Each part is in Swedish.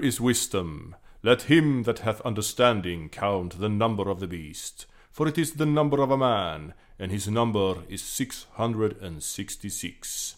Here is wisdom. Let him that hath understanding count the number of the beast. For it is the number of a man, and his number is 666.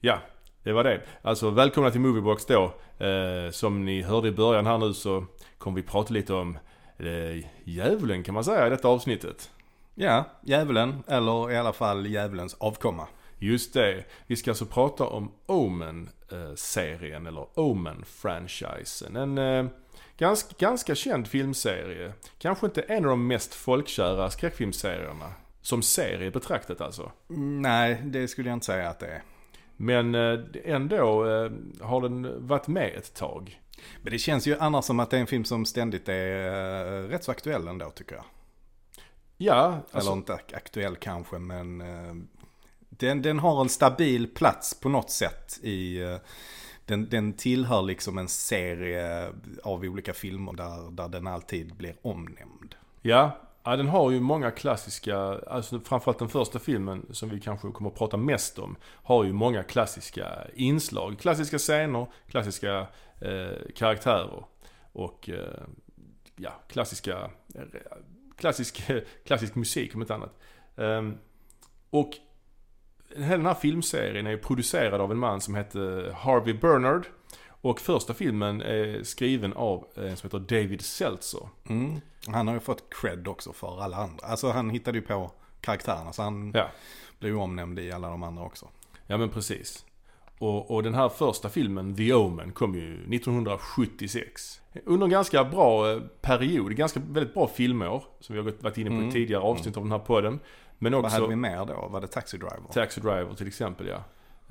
Ja, det var det. Alltså välkomna till Moviebox då. Eh, som ni hörde i början här nu så kommer vi prata lite om eh, djävulen kan man säga i detta avsnittet. Ja, djävulen, eller i alla fall djävulens avkomma. Just det. Vi ska alltså prata om Omen-serien, eller Omen-franchisen. En eh, ganska, ganska känd filmserie. Kanske inte en av de mest folkkära skräckfilmserierna. Som serie betraktat alltså. Nej, det skulle jag inte säga att det är. Men eh, ändå eh, har den varit med ett tag. Men det känns ju annars som att det är en film som ständigt är eh, rätt så aktuell ändå tycker jag. Ja, Eller alltså, inte aktuell kanske, men den, den har en stabil plats på något sätt i... Eh, den, den tillhör liksom en serie av olika filmer där, där den alltid blir omnämnd. ja, ja, den har ju många klassiska, alltså framförallt den första filmen som vi kanske kommer att prata mest om, har ju många klassiska inslag. Klassiska scener, klassiska eh, karaktärer och eh, ja, klassiska, eh, klassisk, klassisk musik om inte annat. Ehm, och hela den här filmserien är producerad av en man som heter Harvey Bernard. Och första filmen är skriven av en som heter David Seltzer. Mm. Han har ju fått cred också för alla andra. Alltså han hittade ju på karaktärerna så han Ja, blev omnämnd i alla de andra också. ja men precis. Och, och den här första filmen, The Omen, kom ju 1976. Under en ganska bra eh, period, ganska väldigt bra filmår. Som vi har varit inne på i Mm. tidigare avsnitt av den här podden. Men Vad hade också vi mer då? Var det Taxi Driver? Taxi Driver till exempel ja.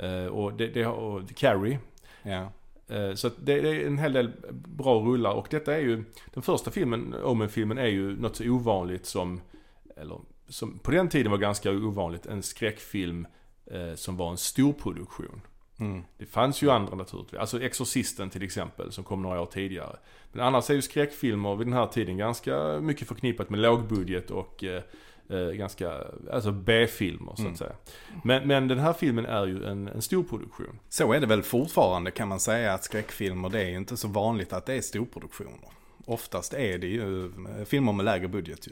Eh, och det, det och Carrie. ja. Eh, Så det, är en hel del bra rullar och detta är ju, den första filmen, Omen-filmen är ju något så ovanligt som, eller som på den tiden var ganska ovanligt, en skräckfilm eh, som var en storproduktion. Mm. Det fanns ju andra naturligtvis, alltså Exorcisten till exempel som kom några år tidigare. Men annars är ju skräckfilmer vid den här tiden ganska mycket förknippat med lågbudget och eh, eh, ganska, alltså B-filmer så att Mm. säga. Men, men den här filmen är ju en, en storproduktion. Så är det väl fortfarande kan man säga att skräckfilmer det är ju inte så vanligt att det är storproduktioner. Oftast är det ju eh, filmer med lägre budget ju.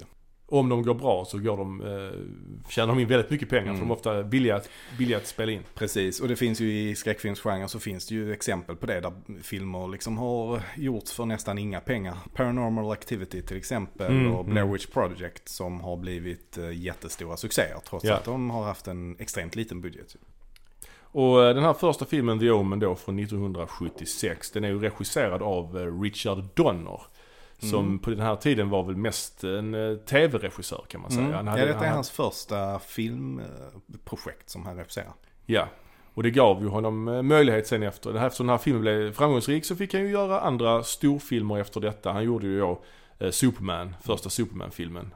Om de går bra så går de, eh, tjänar de in väldigt mycket pengar för de är ofta billiga, billiga att spela in. Precis, och det finns ju i skräckfilmsgenren så finns det ju exempel på det där filmer liksom har gjorts för nästan inga pengar. Paranormal Activity till exempel Mm, och Blair mm. Witch Project som har blivit eh, jättestora succéer trots Ja. att de har haft en extremt liten budget. Och eh, den här första filmen, The Omen då, från 1976, den är ju regisserad av eh, Richard Donner. Som Mm. på den här tiden var väl mest en eh, tv-regissör kan man säga. Mm. Han ja, hade- detta är han- hans första filmprojekt som han regisserar. Ja. Och det gav ju honom eh, möjlighet sen efter. Eftersom den här filmen blev framgångsrik så fick han ju göra andra storfilmer efter detta. Han gjorde ju då eh, Superman, första Superman-filmen.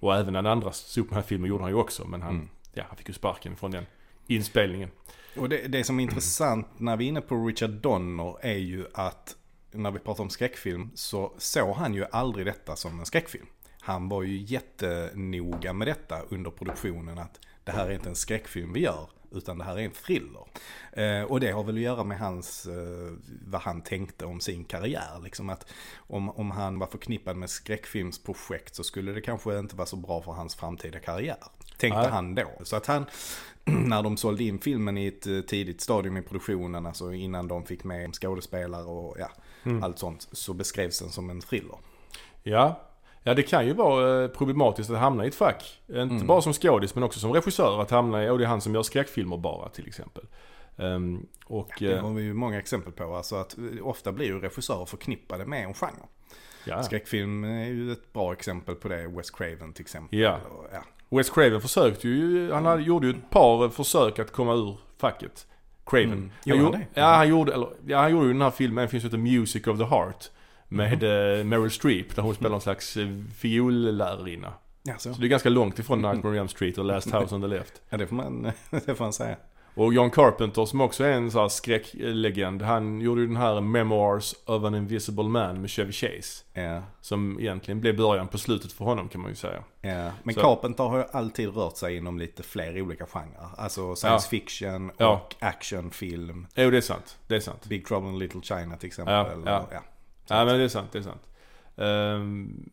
Och även den andra Superman-filmen gjorde han ju också. Men han, Mm. ja, han fick ju sparken från den inspelningen. Och det, det som är intressant när vi är inne på Richard Donner är ju att när vi pratar om skräckfilm så såg han ju aldrig detta som en skräckfilm. Han var ju jättenoga med detta under produktionen att det här är inte en skräckfilm vi gör utan det här är en thriller. Eh, och det har väl att göra med hans, eh, vad han tänkte om sin karriär. Liksom att om, om han var förknippad med skräckfilmsprojekt så skulle det kanske inte vara så bra för hans framtida karriär. Tänkte Nej. han då. Så att han, när de sålde in filmen i ett eh, tidigt stadium i produktionen, alltså innan de fick med skådespelare och ja, allt sånt, så beskrevs den som en thriller. Ja. Ja, det kan ju vara eh, problematiskt att hamna i ett fack. Inte Mm. bara som skådis men också som regissör. Att hamna i, och det är han som gör skräckfilmer bara till exempel. Ehm, och... Det eh, har vi ju många exempel på. Alltså att eh, ofta blir ju regissörer förknippade med en genre. ja. Skräckfilm är ju ett bra exempel på det. Wes Craven till exempel. Ja. Och, ja. Wes Craven försökte ju, han hade, gjorde ju ett par försök att komma ur facket. Craven. Mm. Han Gjorde han det? ja, han gjorde, eller, ja, han gjorde ju den här filmen, det finns ju heter Music of the Heart. Med eh, Meryl Streep, där hon spelar någon slags eh, fiollärarinna. Ja, så. Så det är ganska långt ifrån Nightmare on Elm Street och Last House on the Left. ja, det får man, det får man säga. Och John Carpenter som också är en sån här skräcklegend. Han gjorde ju den här Memoirs of an Invisible Man med Chevy Chase. Ja, Som egentligen blev början på slutet för honom kan man ju säga. ja. Men Så- Carpenter har ju alltid rört sig inom lite fler olika genrer. Alltså science Ja. fiction och Ja. actionfilm. Jo det är sant. Det är sant. Big Trouble in Little China till exempel. Ja, eller- ja. ja. Ja men det är sant, det är sant. Ehm,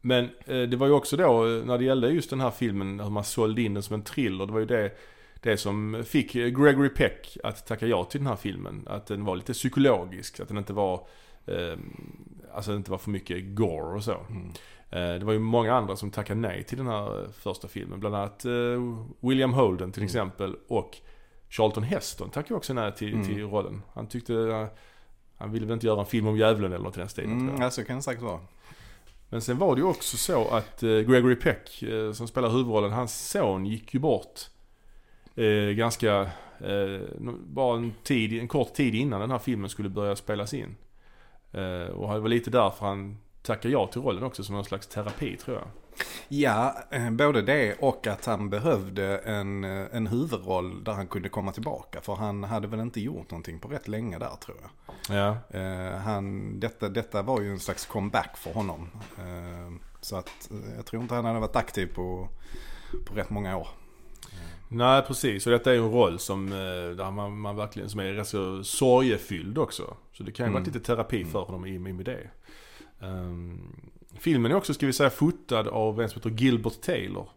men eh, det var ju också då eh, när det gällde just den här filmen, hur man sålde in den som en thriller. Det var ju det, det som fick Gregory Peck att tacka ja till den här filmen. Att den var lite psykologisk, att den inte var, eh, alltså inte var för mycket gore och så. Mm. Eh, Det var ju många andra som tackade nej till den här första filmen. Bland annat eh, William Holden till Mm. exempel och Charlton Heston tackade också nej till, Mm. till rollen. Han tyckte, eh, han ville väl inte göra en film om djävulen eller något i den stilen tror Mm, jag. ja, så kan det säkert vara. Men sen var det ju också så att eh, Gregory Peck eh, som spelar huvudrollen, hans son gick ju bort eh, ganska, eh, bara en, tid, en kort tid innan den här filmen skulle börja spelas in. Eh, och det var lite därför han tackade ja till rollen också som någon slags terapi tror jag. Ja, eh, både det och att han behövde en, eh, en huvudroll där han kunde komma tillbaka. För han hade väl inte gjort någonting på rätt länge där tror jag. Ja. Eh, han, detta, detta var ju en slags comeback för honom. Eh, så att eh, jag tror inte han hade varit aktiv på, på rätt många år. Nej precis, och detta är ju en roll som, eh, där man, man verkligen, som är rätt så sorgefylld också. Så det kan ju Mm. vara lite terapi för honom i, i med det. Ehm, filmen är också, ska vi säga, fotad av en som heter Gilbert Taylor.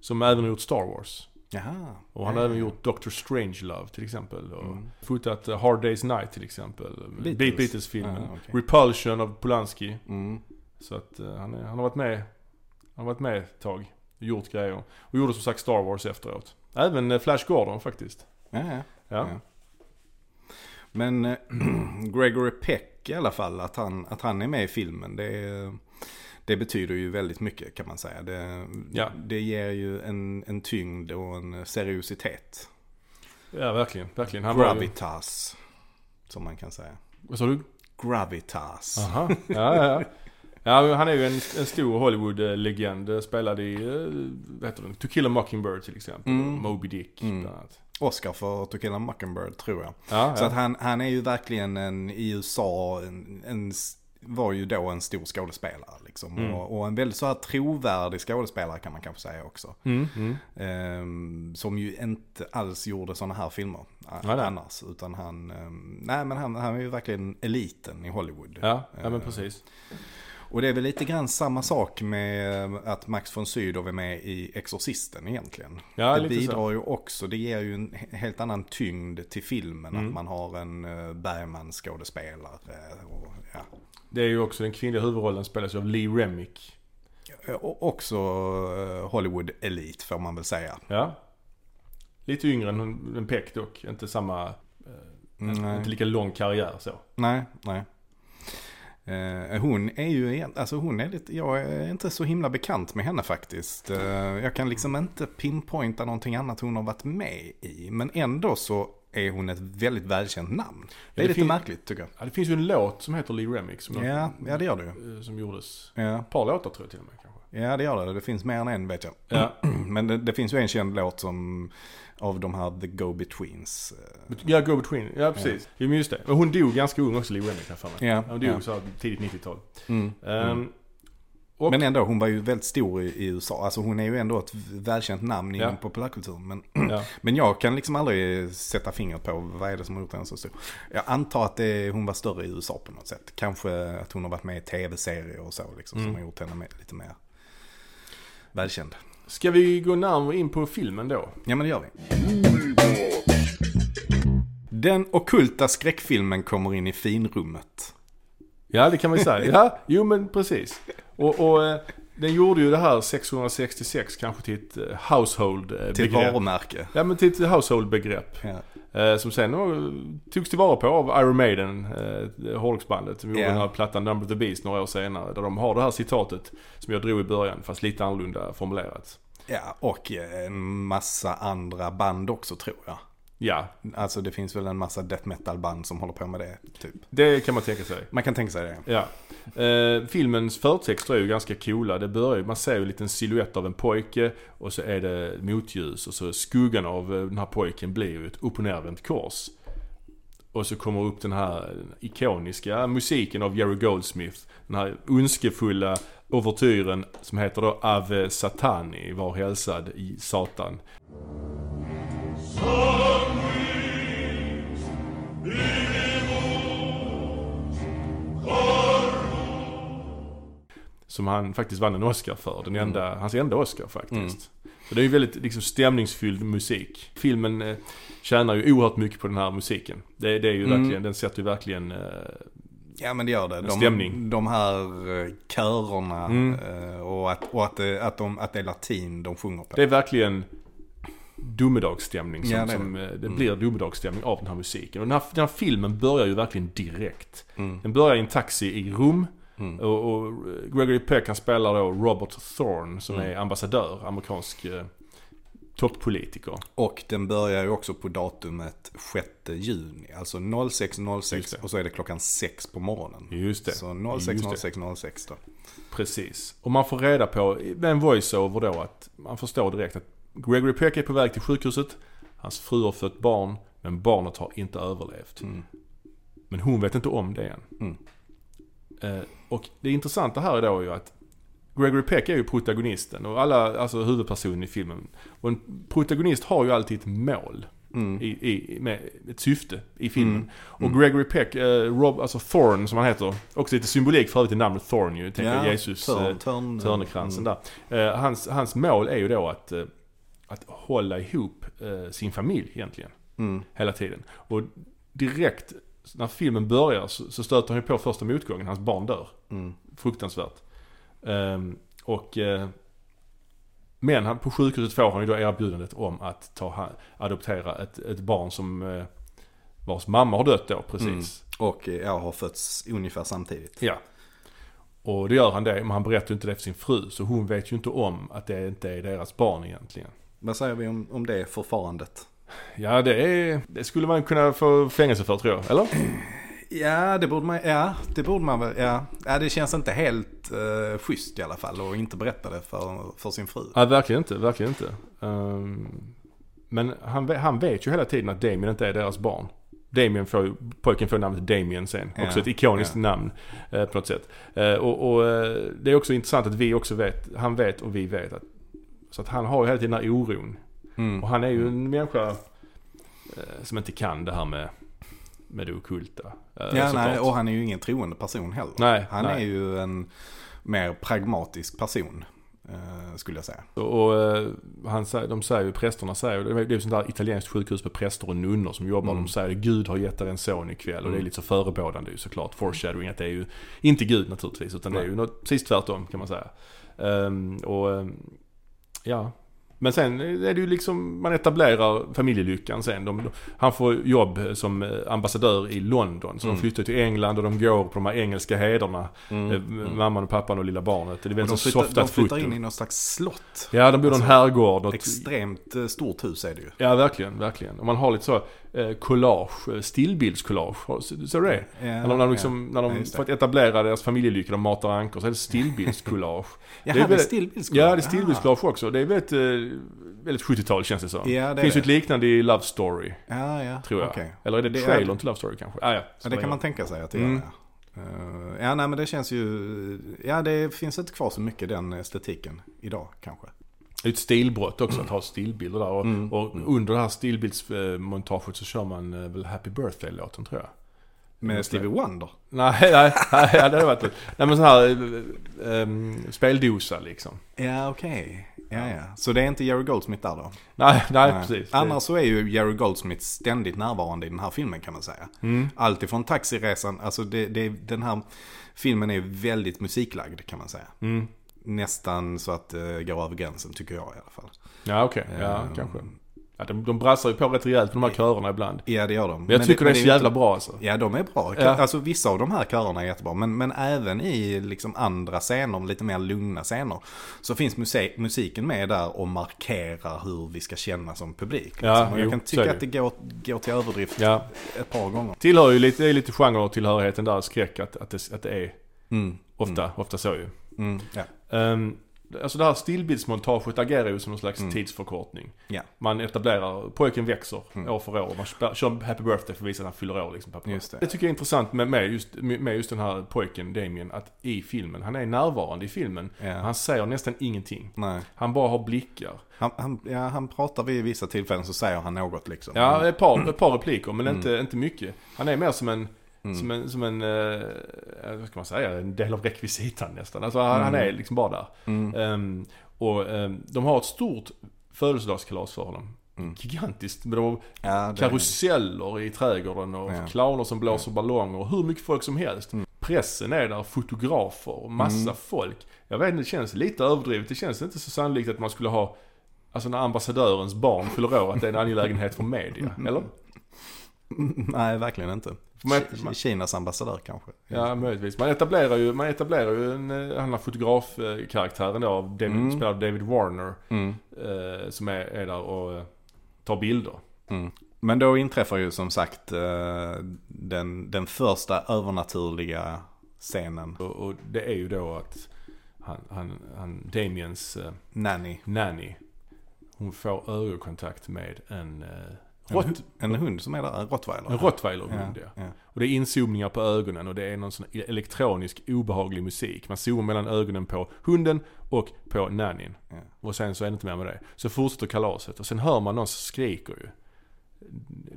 Som även har gjort Star Wars. Jaha. Och han har även gjort Doctor Strangelove till exempel. Och Mm. fotat eh, Hard Day's Night till exempel. Beatles. Beat Beatles-filmen. Ah, okej. Repulsion av Polanski. Mm. Så att eh, han, är, han har varit med, han har varit med ett tag. Gjort grejer. Och gjorde som sagt Star Wars efteråt. Även eh, Flash Gordon faktiskt. Ja, ja. Ja. Ja. Men eh, Gregory Peck i alla fall, att han, att han är med i filmen, det, det betyder ju väldigt mycket kan man säga. Det, Ja. det ger ju en, en tyngd och en seriositet. Ja, verkligen. verkligen. Han var ju, Gravitas, som man kan säga. vad sa du? Gravitas. Aha. Ja, ja, ja. Ja, han är ju en, en stor Hollywood-legend. Spelade i, eh, vad heter den? To Kill a Mockingbird till exempel. Mm. Moby Dick Mm. bland annat. Oscar för To Kill a Mockingbird tror jag. Ja, Så ja. att han, han är ju verkligen en, i USA, en, en, var ju då en stor skådespelare liksom. Mm. Och, och en väldigt så här trovärdig skådespelare kan man kanske säga också. Mm, mm. Ehm, som ju inte alls gjorde sådana här filmer a- Nej, nej. annars. Utan han, ehm, nej men han, han är ju verkligen eliten i Hollywood. Ja, ja men Ehm, precis. Och det är väl lite grann samma sak med eh, att Max von Sydow är med i Exorcisten egentligen. Ja, det lite så. bidrar ju också, det ger ju en he- helt annan tyngd till filmen. Mm. Att man har en uh, Bergman-skådespelare. Och, ja. Det är ju också den kvinnliga huvudrollen spelas av Lee Remick. och också eh, Hollywood-elit får man väl säga. Ja. Lite yngre än, än Peck dock. Inte samma, eh, Nej. inte lika lång karriär så. Nej, nej. Eh, hon är ju, alltså hon är lite, jag är inte så himla bekant med henne faktiskt. Eh, jag kan liksom inte pinpointa någonting annat hon har varit med i. Men ändå så är hon ett väldigt välkänt namn. Det det är lite fin- märkligt tycker Ja, det finns ju en låt som heter Lee Remick som, jag. Ja, ja det gör det ju. eh, som gjordes. Ja, Ett par låtar tror jag till och med kanske. ja det gör det. Det finns mer än en vet jag. Ja, Men det, det finns ju en känd låt som av de här The Go-Betweens. eh, ja Go Between. Ja precis. Ja. men just det. Men hon dog ganska ung också Lee Remick för mig. Ja, Hon dog ja. så tidigt 90-tal. Mm. Ehm, och, Men ändå, hon var ju väldigt stor i, i USA. Alltså hon är ju ändå ett välkänt namn inom Ja. populärkulturen. Men, ja. men jag kan liksom aldrig sätta fingret på vad är det som har gjort henne så stor. Jag antar att det, hon var större i USA på något sätt. Kanske att hon har varit med i tv-serier och så liksom, Mm. som har gjort henne lite mer välkänd. Ska vi gå närmare in på filmen då? Ja men det gör vi. Den okulta skräckfilmen kommer in i finrummet. Ja, det kan man ju säga. Ja, jo men precis. Och, och eh, den gjorde ju det här 666 kanske till ett eh, household eh, Till varumärke. Ja, men till ett household begrepp. Ja. Eh, som sen togs tillvara på av Iron Maiden, eh, hårdrocksbandet, som gjorde Ja. den här plattan Number of the Beast några år senare. Där de har det här citatet som jag drog i början, fast lite annorlunda formulerat. Ja, och en massa andra band också tror jag. Ja, Alltså det finns väl en massa death metal band som håller på med det, typ. det kan man tänka sig. Man kan tänka sig det. Ja. Eh, filmens förtexter är ju ganska coola. Det börjar man ser ju en liten silhuett av en pojke och så är det motljus och så skuggan av eh, den här pojken blir ju ett upp och nervänt kors. Och så kommer upp den här ikoniska musiken av Jerry Goldsmith. Den här ondskefulla overtyren som heter då Ave Satani, var hälsad i Satan. Som han faktiskt vann en Oscar för. Den enda, Hans enda Oscar faktiskt. Så det är ju väldigt liksom, stämningsfylld musik. Filmen eh, tjänar ju oerhört mycket på den här musiken. Det, det är ju Mm. verkligen, den sätter ju verkligen... Eh, Ja men det gör det. De, stämning. de här eh, körerna Mm. eh, och, att, och att, det, att, de, att det är latin de sjunger på. det är verkligen domedagsstämning. Som, Ja, det som, eh, det Mm. blir domedagsstämning av den här musiken. Och den här, den här filmen börjar ju verkligen direkt. Mm. Den börjar i en taxi i Rom. Mm. Och, och Gregory Peck han spelar då Robert Thorne som Mm. är ambassadör, amerikansk eh, toppolitiker. Och den börjar ju också på datumet 6 juni. Alltså 06.06 Just det. och så är det klockan 6 på morgonen. Just det. Så Just det. 06.06.06 då. Precis. Och man får reda på med en voiceover då att man förstår direkt att Gregory Peck är på väg till sjukhuset. Hans fru har fött barn, men barnet har inte överlevt. Mm. Men hon vet inte om det än. Mm. Eh, och det intressanta här är då ju att Gregory Peck är ju protagonisten och alla, alltså huvudpersonen i filmen. Och en protagonist har ju alltid ett mål. Mm. I, i, med ett syfte i filmen. Mm. Och Gregory Peck, eh, Rob, alltså Thorne som han heter. Också lite symbolik för övrigt i namnet Thorne ju. Tänk Ja, Jesus törn- eh, törn- törnekransen mm. där. Eh, hans, hans mål är ju då att, eh, att hålla ihop eh, sin familj egentligen. Mm. Hela tiden. Och direkt när filmen börjar så, så stöter han ju på första motgången. Hans barn dör. Mm. Fruktansvärt. Ehm, och, eh, men han, på sjukhuset får han ju då erbjudandet om att ta, adoptera ett, ett barn som eh, vars mamma har dött då precis. Mm. Och eh, jag har fötts ungefär samtidigt. Ja. Och det gör han det, men han berättar ju inte det för sin fru. Så hon vet ju inte om att det inte är deras barn egentligen. Vad säger vi om, om det förfarandet? Ja, det, är, det skulle man kunna få fängelse för tror jag. Eller? Ja, det borde man, ja, det borde man väl, ja. ja det känns inte helt uh, schysst i alla fall att inte berätta det för, för sin fru. Nej, verkligen inte. Verkligen inte. Ehm, men han, han vet ju hela tiden att Damien inte är deras barn. Damien får pojken får namnet Damien sen. Ja, Också ett ikoniskt ja. namn eh, på något sätt. Eh, och och eh, det är också intressant att vi också vet, han vet och vi vet. Att, så att han har ju hela tiden den här oron. Mm. Och han är ju en människa eh, som inte kan det här med, med det ockulta. eh, Ja, nej, och han är ju ingen troende person heller. Nej, han nej. är ju en mer pragmatisk person, eh, skulle jag säga. Och, och han, de säger ju, prästerna säger, det är ju sånt där italienskt sjukhus med präster och nunnor som jobbar. Mm. De säger Gud har gett er en son ikväll. Och det är Mm. lite så förebådande ju såklart. Foreshadowing att det är ju inte Gud naturligtvis. Utan det är Nej. ju något, precis tvärtom kan man säga. Ehm, och ehm, ja. Men sen är det ju liksom, man etablerar familjelyckan sen. De, han får jobb som eh, ambassadör i London. Så Mm. de flyttar till England och de går på de här engelska heder. Mm. Eh, Mamman och pappan och lilla barnet. Det är väldigt de flyttar, softat de flyttar foto. in i någon slags slott. Ja, de bor i en Alltså, herrgård. Något, Extremt eh, stort hus är det ju. ja, verkligen, verkligen. Och man har lite så collage, eh, stillbildscollage. Ser du det? Ja, När de, när de, liksom, när de just det. för att etablera deras familjelycka, de matar ankor, så är det stillbildscollage. Ja, det är det är väldigt- stillbildscollage. ja, det är stillbildscollage också. Det är väldigt, eh, väldigt 70-tal känns det som. Ja, det det finns ju ett liknande i Love Story, Ja, ja. tror jag. okej. Eller är det, Det trailern till Love Story kanske? Ah, ja, Ja, det kan man tänka sig att det Mm. gör. Eh, ja, nej men det känns ju... Ja, det finns inte kvar så mycket den estetiken idag kanske. Det är ett stilbrott också att ha stillbilder där. Och, Mm. och under det här stillbildsmontaget så kör man eh, väl Happy Birthday-låten tror jag. Med Stevie Wonder. Nej, nej, nej det hade varit Nej men sån här eh, speldosa liksom. Ja, okej. Ja, ja. Så det är inte Jerry Goldsmith där då? Nej, nej, precis. Det- Annars så är ju Jerry Goldsmith ständigt närvarande i den här filmen kan man säga. Mm. Allt ifrån taxiresan, alltså det, det, den här filmen är väldigt musiklagd kan man säga. Mm. Nästan så att det går över gränsen tycker jag i alla fall. Ja okej, ja Eh, kanske. Ja, de, de brassar ju på rätt rejält med de här körerna ibland. Ja det gör de. Men jag tycker det är så jävla bra alltså. Ja de är bra. Ja. Alltså vissa av de här körerna är jättebra. Men, men även i liksom andra scener, lite mer lugna scener. Så finns musik, musiken med där och markerar hur vi ska känna som publik. Liksom. Ja, och jag jo, kan tycka det. att det går, går till överdrift Ja. ett par gånger. Tillhör ju lite, det är lite genre-tillhörigheten där, skräck, att, att, det, att det är Mm. ofta, ofta så ju. Mm. Ja. Um, alltså det här stillbildsmontaget agerar ju som någon slags tidsförkortning. Ja. Man etablerar, pojken växer Mm. år för år. Man kör Happy Birthday för att visa att han fyller år liksom. det. Det tycker jag är intressant med, med, just, med just den här pojken, Damien, att i filmen, han är närvarande i filmen. Ja. Han säger nästan ingenting. Nej. Han bara har blickar. Han, han, ja, han pratar vid vissa tillfällen så säger han något liksom. Ja, ett par, ett par repliker men Mm. inte, inte mycket. Han är mer som en, som en, som en eh, vad ska man säga, en del av rekvisitan nästan. Alltså han, han är liksom bara där. Mm. Ehm, och ehm, de har ett stort födelsedagskalas för honom. Mm. Gigantiskt. Med de Ja, karuseller i trädgården och Ja. clowner som blåser ballonger och hur mycket folk som helst. Mm. Pressen är där, fotografer massa folk. Jag vet inte, det känns lite överdrivet. Det känns inte så sannolikt att man skulle ha Alltså när ambassadörens barn fyller år, att det är en angelägenhet för media, eller? Nej, verkligen inte. Man- Ki- Kinas ambassadör kanske. Ja, möjligtvis. Man etablerar ju, man etablerar ju en, eh, han har fotografkaraktären då, av David, Mm. spelad av David Warner. Mm. Eh, som är, är där och eh, tar bilder. Mm. Men då inträffar ju som sagt eh, den, den första övernaturliga scenen. Och, och det är ju då att han, han, han Damiens eh, Nanny. nanny, hon får ögonkontakt med en, eh, En, rott, en hund som är där, en rottweiler. en rottweilerhund. Ja. ja. Och det är inzoomningar på ögonen och det är någon sån elektronisk obehaglig musik. Man zoomar mellan ögonen på hunden och på nannyn. Ja. Och sen så är det inte mer med det. Så fortsätter kalaset och sen hör man någon som skriker ju.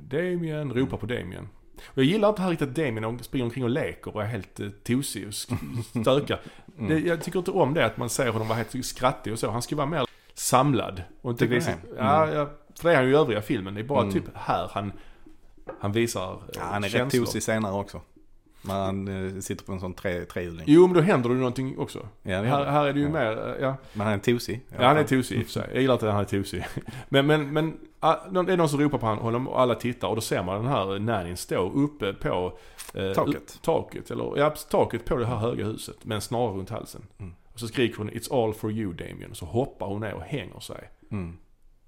Damien, ropar på Damien. Och jag gillar inte här riktigt att Damien springer omkring och leker och är helt eh, tosig och stökar. Mm. Det, jag tycker inte om det att man ser honom vara helt skrattig och så. Han ska vara mer samlad. Och inte visa, det? ja, ja, för det är han ju i övriga filmen. Det är bara Mm. typ här han, han visar eh, Ja, han är rätt känslor. tosig senare också. När han eh, sitter på en sån tre, trehjuling. Jo, men då händer det ju någonting också. Ja, det Här, är, här är det ju Ja. mer, eh, ja. Men han är tosig. Ja, han är tosig i och för sig. Jag gillar inte att han är tosig. Men, men, men ah, det är någon som ropar på honom och alla tittar och då ser man den här nannyn stå uppe på eh, Taket. taket, eller ja, taket på det här höga huset med en snara runt halsen. Mm. Och så skriker hon 'It's all for you Damien' och så hoppar hon ner och hänger sig. Mm.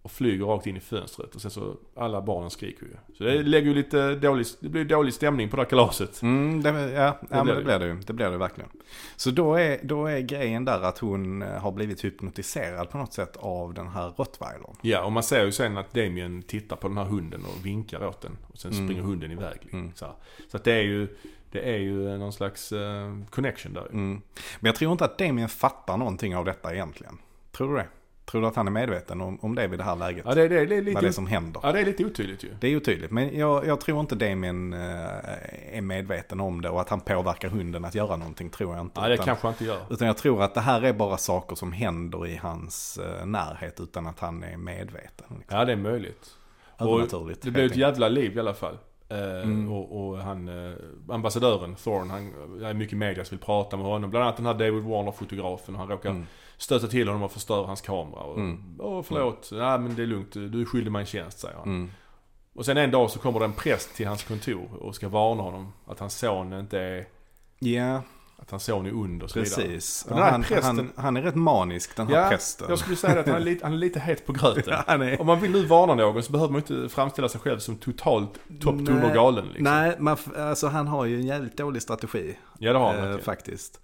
Och flyger rakt in i fönstret och sen så, alla barnen skriker ju. Så det lägger ju lite dålig, det blir dålig stämning på det här kalaset. Mm, det, ja, ja men blir det det. blir det ju. Det blir det verkligen. Så då är, då är grejen där att hon eh, har blivit hypnotiserad på något sätt av den här rottweilern. Ja, och man ser ju sen att Damien tittar på den här hunden och vinkar åt den. Och sen Mm. springer hunden iväg. Liksom, Mm. så så att det är ju, det är ju någon slags eh, connection där. Mm. Men jag tror inte att Damien fattar någonting av detta egentligen. Tror du det? Tror du att han är medveten om, om det vid det här läget? Ja, det, det, det är Vad det är lite, som händer? ja, det är lite otydligt ju. Det är ju tydligt, men jag, jag tror inte Damien eh, är medveten om det och att han påverkar hunden att göra någonting tror jag inte. Ja, det utan, kanske han inte gör. utan jag tror att det här är bara saker som händer i hans eh, närhet utan att han är medveten. Liksom. Ja, det är möjligt. Övernaturligt. Det blir ett jävla liv i alla fall. Eh, Mm. och, och han, ambassadören Thorn, han det är mycket media som vill prata med honom. Bland annat den här David Warner-fotografen. Han råkar Mm. Stöta till honom och förstöra hans kamera. Och, Mm. Åh, förlåt. Nej, men det är lugnt. Du är skyldig mig en tjänst, säger han. Mm. Och sen en dag så kommer det en präst till hans kontor och ska varna honom att hans son inte är, Ja, att hans son är ond och så vidare. precis. Här han, prästen- han, han är rätt manisk den här Ja, prästen. jag skulle säga att han är lite, han är lite het på gröten. Ja, är... Om man vill nu varna någon så behöver man inte framställa sig själv som totalt topptunn och galen liksom. Nej, man, alltså han har ju en jävligt dålig strategi. Ja det har han eh, faktiskt.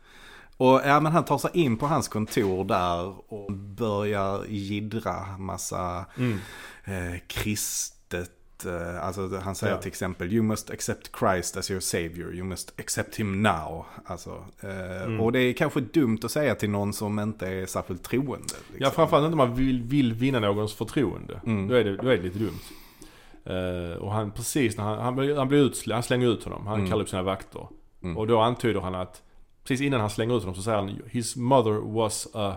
Och ja, men han tar sig in på hans kontor där och börjar jiddra massa Mm. eh, kristet. Eh, alltså han säger Ja. till exempel You must accept Christ as your savior. You must accept him now. Alltså, eh, Mm. Och det är kanske dumt att säga till någon som inte är särskilt troende. Liksom. Ja framförallt inte om man vill, vill vinna någons förtroende. Mm. Då, är det, då är det lite dumt. Eh, och han precis när han, han, blir- han blir utslängd, han slänger ut honom. Han Mm. kallar upp sina vakter. Mm. Och då antyder han att, precis innan han slänger ut honom så säger han His mother was a.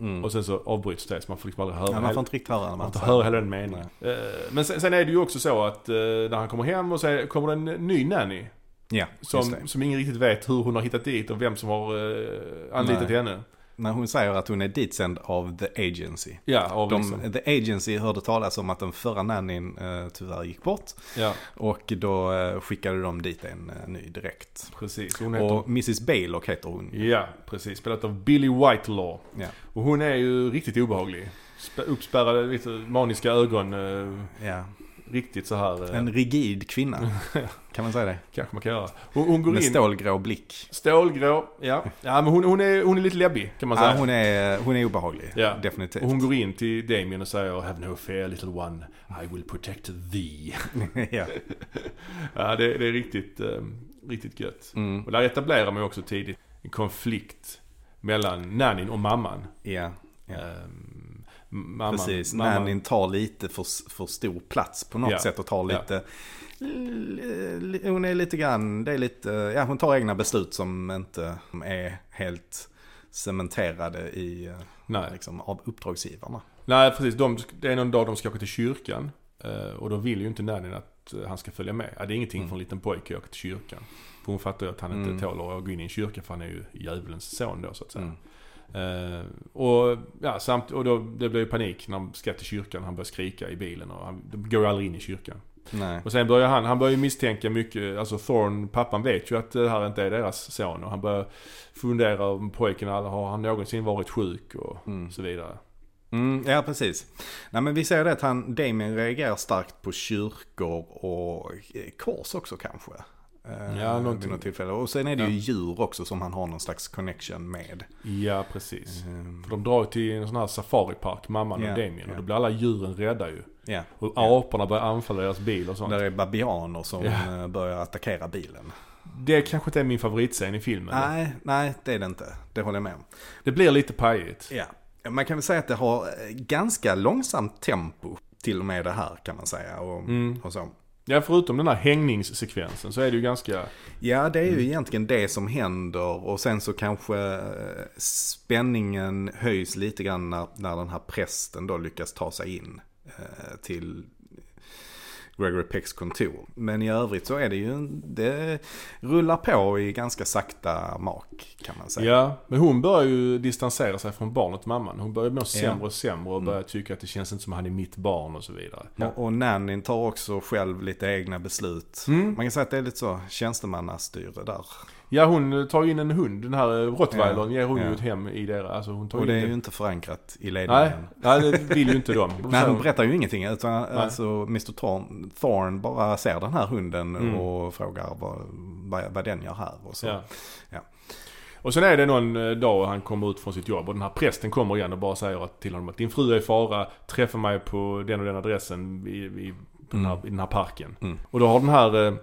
Mm. Och sen så avbryts det så man får liksom aldrig höra ja, man får inte riktigt höra när Man får inte höra hela den meningen. Eh, Men sen, sen är det ju också så att eh, när han kommer hem och så kommer det en ny nanny. Ja, Som, som ingen riktigt vet hur hon har hittat dit och vem som har uh, anlitat Nej. henne. När hon säger att hon är ditsänd av The Agency. Ja, av De, liksom, The Agency hörde talas om att den förra nannyn eh, tyvärr gick bort. ja, Och då eh, skickade de dit en eh, ny direkt. precis. Hon heter, Och Mrs Baylock heter hon. ja, precis. Spelat av Billy Whitelaw. Ja. Och hon är ju riktigt obehaglig. Sp- uppspärrade, lite maniska ögon. Eh, ja. Riktigt så här. Eh, En rigid kvinna. kan man säga det? Kanske man kan göra. Hon, hon går Med in. stålgrå blick. Stålgrå. Ja. ja, men hon, hon, är, hon är lite läbbig kan man säga. Ja, hon, är, hon är obehaglig. Ja. Definitivt. Och hon går in till Damien och säger Have no fear little one, I will protect thee. ja. ja, det, det är riktigt, eh, riktigt gött. Mm. Och där etablerar man ju också tidigt en konflikt mellan nannyn och mamman. ja. ja. Ehm, mamman Precis, mamman- nannyn tar lite för, för stor plats på något Ja. sätt och tar Ja. lite... li- Hon är lite grann, det är lite, ja hon tar egna beslut som inte är helt cementerade i, eh, Nej. liksom, av uppdragsgivarna. Nej, precis. De, det är någon dag de ska åka till kyrkan. eh, Och då vill ju inte nannyn att eh, han ska följa med. Ja, det är ingenting Mm. för en liten pojke att åka till kyrkan. För hon fattar ju att han Mm. inte tål att gå in i en kyrka för han är ju djävulens son då så att säga. Mm. Eh, och ja, samt, och då, det blir ju panik när de ska till kyrkan. Han börjar skrika i bilen och han de går ju aldrig in i kyrkan. Nej. Och sen börjar han, han börjar ju misstänka mycket, alltså Thorn, pappan vet ju att det här inte är deras son. Och han börjar fundera om pojken, har han någonsin varit sjuk och Mm. så vidare. Mm, ja, precis. Nej, men vi ser det att han, Damien reagerar starkt på kyrkor och eh, kors också kanske. Eh, Ja, vid någonting. något tillfälle. Och sen är det ju Ja. djur också som han har någon slags connection med. Ja, precis. Mm. För de drar ju till en sån här safaripark, mamman Ja, och Damien. Och då blir alla djuren rädda ju. Ja. Och Ja. aporna börjar anfalla deras bil och sånt. Där är babianer som eh, börjar attackera bilen. Det kanske inte är min favoritscen i filmen. Nej, nej det är det inte. Det håller jag med om. Det blir lite pajigt. Ja. Man kan väl säga att det har eh, ganska långsamt tempo. Till och med det här kan man säga. Och, Mm. och så. Ja, förutom den här hängningssekvensen så är det ju ganska... Ja, det är ju Mm. egentligen det som händer och sen så kanske eh, spänningen höjs lite grann när, när den här prästen då lyckas ta sig in eh, till Gregory Pecks kontor. Men i övrigt så är det ju, det rullar på i ganska sakta mak kan man säga. Ja, men hon börjar ju distansera sig från barnet, mamman. Hon börjar må sämre Ja. och sämre och börjar tycka att det känns inte som att han är mitt barn och så vidare. Och, och Nannyn tar också själv lite egna beslut. Mm. Man kan säga att det är lite så tjänstemannastyre där. Ja, hon tar ju in en hund. Den här eh, rottweilern Ja, ger hon ja. ju ett hem i deras... Alltså hon tar Och in det är den- ju inte förankrat i Nej, ledningen. nej, det vill ju inte de. Nej, hon berättar ju ingenting. Utan alltså Mr. Thorn, Thorn bara ser den här hunden Mm. och frågar vad, vad, vad den gör här. Och så. Ja. Ja. Och sen är det någon eh, dag han kommer ut från sitt jobb och den här prästen kommer igen och bara säger att- till honom att din fru är i fara, träffa mig på den och den adressen i, i, den, här, Mm. i den här parken. Mm. Och då har den här eh,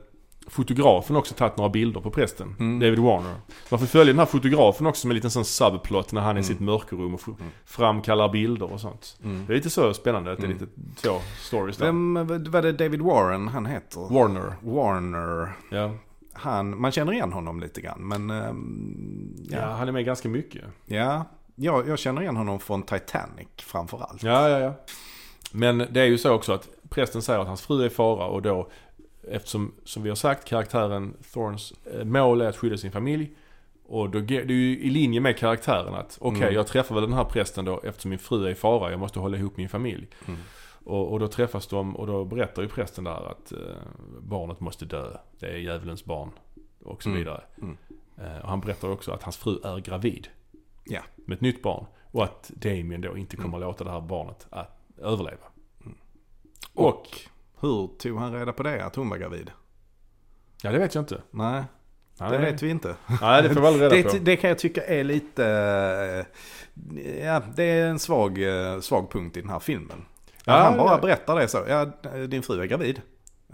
fotografen också tagit några bilder på prästen, Mm. David Warner. Man får följa den här fotografen också som en liten sån subplot när han är i Mm. sitt mörkerrum och Mm. framkallar bilder och sånt. Mm. Det är lite så spännande att det är Mm. lite så stories där. Vem var det David Warren han heter? Warner. Warner. Ja. Han, man känner igen honom lite grann. Men ehm, ja, ja, han är med ganska mycket. ja. Jag, jag känner igen honom från Titanic framförallt. Ja, ja, ja. Men det är ju så också att prästen säger att hans fru är i fara och då eftersom, som vi har sagt, karaktären Thorns eh, mål är att skydda sin familj. Och då, det är ju i linje med karaktären att okej, Mm. jag träffar väl den här prästen då eftersom min fru är i fara, jag måste hålla ihop min familj. Mm. Och, och då träffas de och då berättar ju prästen där att eh, barnet måste dö. Det är djävulens barn. Och så Mm. vidare. Mm. Eh, och han berättar också att hans fru är gravid. Ja. Med ett nytt barn. Och att Damien då inte kommer Mm. låta det här barnet att överleva. Och hur tog han reda på det, att hon var gravid? Ja, det vet jag inte. Nej, Nej, det vet vi inte. Nej, det får vi aldrig reda på. Det, det kan jag tycka är lite, eh, ja det är en svag, eh, svag punkt i den här filmen. Ja, han bara ja. berättar det så, ja din fru är gravid.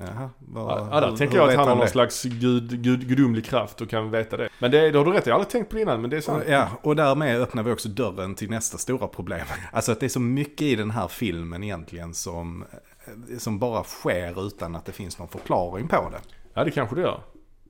Jaha, vad, Ja, där hur- tänker hur jag att han har någon det? slags gud, gud, gudomlig kraft och kan veta det. Men det, det har du rätt i. Jag har aldrig tänkt på det innan, men det är sant. Ja, och därmed öppnar vi också dörren till nästa stora problem. Alltså att det är så mycket i den här filmen egentligen som, som bara sker utan att det finns någon förklaring på det. Ja, det kanske det gör.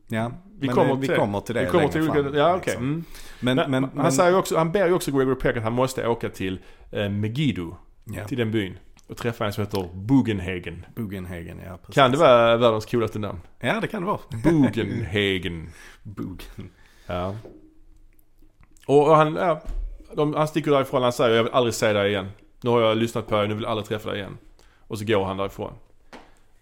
Ja, Vi kommer vi till- kommer till det Vi kommer till fram, olika... Ja, okej. liksom. Mm. Men, Men, men, han, säger också, han ber ju också Gregory Peck att han måste åka till eh, Megiddo. ja, Till den byn. Och träffa en som heter Bugenhagen. Bugenhagen, ja precis. Kan det vara världens coolaste namn? Ja, det kan det vara. Bugenhagen. Bugen. Ja. Och, och han, ja, de, han sticker därifrån, han säger jag vill aldrig se dig igen. Nu har jag lyssnat på dig, nu vill jag aldrig träffa dig igen. Och så går han därifrån.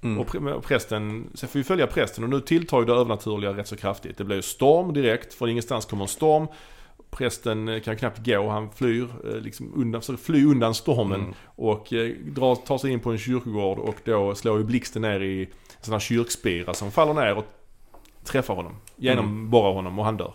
Mm. Och, prästen, sen får vi följa prästen och nu tilltar ju det övernaturliga rätt så kraftigt. Det blir ju storm direkt, från ingenstans kommer en storm. Prästen eh, kan knappt gå, han flyr, eh, liksom undan, försöker fly undan stormen. Mm. Och eh, drar, tar sig in på en kyrkogård och då slår ju blixten ner i en sån här kyrkspira som faller ner och träffar honom. Genomborrar honom och han dör.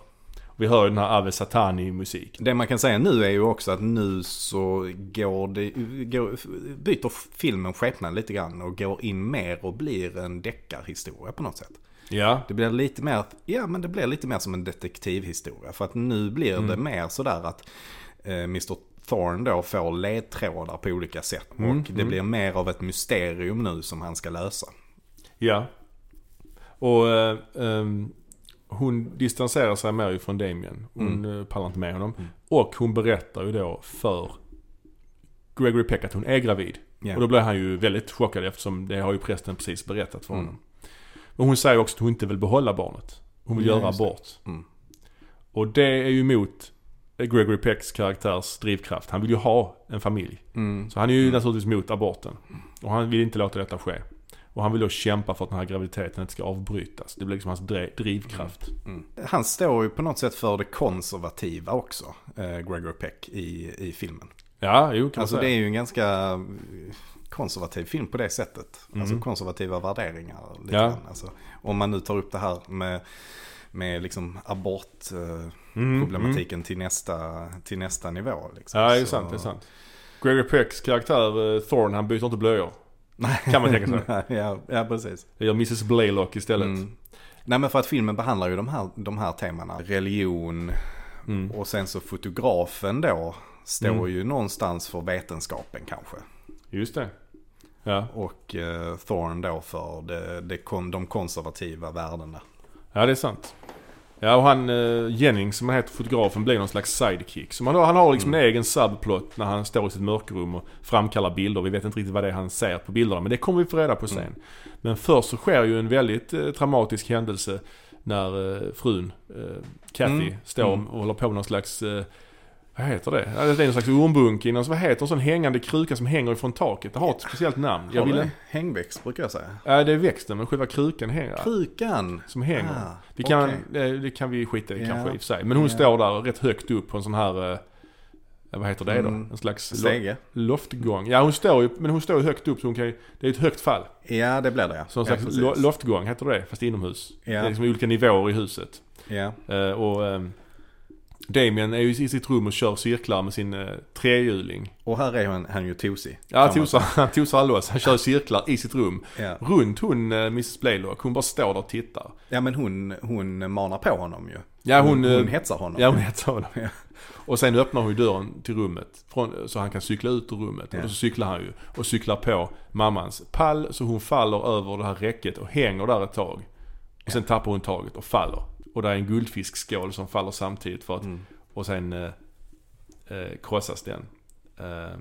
Vi hör ju den här Ave Satani-musik. Det man kan säga nu är ju också att nu så går det, går, byter filmen skepnad lite grann och går in mer och blir en deckarhistoria på något sätt. Ja, Det blir lite mer, ja men det blir lite mer som en detektivhistoria. För att nu blir det mer sådär att eh, Mr. Thorne då får ledtrådar på olika sätt. Mm, Och det blir mer av ett mysterium nu som han ska lösa. ja. Och eh, ehm, hon distanserar sig mer från Damien. Hon mm. pallar inte med honom. Och hon berättar ju då för Gregory Peck att hon är gravid. Ja. Och då blir han ju väldigt chockad eftersom det har ju prästen precis berättat för Mm. honom. Men hon säger också att hon inte vill behålla barnet. Hon vill Ja, göra abort. Mm. Och det är ju emot Gregory Pecks karaktärs drivkraft. Han vill ju ha en familj. Mm. Så han är ju naturligtvis mot aborten. Och han vill inte låta detta ske. Och han vill då kämpa för att den här graviditeten inte ska avbrytas. Det blir liksom hans drivkraft. Mm. Han står ju på något sätt för det konservativa också, eh, Gregory Peck, i, i filmen. Ja, jo kan Alltså man det säga. är ju en ganska eh, konservativ film på det sättet. Alltså Mm. konservativa värderingar. Lite Ja. Alltså, om man nu tar upp det här med, med liksom abortproblematiken Mm, problematiken till, nästa, till nästa nivå. Liksom. Ja, det är Så- sant. Det är sant. Gregory Pecks karaktär, eh, Thorne, han byter inte blöjor. Kan man tänka sig. ja, ja, precis. Det gör Mrs Blaylock istället. Mm. Nej men för att filmen behandlar ju de här, de här temana. Religion Mm. och sen så fotografen då står Mm. ju någonstans för vetenskapen kanske. Just det. Ja. Och eh, Thorne då för det, det kon, de konservativa värdena. ja, det är sant. Ja, och han eh, Jennings som han heter, fotografen, blir någon slags sidekick. Så man, han har liksom en egen subplot när han står i sitt mörkrum och framkallar bilder. Vi vet inte riktigt vad det är han ser på bilderna, men det kommer vi få reda på sen. Men först så sker ju en väldigt eh, traumatisk händelse när eh, frun, eh, Kathy, Mm. står Mm. och håller på med någon slags eh, vad heter det? Ja, Det är någon slags ormbunke någon, vad heter en sån hängande kruka som hänger ifrån taket? Det har ett speciellt namn. Jag vill det? Hängväxt brukar jag säga. Ja, det är växten, men själva krukan hänger. Krukan. Som hänger. Ah, Vi kan, okej. det, det kan vi skita i Ja. kanske i och för sig. Men hon Ja. står där rätt högt upp på en sån här, eh, vad heter det då? Mm. En slags Stege. loftgång. Ja hon står ju, men hon står ju högt upp så hon kan ju, det är ett högt fall. Ja det blir det ja. Så en ja, slags lo- loftgång heter det, fast inomhus. Ja. Det är liksom olika nivåer i huset. Ja. Eh, och ehm, Damien är ju i sitt rum och kör cirklar med sin uh, trehjuling. Och här är han, han ju tosig. Ja, tosar, han tosar loss. Han kör cirklar i sitt rum. Ja. Runt hon, uh, Mrs Blaylock. Hon bara står där och tittar. ja men hon, hon manar på honom ju. Ja, hon, hon, eh, hon hetsar honom. Ja, hon heter honom. Ja. Och sen öppnar hon ju dörren till rummet. Från, så han kan cykla ut ur rummet. Ja. Och så cyklar han ju. Och cyklar på mammans pall. Så hon faller över det här räcket och hänger där ett tag. Och sen tappar hon taget och faller. Och där är en guldfiskskål som faller samtidigt för att... Mm. Och sen eh, eh, krossas den. Eh,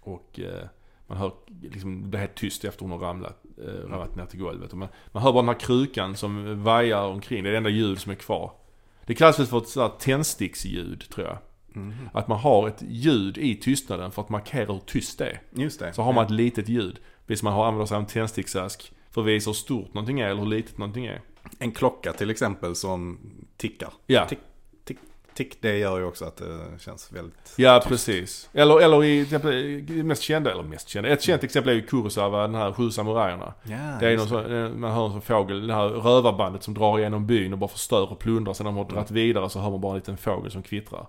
och eh, man hör liksom, det blir helt tyst efter hon har ramlat, eh, ramlat ner till golvet. Och man, man hör bara den här krukan som vajar omkring. Det är det enda ljud som är kvar. Det kallas väl för ett sådär tändsticksljud tror jag. Mhm. Att man har ett ljud i tystnaden för att markera hur tyst det är. Just det. Så har man ett litet ljud. Visst man har använder sig av en tändsticksask för att visa hur stort någonting är eller hur litet någonting är. En klocka till exempel som tickar. Ja, Tick, tick, tick. Det gör ju också att det känns väldigt... ja precis. Eller, eller i exempel, mest kända, eller mest kända, ett känt exempel är ju Kurosawa, den här Sju samurajerna. Ja, Det är någon sån, man hör en sån fågel, det här rövarbandet som drar igenom byn och bara förstör och plundrar. Sen när de har dragit vidare så hör man bara en liten fågel som kvittrar.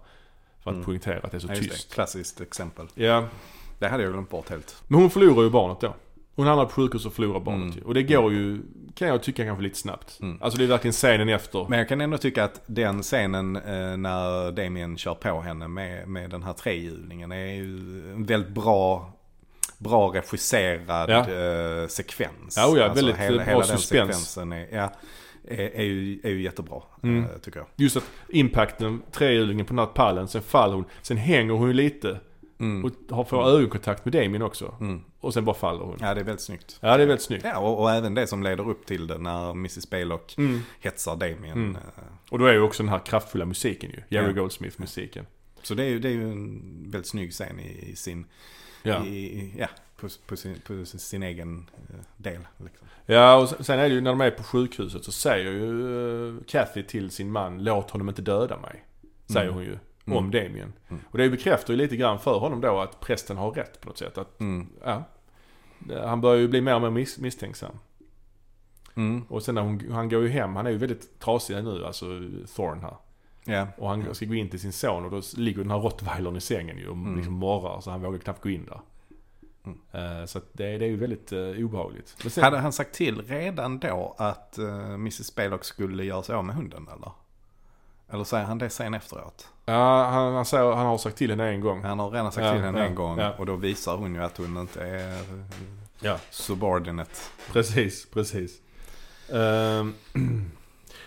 För att Mm. poängtera att det är så Ja, tyst. det. Klassiskt exempel. Ja, Det hade jag glömt bort helt. men hon förlorar ju barnet då. Hon hamnar på sjukhus och förlorar barnet Mm. ju. Och det går ju, kan jag tycka kanske lite snabbt. Mm. Alltså det är verkligen scenen efter. Men jag kan ändå tycka att den scenen eh, när Damien kör på henne med, med den här trehjulingen är ju en väldigt bra, bra regisserad Ja. eh, sekvens. Ja, oh ja, väldigt, hela, bra hela den sekvensen är, ja, är, är, ju, är ju jättebra, Mm. eh, tycker jag. Just att impacten, trehjulingen på den här pallen, sen faller hon. Sen hänger hon ju lite Mm. och har, får ögonkontakt med Damien också. Mm. Och sen bara faller hon. Ja, det är väldigt snyggt. Ja, det är väldigt snyggt. Ja, och, och även det som leder upp till det när Mrs Baylock Mm. hetsar Damien. Mm. eh, Och då är ju också den här kraftfulla musiken ju. Jerry Ja. Goldsmith-musiken. Så det är ju, det är ju en väldigt snygg scen i, i sin, Ja. i, ja, på, på, sin, på sin egen eh, del. Liksom. Ja, och sen är det ju när de är på sjukhuset så säger ju uh, Kathy till sin man, låt honom inte döda mig. Säger Mm. hon ju. Mm. Om Damien. Mm. Och det bekräftar ju lite grann för honom då att prästen har rätt på något sätt. Att, Mm. ja, han börjar ju bli mer och mer mis- misstänksam. Mm. Och sen när hon, han går ju hem, han är ju väldigt trasig nu, alltså Thorn här. Ja. Och han ska gå in till sin son och då ligger den här rottweilern i sängen ju och Mm. liksom morrar så han vågar knappt gå in där. Mm. Eh, så det, det är ju väldigt uh, obehagligt. Sen, Hade han sagt till redan då att uh, Mrs. Spaylock skulle göra sig av med hunden eller? Eller säger han det sen efteråt? ja, han, han, säger, han har sagt till henne en gång. Han har redan sagt Ja, till henne ja, en gång ja. och då visar hon ju att hon inte är Ja. subordinate. Precis, precis. Ehm,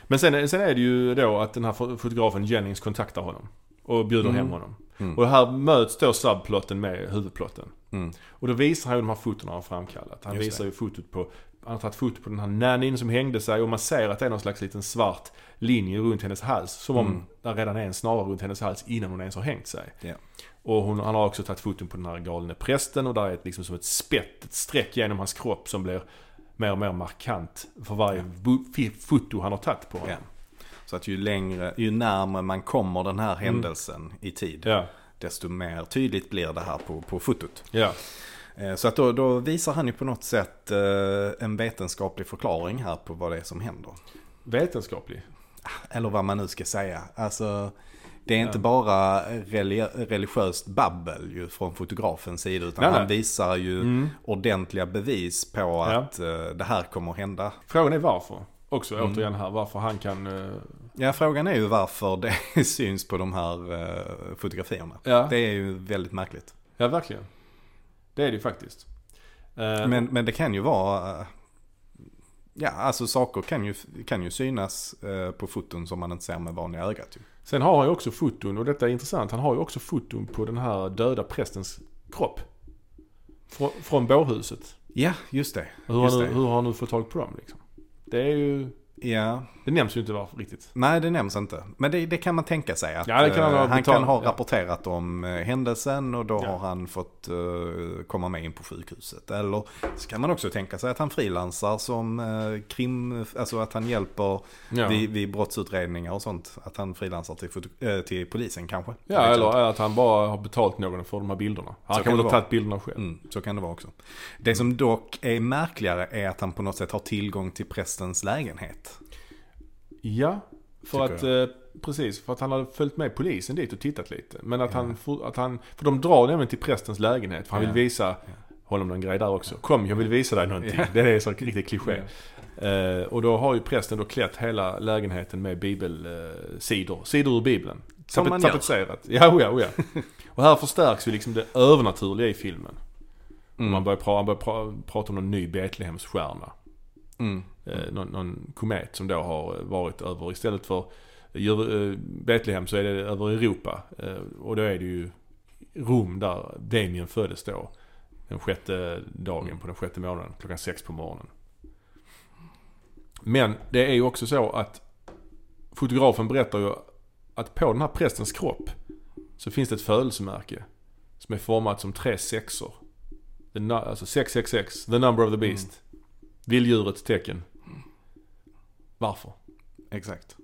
men sen, sen är det ju då att den här fo- fotografen Jennings kontaktar honom. Och bjuder Mm. hem honom. Mm. Och här möts då subplotten med huvudplotten. Mm. Och då visar han ju de här fotona han framkallat. Han Just visar det. ju fotot på, han har tagit foto på den här nannyn som hängde sig och man ser att det är någon slags liten svart linje runt hennes hals. Som om Mm. det redan är en snara runt hennes hals innan hon ens har hängt sig. Ja. Och hon, han har också tagit foton på den här galne prästen och där är ett, liksom som ett spett, ett streck genom hans kropp som blir mer och mer markant för varje fi- foto han har tagit på honom. Så att ju längre, ju närmare man kommer den här händelsen i tid, desto mer tydligt blir det här på, på fotot. Ja, Eh, Så att då, då visar han ju på något sätt eh, en vetenskaplig förklaring här på vad det är som händer. vetenskaplig. Eller vad man nu ska säga. Alltså, det är inte Ja. bara reli- religiöst babbel ju från fotografens sida. Utan Nej, han nej. visar ju Mm. ordentliga bevis på Ja. att eh, det här kommer att hända. Frågan är varför. Också Mm. återigen här, varför han kan... Ja, frågan är ju varför det syns på de här fotografierna. Ja. Det är ju väldigt märkligt. Ja, verkligen. Det är det ju faktiskt. Eh, Men, men det kan ju vara... eh, Ja, alltså saker kan ju, kan ju synas eh, på foton som man inte ser med vanliga ögat. Sen har han ju också foton, och detta är intressant, han har ju också foton på den här döda prästens kropp. Frå, från bårhuset. Ja, just det. Hur har, Just nu, det. hur har han nu fått tag på dem liksom? Det är ju... Ja, Det nämns ju inte varför riktigt. nej det nämns inte. Men det, det kan man tänka sig. Att, Ja, kan han ha eh, han kan ha ja. rapporterat om eh, händelsen och då Ja. har han fått eh, komma med in på sjukhuset. Eller så kan man också tänka sig att han frilansar som uh, krim, alltså att han hjälper Ja, vid, vid brottsutredningar och sånt. Att han frilansar till, till polisen kanske. ja eller inte. att han bara har betalt någon för de här bilderna. Han Så kan väl ha tagit bilderna själv. Mm, så kan det vara också. Det som dock är märkligare är att han på något sätt har tillgång till prästens lägenhet. Ja, för att, eh, precis, för att han hade följt med polisen dit och tittat lite. Men att, Ja. han, for- att han, för de drar nämligen till prästens lägenhet. För han Ja. vill visa honom någon grej där också. Kom, jag vill visa dig någonting. Ja. Det är så riktigt kliché. Eh, och då har ju prästen då klätt hela lägenheten med bibelsidor. Eh, sidor ur bibeln. Som man Tapet- gör. Tapetserat. Ja, oh ja, oh ja. Och här förstärks ju liksom det övernaturliga i filmen. Mm. Man börjar, pra, man börjar pra, prata om någon ny Betlehemsstjärna. Mm. Eh, någon, någon komet som då har eh, varit över istället för eh, eh, Betlehem så är det över Europa. Eh, och då är det ju Rom där Damien föddes då. Den sjätte dagen Mm. på den sjätte månaden klockan sex på morgonen. Men det är ju också så att fotografen berättar ju att på den här prästens kropp så finns det ett födelsemärke som är format som tre sexor. The, alltså 666, the number of the beast. Vilddjurets tecken. Varför? Exakt.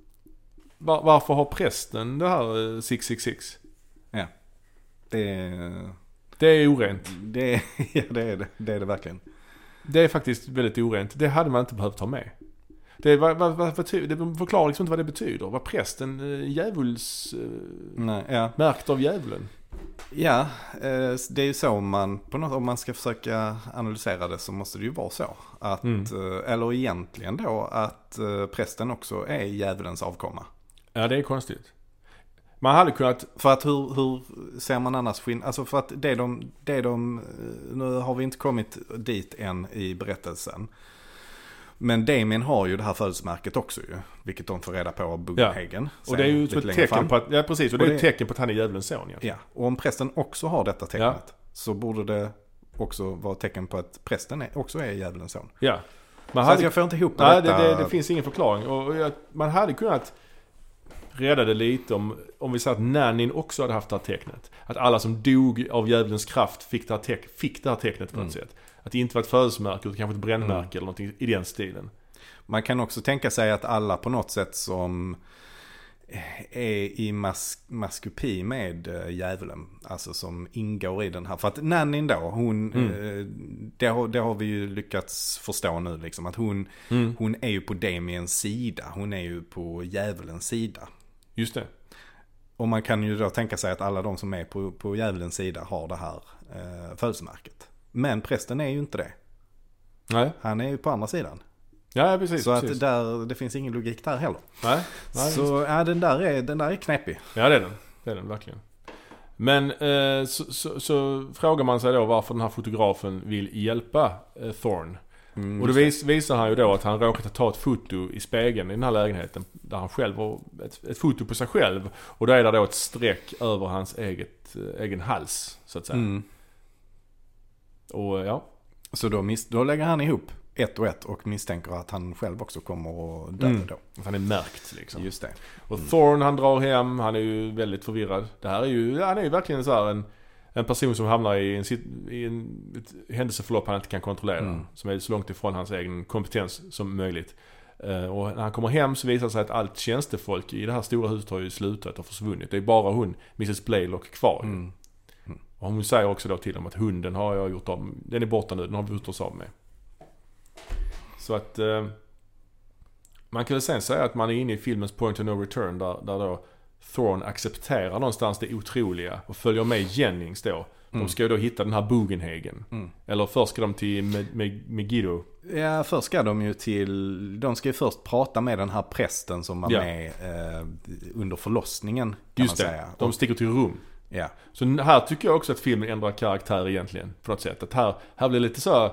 Var, varför har prästen det här eh, 666? Det är, Det är orent. det, är, ja, det, är det. det är det verkligen. Det är faktiskt väldigt orent. Det hade man inte behövt ta med. Det, vad, vad, vad, det förklarar liksom inte vad det betyder. Var prästen äh, djävuls... Eh, Nej, ja. märkt av djävulen? Ja, eh, det är ju så man, på något, om man ska försöka analysera det så måste det ju vara så. Att, Mm. eh, eller egentligen då att eh, prästen också är djävulens avkomma. Ja, det är konstigt. Man hade kunnat... För att hur, hur ser man annars skillnad? Alltså för att det de, det de, nu har vi inte kommit dit än i berättelsen. Men Damien har ju det här födelsemärket också ju. Vilket de får reda på av Bughagen. Och det är ju ett tecken på att... Ja, precis. Och det Och är ett det- tecken på att han är djävulens son egentligen. Ja, och om prästen också har detta tecknet. Så borde det också vara ett tecken på att prästen är, också är djävulens son. Ja. Man Så att jag får inte ihop Nej, det, detta. det, det finns ingen förklaring. Och jag, man hade kunnat räddade lite om, om vi säger att Nannin också hade haft det här tecknet. Att alla som dog av djävulens kraft fick det här, teck, fick det här tecknet på något Mm. sätt. Att det inte var ett födelsemärke utan kanske ett brännmärke Mm. eller någonting i den stilen. Man kan också tänka sig att alla på något sätt som är i mas maskupi med äh, djävulen. Alltså som ingår i den här. För att Nannin då, hon, Mm. eh, det, har, det har vi ju lyckats förstå nu liksom. Att hon, Mm. hon är ju på Damiens sida. Hon är ju på djävulens sida. Just det. Och man kan ju då tänka sig att alla de som är på, på djävulens sida har det här eh, födelsemärket. Men prästen är ju inte det. Nej. Han är ju på andra sidan. Ja, precis. så att precis. där, det finns ingen logik där heller. Nej. Nej, så ja, den, där är, den där är knepig. Ja det är den. Det är den verkligen. Men eh, så, så, så frågar man sig då varför den här fotografen vill hjälpa eh, Thorne. Mm, Och då vis, visar han ju då att han råkat ta ett foto i spegeln i den här lägenheten. Där han själv har ett, ett foto på sig själv. Och då är det då ett streck över hans eget, eh, egen hals. Så att säga. Mm. Och ja. Så då, mis- då lägger han ihop ett och ett och misstänker att han själv också kommer att dö Mm. då. att Han är märkt liksom. Just det. Och Thorne han drar hem, han är ju väldigt förvirrad. Det här är ju, han är ju verkligen så här en, en person som hamnar i en, i en ett händelseförlopp han inte kan kontrollera. Mm. Som är så långt ifrån hans egen kompetens som möjligt. Eh, och när han kommer hem så visar det sig att allt tjänstefolk i det här stora huset har ju slutat och försvunnit. Det är bara hon, Mrs Blaylock, kvar. Mm. Och hon säger också då till dem att hunden har jag gjort av Den är borta nu, den har vi gjort oss av med. Så att... Eh, man kan väl sen säga att man är inne i filmens point of no return där, där då Thorne accepterar någonstans det otroliga och följer med Jennings då. De Mm. ska ju då hitta den här Bugenhagen. Mm. Eller först ska de till Med- Med- Megiddo. Ja, först ska de ju till, de ska ju först prata med den här prästen som var Ja. med eh, under förlossningen. Just det, säga. de sticker till rum ja. Så här tycker jag också att filmen ändrar karaktär egentligen. På något sätt. Att här, här blir det lite så...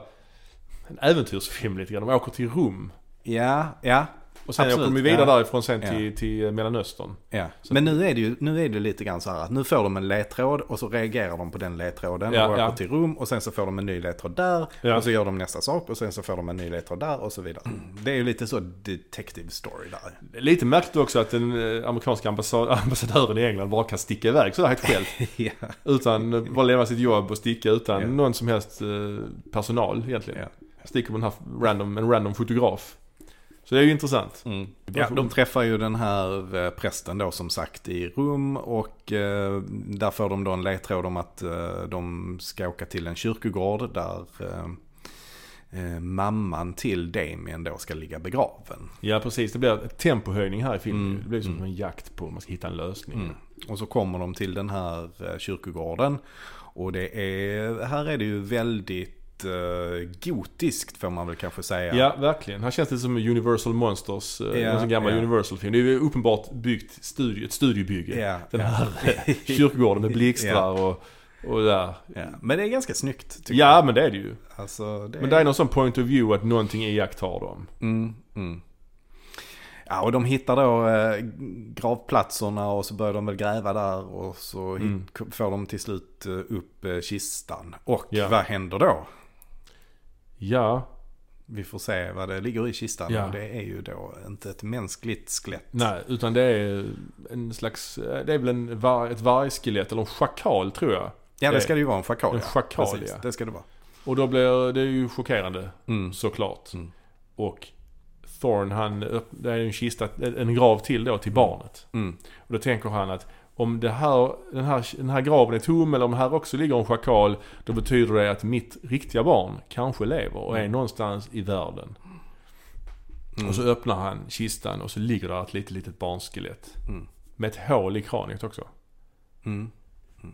En äventyrsfilm lite grann. De åker till Rom. ja, ja, och sen Absolut, åker de vidare ja. därifrån sen Ja. till, till Mellanöstern. ja. Så- Men nu är det ju nu är det lite grann så här att nu får de en ledtråd och så reagerar de på den ledtråden Ja, och åker ja. till rum och sen så får de en ny ledtråd där Ja. och så gör de nästa sak och sen så får de en ny ledtråd där och så vidare. Det är ju lite så detective story där. Lite märkligt också att den eh, amerikanska ambassad, ambassadören i England bara kan sticka iväg sådär helt själv. ja. Utan, eh, bara lämna sitt jobb och sticka utan någon som helst eh, personal egentligen. Sticker med den här random, en random fotograf. Så det är ju intressant. Mm. Ja, de träffar ju den här eh, prästen då som sagt i rum och eh, där får de då en ledtråd om att eh, de ska åka till en kyrkogård där eh, eh, mamman till Damien då ska ligga begraven. Ja precis, det blir ett tempohöjning här i filmen. Mm, Det blir som mm. en jakt på om man ska hitta en lösning. Mm. Och så kommer de till den här eh, kyrkogården och det är, här är det ju väldigt eh, gotiskt får man väl kanske säga. Ja, verkligen. Här känns det som Universal Monsters, eh, Ja, en gammal ja. Universal-film. Det är ju uppenbart byggt studio, ett studiobygge. Ja, Den här kyrkogården med blixtrar och, och där. Ja, Men det är ganska snyggt tycker Ja, jag. men det är det ju. Alltså, det Men det är någon sån point of view att någonting iakttar dem. Mm, mm. Ja, och de hittar då eh, gravplatserna och så börjar de väl gräva där och så hit, Mm. får de till slut eh, upp eh, kistan. Och Ja. vad händer då? Ja, Vi får se vad det ligger i kistan Ja. och det är ju då inte ett mänskligt skelett. nej, utan det är en slags, det är väl en, var- ett vargskelett eller en schakal tror jag. Ja, det det- ska det ju vara en schakal. en ja. schakal, Precis, ja. Det ska det vara. Och då blir det ju chockerande Mm. såklart. Mm. Och Thorne han, det är en kista, en grav till då till barnet. Mm. Och då tänker han att om det här, den, här, den här graven är tom eller om här också ligger en schakal. Då betyder det att mitt riktiga barn kanske lever och är Mm. någonstans i världen. Mm. Och så öppnar han kistan och så ligger där ett litet, litet barnskelett. Mm. Med ett hål i kraniet också. Mm.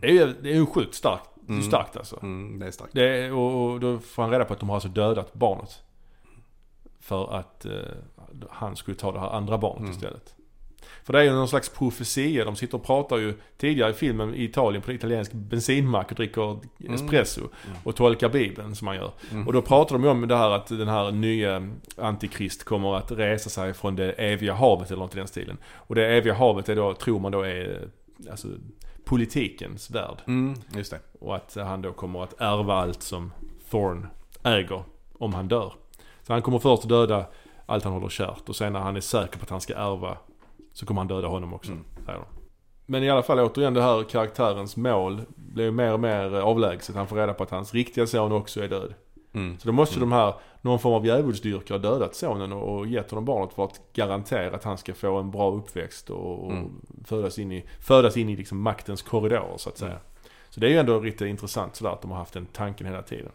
Det är ju det är ju sjukt starkt. Det är Mm. starkt alltså. Mm, det är starkt. Det är, och, då får han reda på att de har alltså dödat barnet. För att eh, han skulle ta det här andra barnet istället. För det är ju någon slags profetia. De sitter och pratar ju tidigare i filmen i Italien på en italiensk bensinmack och dricker Mm. espresso. Och tolkar bibeln som man gör. Mm. Och då pratar de ju om det här att den här nya antikrist kommer att resa sig från det eviga havet eller något i den stilen. Och det eviga havet är då, tror man då är alltså politikens värld. Mm, just det. Och att han då kommer att ärva allt som Thorn äger om han dör. Så han kommer först döda allt han håller kärt och sen när han är säker på att han ska ärva Så kommer han döda honom också, Mm. säger de. Men i alla fall återigen det här karaktärens mål blir ju mer och mer eh, avlägset. Han får reda på att hans riktiga son också är död. Mm. Så då måste ju de här, någon form av djävulsdyrkare ha dödat sonen och, och gett honom barnet för att garantera att han ska få en bra uppväxt och, och Mm. födas in i, födas in i liksom maktens korridorer så att säga. Mm. Så det är ju ändå riktigt intressant sådär att de har haft den tanken hela tiden.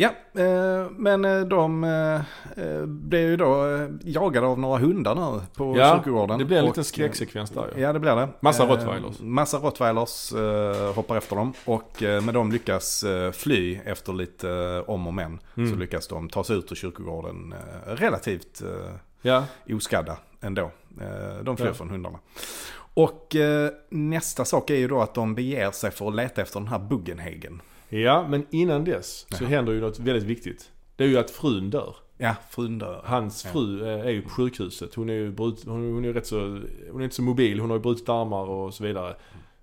Ja, eh, men eh, de eh, blev ju då jagade av några hundar nu på Ja, kyrkogården. det blir en Och, liten skräcksekvens där ju. Ja, det blir det. Massa rottweilers. Massa rottweilers hoppar efter dem. Och eh, men de lyckas fly efter lite om och men. Mm. Så lyckas de ta sig ut ur kyrkogården relativt Ja, oskadda ändå. De flyr Ja. från hundarna. Och nästa sak är ju då att de beger sig för att leta efter den här Buggenhagen. Ja, men innan dess så Ja. händer ju något väldigt viktigt. Det är ju att frun dör. Ja, frun dör. Hans Ja. fru eh, är ju på sjukhuset. Hon är ju brut, hon, hon är ju rätt så, hon är inte så mobil. Hon har ju brutit armar och så vidare.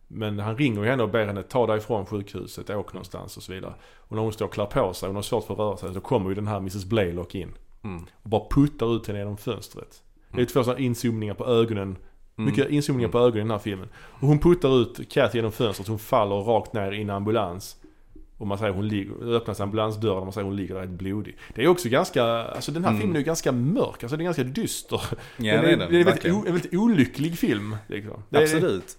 Men han ringer ju henne och ber henne ta dig ifrån sjukhuset, åk någonstans och så vidare. Och när hon står och klär på sig, hon har svårt för att röra sig, så kommer ju den här Mrs Blaylock in. Mm. Och bara puttar ut henne genom fönstret. Det är två sådana inzoomningar på ögonen. Mm. Mycket inzoomningar på ögonen i den här filmen. Och hon puttar ut Kathy genom fönstret, hon faller rakt ner i en ambulans. Och man säger hon ligger, det öppnas ambulansdörren och man säger hon ligger där helt blodig. Det är också ganska, alltså den här Mm. filmen är ju ganska mörk, alltså den är ganska dyster. Ja, den det är det är den. en väldigt, verkligen. o, en väldigt olycklig film. Liksom. Det är- Absolut.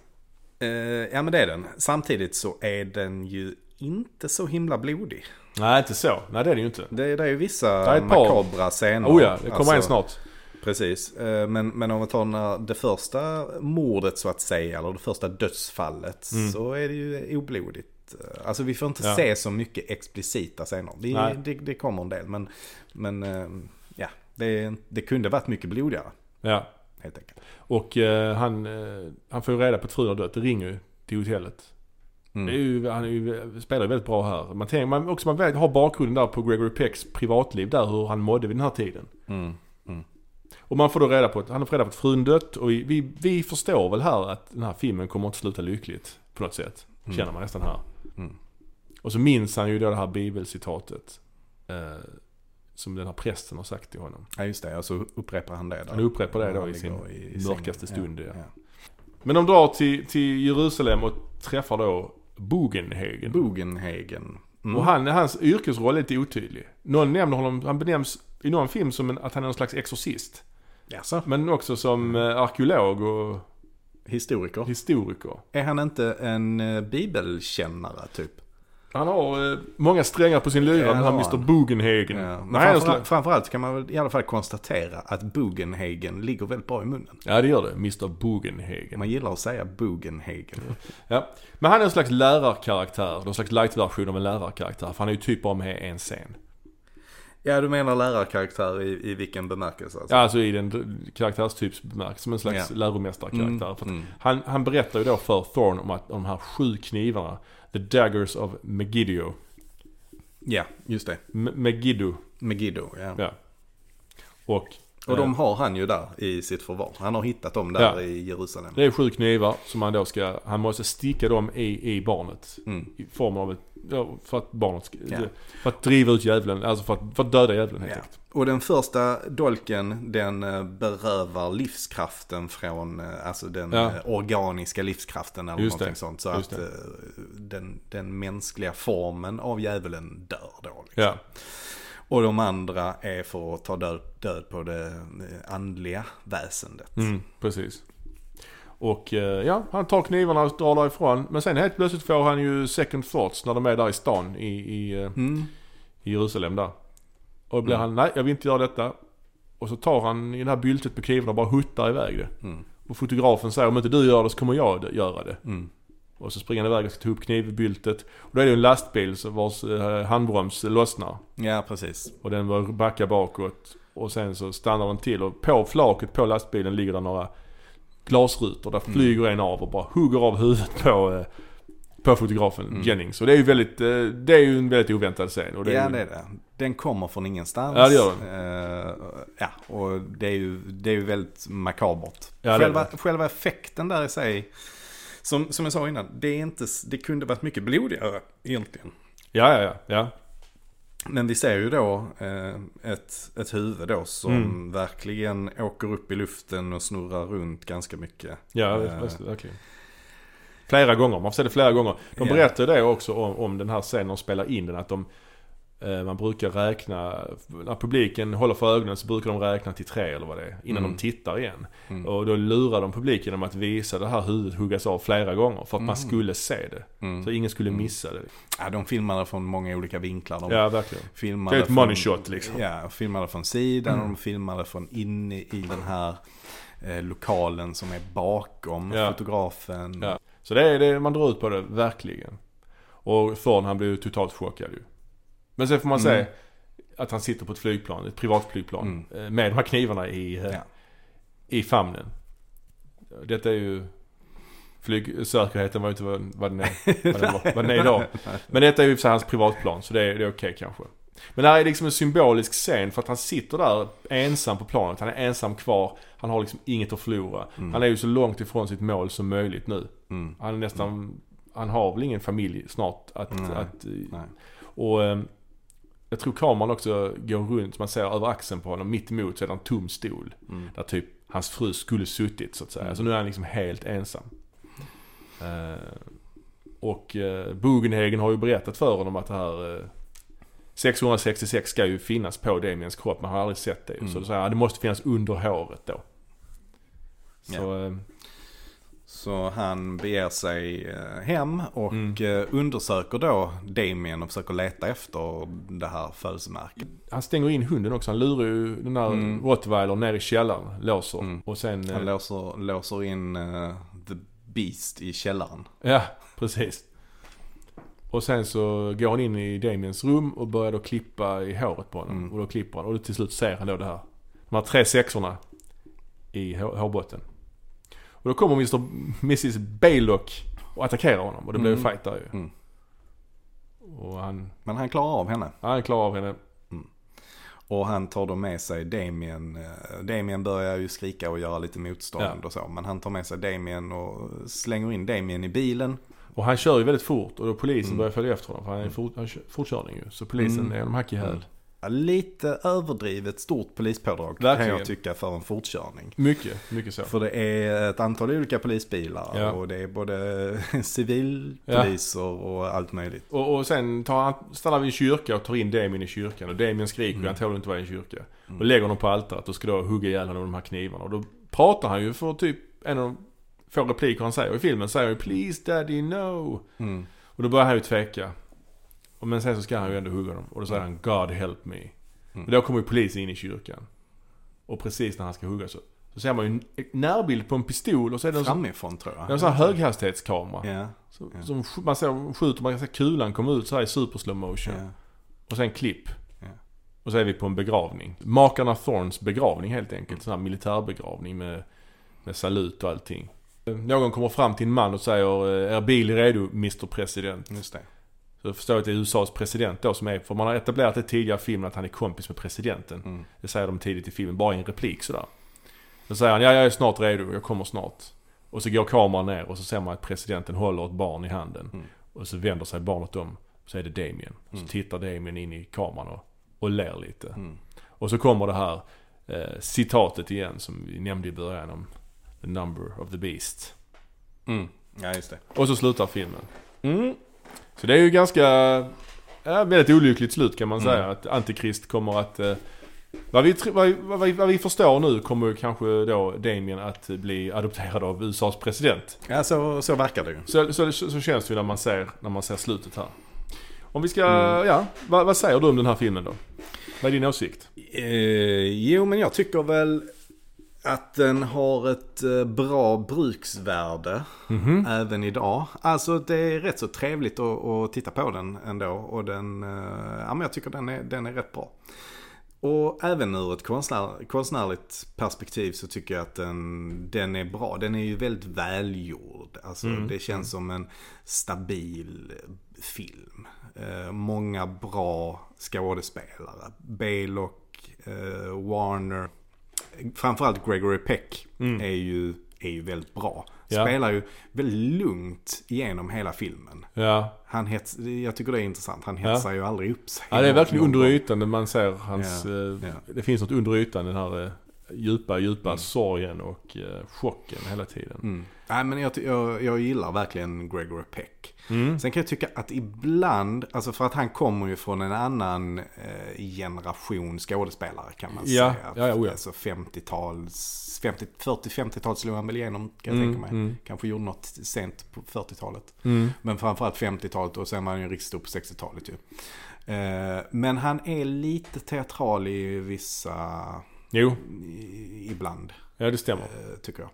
Eh, ja men det är den. Samtidigt så är den ju inte så himla blodig. Nej, inte så. Nej, det är det ju inte. Det, det är ju vissa är makabra scener. Oh ja, det kommer en Alltså, snart. Precis. Eh, Men, men om vi tar när det första mordet så att säga, eller det första dödsfallet, Mm. så är det ju oblodigt. Eh, Alltså vi får inte Ja. se så mycket explicita scener. Det, det, det kommer en del, men, men eh, ja, det, det kunde varit mycket blodigare. Ja. Helt enkelt. Och eh, han, han får ju reda på att frun har dött. Det ringer ju till hotellet. Mm. Är ju, han är ju, spelar ju väldigt bra här. Man tänker, man, också man har bakgrunden där på Gregory Pecks privatliv där, hur han mådde vid den här tiden. Mm. Och man får då reda på att, han har reda på att frun dött och vi, vi, vi förstår väl här att den här filmen kommer inte sluta lyckligt. På något sätt. Mm. Känner man nästan här. Mm. Och så minns han ju då det här bibelcitatet. Eh, som den här prästen har sagt till honom. Ja just det, och så upprepar han det. Där. Han upprepar det då i sin i mörkaste stund. Ja. Ja. Men de drar till, till Jerusalem och träffar då Bugenhagen. Bugenhagen. Mm. Och han, hans yrkesroll är lite otydlig. Någon nämner honom, han benämns i någon film som en, att han är någon slags exorcist. Jaså? Men också som eh, arkeolog och Historiker. historiker. Är han inte en eh, bibelkännare typ? Han har eh, många strängar på sin lyra, Ja, den här Mr han. Bugenhagen. Ja. Nej, framförallt, framförallt kan man väl i alla fall konstatera att Bugenhagen ligger väldigt bra i munnen. ja, det gör det. Mr Bugenhagen. Man gillar att säga Bugenhagen. Ja. Men han är en slags lärarkaraktär. Någon slags light-version av en lärarkaraktär. För han är ju typ bara med en scen. Ja, du menar lärarkaraktär i, i vilken bemärkelse? Alltså? Ja, alltså i den karaktärstyps bemärkelse. Som en slags Ja. läromästarkaraktär. Mm, mm. han, han berättar ju då för Thorn om att de här sju knivarna. The Daggers of Megiddo. Ja, just det. M- Megiddo. Megiddo, ja. Ja. Och, Och de eh, har han ju där i sitt förvar. Han har hittat dem där Ja. i Jerusalem. det är sju knivar som han då ska, han måste sticka dem i, i barnet. Mm. I form av ett, ja, för att barnet Ja. för att driva ut djävulen, alltså för att, för att döda djävulen helt enkelt. Och den första dolken den eh, berövar livskraften från, eh, alltså den Ja. eh, organiska livskraften eller Just det. någonting sånt. Så Just att det. den, den mänskliga formen av djävulen dör då. Liksom. Ja. Och de andra är för att ta död, död på det andliga väsendet. Mm, precis. Och eh, ja, han tar knivarna och drar därifrån. Men sen helt plötsligt får han ju second thoughts när de är där i stan i, i, eh, Mm. i Jerusalem där. Och då blir Mm. han, nej jag vill inte göra detta. Och så tar han i det här byltet på knivarna och bara huttar iväg det. Mm. Och fotografen säger om inte du gör det så kommer jag göra det. Mm. Och så springer han iväg och ska ta upp knivbyltet. Och då är det en lastbil vars eh, handbroms lossnar. Ja, precis. Och den var backa bakåt. Och sen så stannar den till och på flaket på lastbilen ligger det några glasrutor. Där Mm. flyger en av och bara hugger av huvudet på, eh, på fotografen Mm. Jennings. Och det är ju väldigt, eh, det är ju en väldigt oväntad scen. Och det är ja, ju, det är det. Den kommer från ingenstans. Ja, det gör den. ja, och det är ju, det är ju väldigt makabert. Ja, själva, själva effekten där i sig, som, som jag sa innan, det, är inte, det kunde varit mycket blodigare egentligen. Ja, ja, ja. ja. Men vi ser ju då eh, ett, ett huvud då som Mm. verkligen åker upp i luften och snurrar runt ganska mycket. Ja, Eh. verkligen. Flera gånger, man får se det flera gånger. De berättar ju det också om, om den här scenen de spelar in den. Att de, man brukar räkna, när publiken håller för ögonen så brukar de räkna till tre eller vad det är. Innan Mm. de tittar igen. Mm. Och då lurar de publiken genom att visa det här huvudet huggas av flera gånger. För att man Mm. skulle se det. Mm. Så ingen skulle Mm. missa det. Ja, de filmade från många olika vinklar. De Ja, verkligen. filmade Det är ett från- money shot, liksom. Ja, filmade från sidan Mm. och de filmade från inne i den här eh, lokalen som är bakom Ja. fotografen. Ja. Så det är det, man drar ut på det, verkligen. Och Thorn han blir ju totalt chockad ju. Men sen får man Mm. se att han sitter på ett flygplan, ett privatflygplan. Mm. eh, Med de här knivarna i, eh, Ja. i famnen. Detta är ju... Flygsäkerheten var ju inte vad, vad, den är, vad, den var, vad den är idag. Men detta är ju sig hans privatplan, så det är, det är okej kanske. Men det här är liksom en symbolisk scen för att han sitter där ensam på planet. Han är ensam kvar. Han har liksom inget att förlora. Mm. Han är ju så långt ifrån sitt mål som möjligt nu. Mm. Han är nästan... Han har väl ingen familj snart att... Nej. att Nej. och eh, jag tror kameran också går runt, man ser över axeln på honom. Mitt emot så är det en tom stol. Mm. Där typ hans fru skulle suttit så att säga. Mm. Så nu är han liksom helt ensam. Eh, och eh, Bugenhagen har ju berättat för honom att det här eh, 666 ska ju finnas på Damiens kropp, men han har aldrig sett det. Mm. Så då säger han det måste finnas under håret då. Så, eh, Så han beger sig eh, hem och Mm. eh, undersöker då Damien och försöker leta efter det här födelsemärket. han stänger in hunden också. Han lurar ju den där Mm. rottweiler ner i källaren, låser. Mm. Och sen... Han eh, låser, låser in eh, The Beast i källaren. Ja, precis. Och sen så går han in i Damiens rum och börjar då klippa i håret på honom. Mm. Och då klipper han och till slut ser han då det här. De här tre sexorna i hår- hårbotten. Och då kommer Mr. Mrs. Baylock och attackerar honom och det blir Mm. fight där ju. Mm. Och han, Men han klarar av henne. han klarar av henne. Och han tar då med sig Damien. eh, Damien börjar ju skrika och göra lite motstånd Ja. och så. Men han tar med sig Damien och slänger in Damien i bilen. Och han kör ju väldigt fort och då polisen Mm. börjar följa efter honom. För han är fort, han kör, fortkörning ju. Så polisen Mm. är de hack i häl. Ja, Lite överdrivet stort polispådrag kan Verkligen. jag tycka för en fortkörning. Mycket, mycket så. För det är ett antal olika polisbilar Ja. och det är både civilpoliser och allt möjligt. Och, och sen tar stannar vi i en kyrka och tar in Damien i kyrkan. Och Damien skriker, Mm. han tål inte vara i en kyrka. Mm. Och lägger honom på altaret och ska då hugga ihjäl honom med de här knivarna. Och då pratar han ju för typ en av de få repliker han säger i filmen. Säger han ju 'Please daddy no' Mm. Och då börjar han ju tveka. Och men sen så ska han ju ändå hugga dem. Och då säger han 'God help me' Mm. Och då kommer ju polisen in i kyrkan. Och precis när han ska hugga så, så ser man ju en närbild på en pistol och så är det en Framifrån tror jag. en sån här höghastighetskamera. Ja, Så, Ja. som man ser, skjuter, man kan se kulan komma ut så här i super slow motion. ja. Och sen klipp. Och så är vi på en begravning. Makarna Thorns begravning helt enkelt. Sån här militärbegravning med, med salut och allting. Någon kommer fram till en man och säger eh, Är bil redo Mr President? Just det. Så jag förstår att det är USAs president då som är, för man har etablerat det tidigare i filmen att han är kompis med presidenten. Mm. Det säger de tidigt i filmen, bara i en replik sådär. Då säger han, ja jag är snart redo, jag kommer snart. Och så går kameran ner och så ser man att presidenten håller ett barn i handen. Mm. Och så vänder sig barnet om, så är det Damien. Och så Mm. tittar Damien in i kameran och, och ler lite. Mm. Och så kommer det här eh, citatet igen som vi nämnde i början om The number of the beast. Mm. Ja, just det. Och så slutar filmen. Mm. Så det är ju ganska, ja, väldigt olyckligt slut kan man Mm. säga. Att Antikrist kommer att, eh, vad, vi, vad, vad, vad vi förstår nu kommer kanske då Damien att bli adopterad av USAs president. Ja, så, så verkar det ju. Så, så, så, så känns det ju när man ser, när man ser slutet här. Om vi ska, Mm. ja, vad, vad säger du om den här filmen då? Vad är din åsikt? Eh, jo, men jag tycker väl att den har ett eh, bra bruksvärde Mhm. även idag. Alltså det är rätt så trevligt att, att titta på den ändå och den, eh, ja men jag tycker den är, den är rätt bra. Och även ur ett konstnär, konstnärligt perspektiv så tycker jag att den, den är bra. Den är ju väldigt välgjord. Alltså Mm. det känns som en stabil film. Eh, många bra skådespelare. Baylock, eh, Warner. Framförallt Gregory Peck Mm. är ju är ju väldigt bra. Ja. Spelar ju väldigt lugnt igenom hela filmen. Ja. Han hets, jag tycker det är intressant. Han hetsar ju aldrig upp sig. ja, det är verkligen under ytan. Man ser hans... Ja, eh, ja. Det finns något under ytan. Den här eh, djupa, djupa Mm. sorgen och eh, chocken hela tiden. Mm. Nej men jag, jag, jag gillar verkligen Gregory Peck. Mm. Sen kan jag tycka att ibland, alltså för att han kommer ju från en annan eh, generation skådespelare kan man Ja, säga. ja, ja, oh ja. Alltså 50-tals, 50, 40-50-tals slog han väl igenom kan jag Mm, tänka mig. mm. Kanske gjorde något sent på 40-talet. Mm. Men framförallt 50-talet och sen var han ju riktigt stor på 60-talet ju. Eh, men han är lite teatral i vissa, Jo, i, ibland. ja det stämmer. Eh, tycker jag.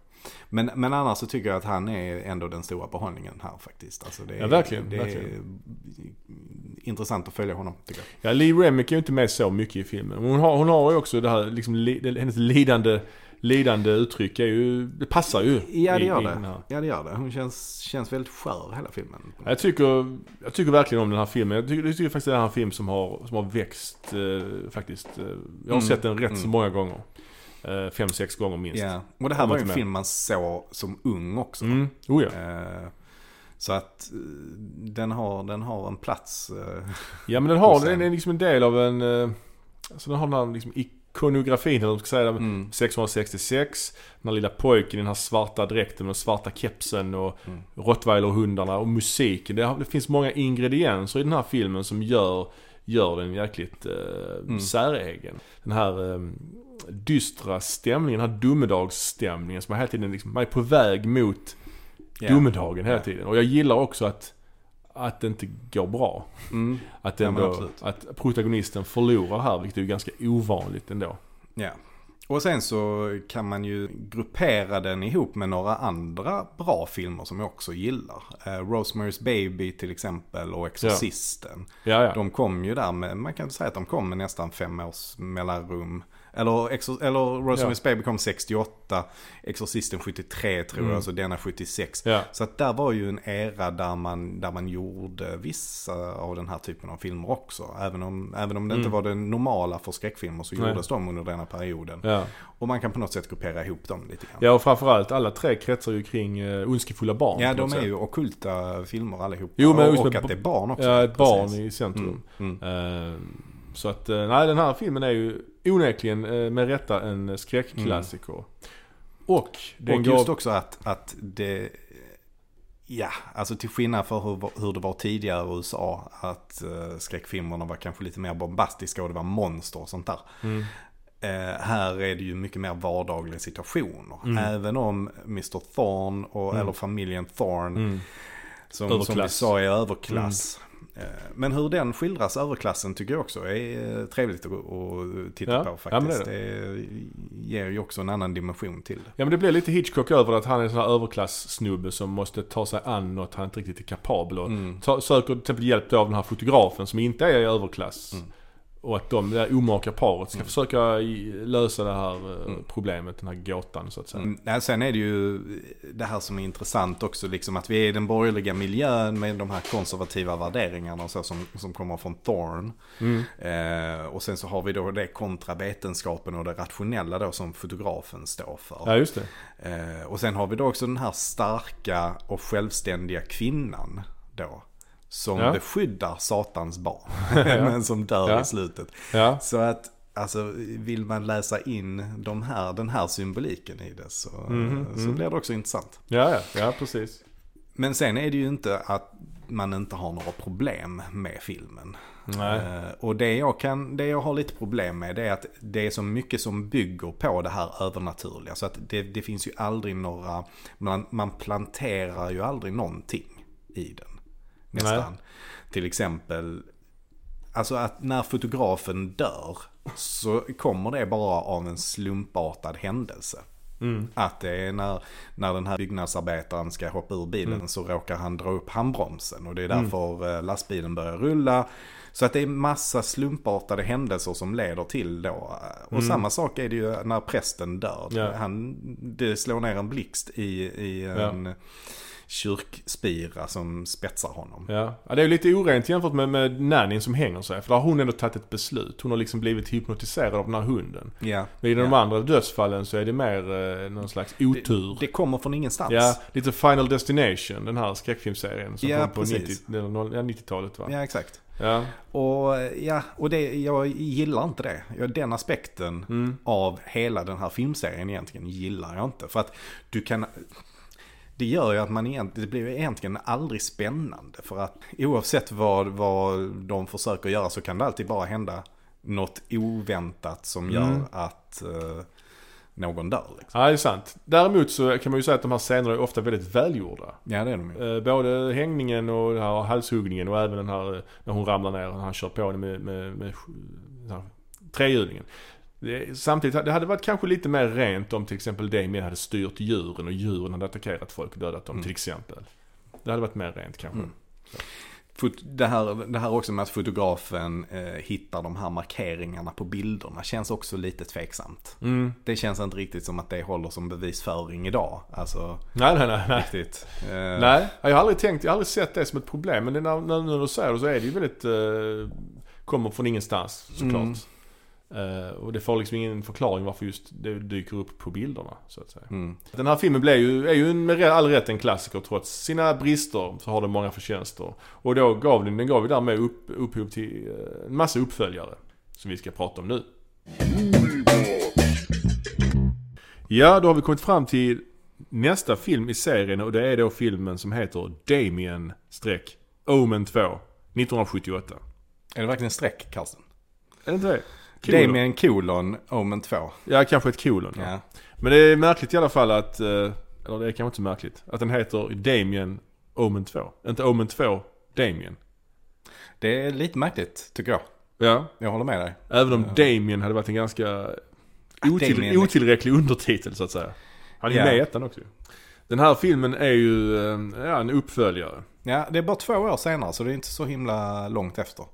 Men, men annars så tycker jag att han är ändå den stora behållningen här faktiskt. Alltså det är, Ja, verkligen, Det verkligen. är intressant att följa honom tycker jag. Ja, Lee Remick är ju inte med så mycket i filmen. Men Hon har, hon har ju också det här, liksom, li, hennes lidande, lidande uttryck är ju, det passar ju. Ja det gör i det. här. Ja det gör det. Hon känns, känns väldigt skör hela filmen. Jag tycker, jag tycker verkligen om den här filmen. Jag tycker, jag tycker faktiskt det är en film som har, som har växt eh, faktiskt. Eh, jag har Mm, sett den rätt så mm. många gånger. Eh, fem, sex gånger minst. Ja. Och det här var ju en mer. film man såg som ung också. Mm. Oh ja. Eh, så att eh, den har, den har en plats. eh, Ja men den har, Och den är liksom en del av en, eh, alltså den har den här liksom ikonografin eller vad man ska säga. mm. 666, den här lilla pojken i den här svarta dräkten med den svarta kepsen och Mm. rottweilerhundarna och musiken. Det, det finns många ingredienser i den här filmen som gör, gör den jäkligt eh, Mm. säregen. Den här dystra stämningen, den här domedagsstämningen som man hela tiden liksom, man är på väg mot Ja. domedagen hela Ja. tiden. Och jag gillar också att, att det inte går bra. Mm. Att, Ja, ändå, absolut. att protagonisten förlorar här, vilket är ganska ovanligt ändå. Ja. Och sen så kan man ju gruppera den ihop med några andra bra filmer som jag också gillar. Eh, Rosemary's Baby till exempel och Exorcisten. Ja, ja. De kom ju där med, man kan säga att de kom med nästan fem års mellanrum. Eller, Exor- eller Rosemary's Baby kom 68, Exorcisten 73 tror Mm. jag, så denna 76. ja. Så att där var ju en era där man, där man gjorde vissa av den här typen av filmer också. Även om, även om det inte Mm. var det normala för skräckfilmer så Nej. gjordes de under denna perioden. ja. Och man kan på något sätt gruppera ihop dem lite grann. Ja och framförallt alla tre kretsar ju kring uh, ondskefulla barn. Ja, de är sätt. ju ockulta filmer allihop. Jo, men och, att det är barn också. Ja, ett barn Precis. i centrum. Mm. Eh, så att, eh, nej den här filmen är ju onekligen eh, med rätta en skräckklassiker. Och den Och just också att, att det, ja, alltså till skillnad för hur, hur det var tidigare i USA, att uh, skräckfilmerna var kanske lite mer bombastiska och det var monster och sånt där. Mm. Eh, här är det ju mycket mer vardagliga situationer. Mm. Även om Mr. Thorne, och, Mm. eller familjen Thorne, Mm. som, som vi sa är överklass. Eh, Men hur den skildras, överklassen, tycker jag också är eh, trevligt att, titta Ja, på ja, men det faktiskt. det ger ju också en annan dimension till det. Ja men det blir lite Hitchcock över att han är en sån här överklass-snubbe som måste ta sig an något han inte riktigt är kapabel och Mm. ta, söker till exempel hjälp av den här fotografen som inte är i överklass. Mm. Och att de, det här omaka paret ska Mm. försöka lösa det här eh, Mm. problemet, den här gåtan så att säga. Mm. Sen är det ju det här som är intressant också, liksom att vi är i den borgerliga miljön med de här konservativa värderingarna och så som, som kommer från Thorne. Mm. Eh, och sen så har vi då det kontra vetenskapen och det rationella då som fotografen står för. Ja just det. Eh, och sen har vi då också den här starka och självständiga kvinnan då. Som Ja. beskyddar satans barn. Men som dör Ja. i slutet. Ja. Så att Alltså vill man läsa in de här, den här symboliken i det så, Mhm, så mm. blir det också intressant. Ja, ja, ja precis. Men sen är det ju inte att man inte har några problem med filmen. Eh, och det jag, kan, det jag har lite problem med det är att det är så mycket som bygger på det här övernaturliga. Så att det, det finns ju aldrig några, man, man planterar ju aldrig någonting i den. Nästan. Till exempel, alltså att när fotografen dör så kommer det bara av en slumpartad händelse. Mm. Att det är när, när den här byggnadsarbetaren ska hoppa ur bilen Mm. så råkar han dra upp handbromsen. Och det är därför eh, lastbilen börjar rulla. Så att det är massa slumpartade händelser som leder till då. eh, Och Mm. samma sak är det ju när prästen dör. Ja. Han, det slår ner en blixt i, i, en, kyrkspira som spetsar honom. Ja. ja, det är lite orent jämfört med, med nannyn som hänger sig. För där har hon ändå tagit ett beslut. Hon har liksom blivit hypnotiserad av den här hunden. Ja. Men i de Ja. andra dödsfallen så är det mer eh, någon slags otur. Det kommer från ingenstans. Ja, lite Final Destination, den här skräckfilmserien som Ja, kom på precis. 90, eller noll- ja, 90-talet va? ja exakt. Ja. Och ja, och det, jag gillar inte det. Jag, den aspekten Mm. av hela den här filmserien egentligen gillar jag inte. För att du kan... Det gör ju att man egentligen, det blir ju egentligen aldrig spännande. För att oavsett vad, vad de försöker göra så kan det alltid bara hända något oväntat som gör Mm. att eh, någon dör. Liksom. ja, det är sant. Däremot så kan man ju säga att de här scenerna är ofta väldigt välgjorda. Ja det är de ju. Eh, både hängningen och den här halshuggningen och även den här eh, när hon ramlar ner och han kör på henne med, med, med här trehjulingen. Samtidigt, det hade varit kanske lite mer rent om till exempel Damien hade styrt djuren och djuren hade attackerat folk och dödat dem Mm. till exempel. Det hade varit mer rent kanske. Mm. Det här, det här också med att fotografen eh, hittar de här markeringarna på bilderna känns också lite tveksamt. Mm. Det känns inte riktigt som att det håller som bevisföring idag. Alltså Nej, nej, nej. nej. riktigt. Eh, Nej, jag har aldrig tänkt, jag har aldrig sett det som ett problem. Men när, när, när du säger det så är det ju väldigt, eh, kommer från ingenstans såklart. Mm. Eh, och det får liksom ingen förklaring varför just det dyker upp på bilderna så att säga. Mm. Den här filmen blev ju, är ju med all rätt en klassiker trots sina brister så har den många förtjänster. Och då gav den, den gav ju därmed upp, upphov till eh, en massa uppföljare. Som vi ska prata om nu. Ja, då har vi kommit fram till nästa film i serien och det är då filmen som heter Damien-Omen 2 1978. Är det verkligen streck, Carsten? Är det inte det? Kolon. Damien kolon Omen 2. Ja, kanske ett kolon. Ja. Ja. Men det är märkligt i alla fall att, eh, eller det är kanske inte så märkligt, att den heter Damien Omen 2. Inte Omen 2, Damien. Det är lite märkligt, tycker jag. Ja, Jag håller med dig. även om Damien hade varit en ganska otill, Damien- otillräcklig undertitel så att säga. Han är ju Ja. med i ettan också. Den här filmen är ju eh, ja, en uppföljare. Ja, det är bara två år senare så det är inte så himla långt efter.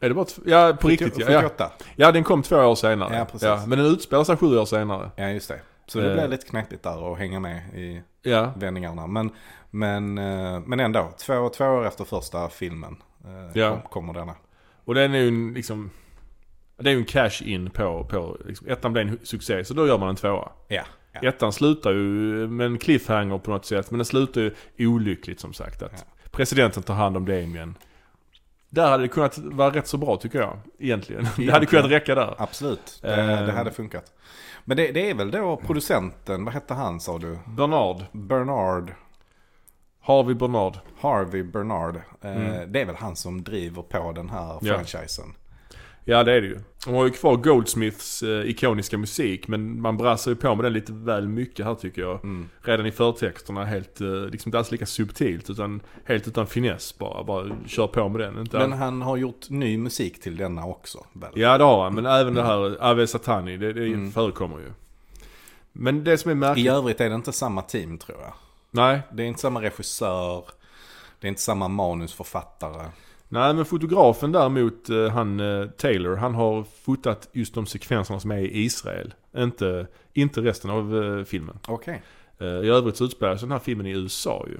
Är det bara Ja, på riktigt ja. ja. 78. Ja, den kom två år senare. Ja, precis. men den utspelar sig sju år senare. Ja, just det. Så det Eh. blir lite knepigt där att hänga med i Ja, vändningarna. Men, men, eh, men ändå, två, två år efter första filmen eh, Ja. kom, kommer denna. och den är ju en liksom... Det är ju en cash-in på, på liksom, ettan blev en succé, så då gör man en tvåa. Ja. ja. Ettan slutar ju med en cliffhanger på något sätt, men den slutar ju olyckligt som sagt. Att presidenten tar hand om Damien. Där hade det kunnat vara rätt så bra tycker jag, egentligen. Det hade kunnat räcka där. Absolut, det, Eh. det hade funkat. Men det, det är väl då producenten, vad hette han sa du? Bernard. Bernard, Harvey Bernard. Harvey Bernard. Eh, Mm. Det är väl han som driver på den här Ja. franchisen. Ja det är det ju. De har ju kvar Goldsmiths eh, ikoniska musik men man brassar ju på med den lite väl mycket här tycker jag. Mm. Redan i förtexterna helt, eh, liksom inte alls lika subtilt utan helt utan finess bara. Bara kör på med den. Inte Men all- han har gjort ny musik till denna också. Väl? Ja det har han, men även det här Ave Satani, det, det Mm. förekommer ju. Men det som är märkligt... I övrigt är det inte samma team tror jag. Nej, Det är inte samma regissör. Det är inte samma manusförfattare. Nej men fotografen däremot, eh, han eh, Taylor, han har fotat just de sekvenserna som är i Israel. Inte, inte resten av eh, filmen. Okej. Eh, I övrigt så utspelar sig den här filmen i USA ju.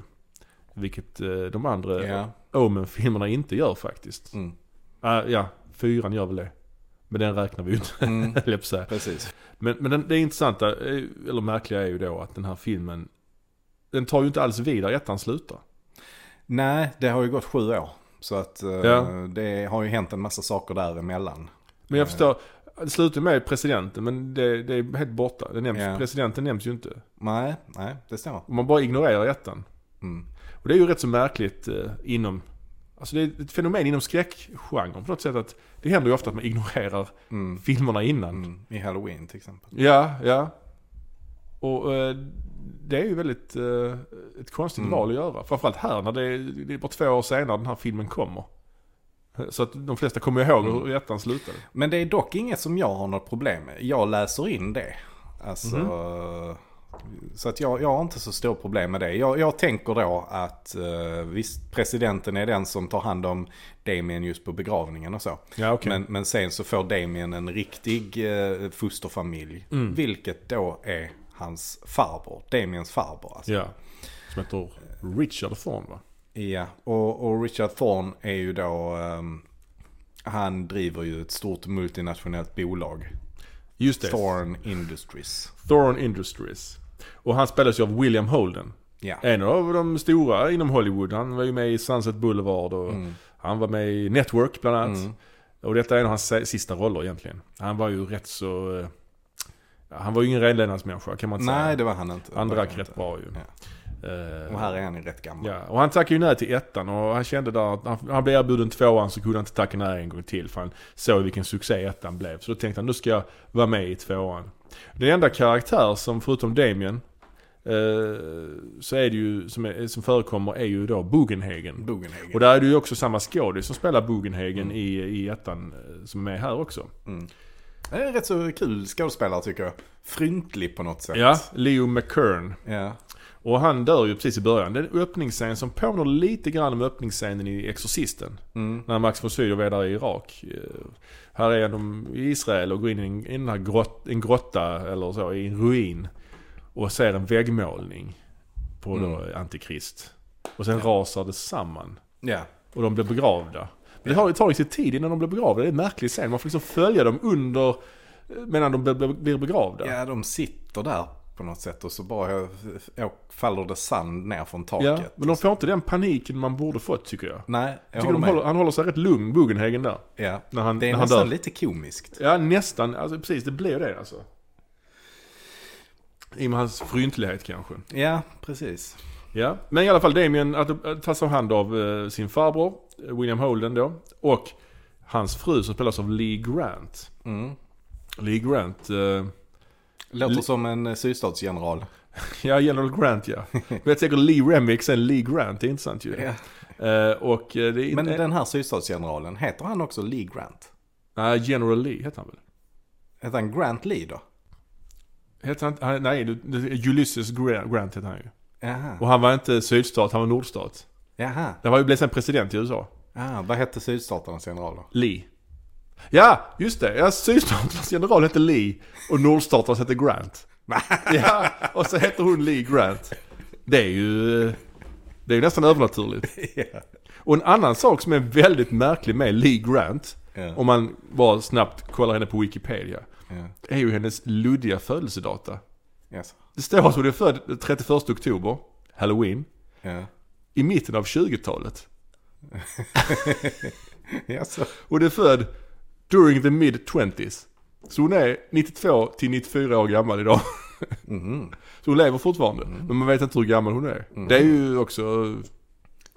Vilket de andra Ja. Omen-filmerna inte gör faktiskt. Mm. Ah, ja, fyran gör väl det. Men den räknar vi ju inte, Mm. Precis. Men, men den, det intressanta, eller märkliga är ju då att den här filmen, den tar ju inte alls vid där ettan slutar. Nej, det har ju gått sju år. Så att eh, Ja. det har ju hänt en massa saker däremellan. Men jag förstår, det slutar med presidenten men det, det är helt borta. Det nämns, Ja. Presidenten nämns ju inte. Nej, nej, det stämmer. Man bara ignorerar ettan. Mm. Och det är ju rätt så märkligt eh, inom, alltså det är ett fenomen inom skräckgenren på något sätt att det händer ju ofta att man ignorerar Mm. filmerna innan. Mm. I Halloween till exempel. Ja, ja. Och eh, det är ju väldigt eh, ett konstigt Mm. val att göra. Framförallt här när det är, det är bara två år senare den här filmen kommer. Så att de flesta kommer ihåg Mm. hur ettan slutade. Men det är dock inget som jag har något problem med. Jag läser in det. Alltså, Mhm. Så att jag, jag har inte så stort problem med det. Jag, jag tänker då att uh, visst, presidenten är den som tar hand om Damien just på begravningen och så. Ja, okej. Men, men sen så får Damien en riktig uh, fosterfamilj. Mm. Vilket då är hans farbror, Damiens farbror. Alltså. Ja. Som heter Richard Thorne va? Ja, och, och Richard Thorne är ju då, ehm, han driver ju ett stort multinationellt bolag. Just det. Thorne Industries. Thorne Industries. Och han spelas ju av William Holden. Ja. En av de stora inom Hollywood. Han var ju med i Sunset Boulevard och Mm. han var med i Network bland annat. Mm. Och detta är en av hans si- sista roller egentligen. Han var ju rätt så... Han var ju ingen renlevnadsmänniska kan man inte Nej, säga. det var han inte. Han rätt bra ju. Ja. Eh, Och här är han ju rätt gammal. Ja, och han tackade ju nej till ettan och han kände där att han, han blev erbjuden tvåan så kunde han inte tacka nej en gång till. För han såg vilken succé ettan blev. Så då tänkte han, nu ska jag vara med i tvåan. Den enda karaktär som förutom Damien eh, så är det ju, som, är, som förekommer är ju då Bugenhagen. Bugenhagen. Och där är det ju också samma skådis som spelar Bugenhagen Mm. i, i ettan eh, som är med här också. Mm. Det är en rätt så kul skådespelare tycker jag. Fryntlig på något sätt. Ja, Leo McKern. Ja. Och han dör ju precis i början. Det är en öppningsscen som påminner lite grann om öppningsscenen i Exorcisten. Mm. När Max von Sydow är där i Irak. Eh, Här är de i Israel och går in i en, i grott, en grotta eller så, i en ruin. Och ser en väggmålning på Mm. Antikrist. Och sen rasar det samman. Ja. Och de blir begravda. Men det har ju tagit sig tid innan de blir begravda. Det är en märklig scen. Man får liksom följa dem under eh, medan de blir- begravda. ja, de sitter där på något sätt och så bara äh, faller det sand ner från taket. Ja, men de får inte den paniken man borde fått tycker jag. Nej, Jag tycker håller håller, han håller sig rätt lugn, Bugenhagen där. Ja. När han, Det är när han nästan dör. lite komiskt. Ja, nästan. Alltså precis, det blir det alltså. I och med hans fryntlighet kanske. Ja, precis. Ja, men i alla fall Damien att- att tas om hand av eh, sin farbror, eh, William Holden då. Och hans fru som spelas av Lee Grant. Mm. Lee Grant, eh, Låter Li- som en eh, sydstatsgeneral. ja General Grant ja. Vet säkert Lee Remick sen Lee Grant, det är intressant ju. Ja. Eh, och eh, det är Men den här sydstatsgeneralen, heter han också Lee Grant? Nej, General Lee heter han väl? Heter han Grant Lee då? Heter han nej, Ulysses Grant, Grant heter han ju. Jaha. Och han var inte sydstat, han var nordstat. Jaha. Det var ju blev sen president i USA. Ah, vad hette sydstaternas general då? Lee. Ja, just det. Ja, sydstaternas general hette Lee och nordstaternas hette Grant. ja, och så heter hon Lee Grant. Det är ju... Det är ju nästan övernaturligt. ja. Och en annan sak som är väldigt märklig med Lee Grant, Ja. om man bara snabbt kollar henne på Wikipedia, Ja. är ju hennes luddiga födelsedata. Yes. Det står att hon är född 31 oktober, Halloween, Ja. I mitten av 20-talet. Yes. Och det är född during the mid 20s. Så hon är 92 till 94 år gammal idag. Mhm. Så hon lever fortfarande. Men man vet inte hur gammal hon är. Det är ju också,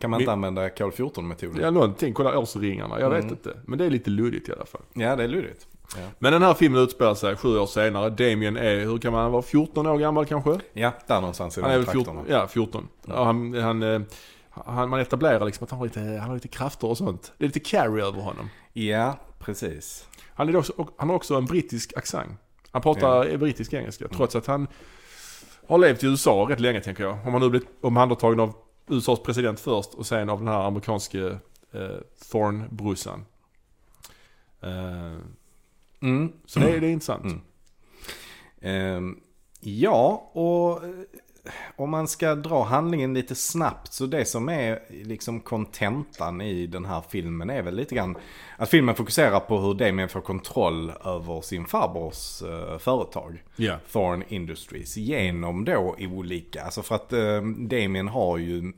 Kan man inte använda kol 14-metoden? ja någonting, kolla årsringarna. Jag vet Mm. inte. Men det är lite luddigt i alla fall. Ja, det är lurigt. Ja. Men den här filmen utspelar sig sju år senare. Damien är, hur kan man vara, 14 år gammal kanske? ja, där någonstans i Han är väl trakterna. 14, ja 14. Ja, han, han, eh, han, man etablerar liksom att han har, lite, han har lite krafter och sånt. Det är lite carry över honom. Ja, precis. Han, är också, han har också en brittisk accent. Han pratar brittisk engelska. Trots att han har levt i USA rätt länge tänker jag. Om han nu blivit omhändertagen av USAs president först och sen av den här amerikanske eh, Thorne-brorsan. Eh, Mm. så det, är- det är intressant. Mm. Ehm, ja, och eh, om man ska dra handlingen lite snabbt så det som är liksom kontentan i den här filmen är väl lite grann att filmen fokuserar på hur Damien får kontroll över sin farbrors eh, företag. Ja. Thorn Industries genom då olika, alltså för att eh, Damien har ju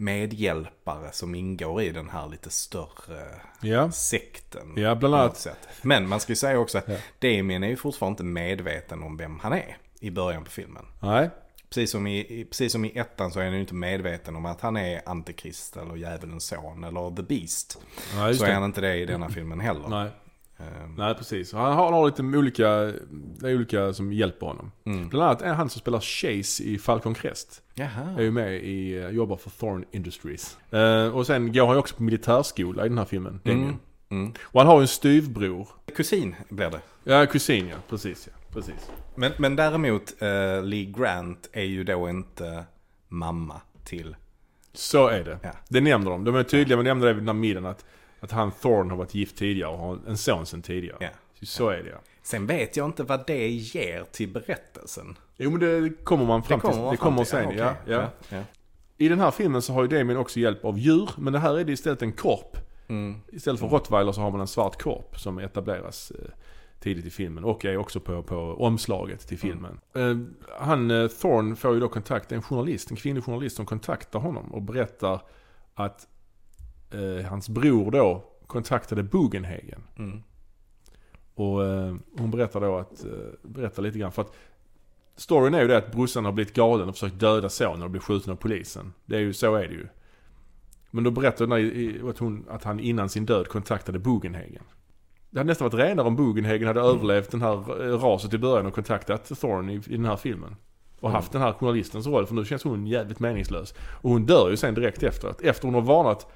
medhjälpare som ingår i den här lite större Ja. sekten. Ja, bland annat. Men man ska ju säga också att Ja. Damien är ju fortfarande inte medveten om vem han är i början på filmen. Nej. Precis som, i, precis som i ettan så är han ju inte medveten om att han är antikrist eller djävulens son eller the beast. Just så är det. han inte det i denna filmen heller. Nej. Ehm, Nej, precis. Han har, han har lite olika, olika som hjälper honom. Mm. Bland annat är han som spelar Chase i Falcon Crest. Jaha. är ju med i, eh, jobbar för Thorn Industries. Eh, och sen går han ju också på militärskola i den här filmen. Mm. Mm. Och han har ju en styvbror. Kusin blir det. Ja, kusin ja. Precis ja. Precis. Men, men däremot eh, Lee Grant är ju då inte mamma till... Så är det. Ja. Det nämner de. De är tydliga att nämna det vid den här middagen att, att han Thorn har varit gift tidigare och har en son sen tidigare. Ja. Så är det ja. Sen vet jag inte vad det ger till berättelsen. Jo men det kommer man fram Det kommer till. det kommer sen Ja, ja, ja. Ja, ja. I den här filmen så har ju Damien också hjälp av djur, men det här är det istället en korp. Mm. Istället för rottweiler så har man en svart korp som etableras eh, tidigt i filmen och är också på, på omslaget till filmen. Eh, han, eh, Thorn får ju då kontakt, en journalist, en kvinnlig journalist som kontaktar honom och berättar att eh, hans bror då kontaktade Bugenhagen. Mm. Och eh, hon berättar då att, eh, berättar lite grann för att Storyn är ju det att brorsan har blivit galen och försökt döda sonen och blir skjuten av polisen. Det är ju, så är det ju. Men då berättar hon att, hon, att han innan sin död kontaktade Bugenhagen. Det hade nästan varit renare om Bugenhagen hade överlevt den här eh, raset i början och kontaktat Thorn i, i den här filmen. Och Mm. haft den här journalistens roll, för nu känns hon jävligt meningslös. Och hon dör ju sen direkt efteråt. Efter hon har varnat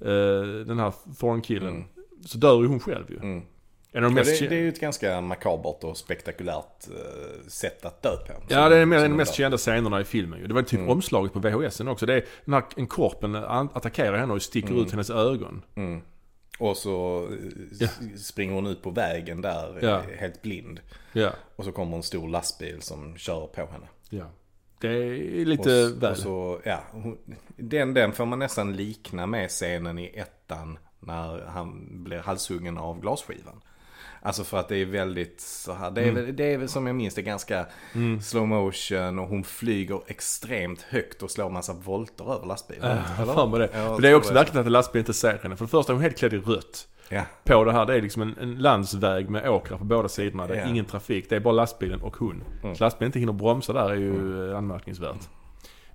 eh, den här Thorn-killen, Mm. så dör ju hon själv ju. Mm. En av de Ja, mest det, det är ju ett ganska makabert och spektakulärt eh, sätt att dö på. Ja, det är med Som de mest dör. kända scenerna i filmen ju. Det var typ Mm. omslaget på VHSen också. Det är den här, en korpen attackerar henne och sticker Mm. ut hennes ögon. Mm. Och så eh, Ja. springer hon ut på vägen där, Ja. helt blind. Ja, Och så kommer en stor lastbil som kör på henne. Det är Och, lite s- väl. och så, ja, den, den får man nästan likna med scenen i ettan när han blir halshuggen av glasskivan. Alltså för att det är väldigt så här, det är, Mm. väl, det är väl som jag minns det ganska slow motion och hon flyger extremt högt och slår massa volter över lastbilen. Äh, fan vad det. Ja, det är också verkligt att lastbilen inte ser henne. För det första är hon helt klädd i rött. Ja, På det här, det är liksom en, en landsväg med åkrar på båda sidorna. Det är Ja. ingen trafik. Det är bara lastbilen och hon. Mm. Så lastbilen inte hinner bromsa där är ju eh, anmärkningsvärt.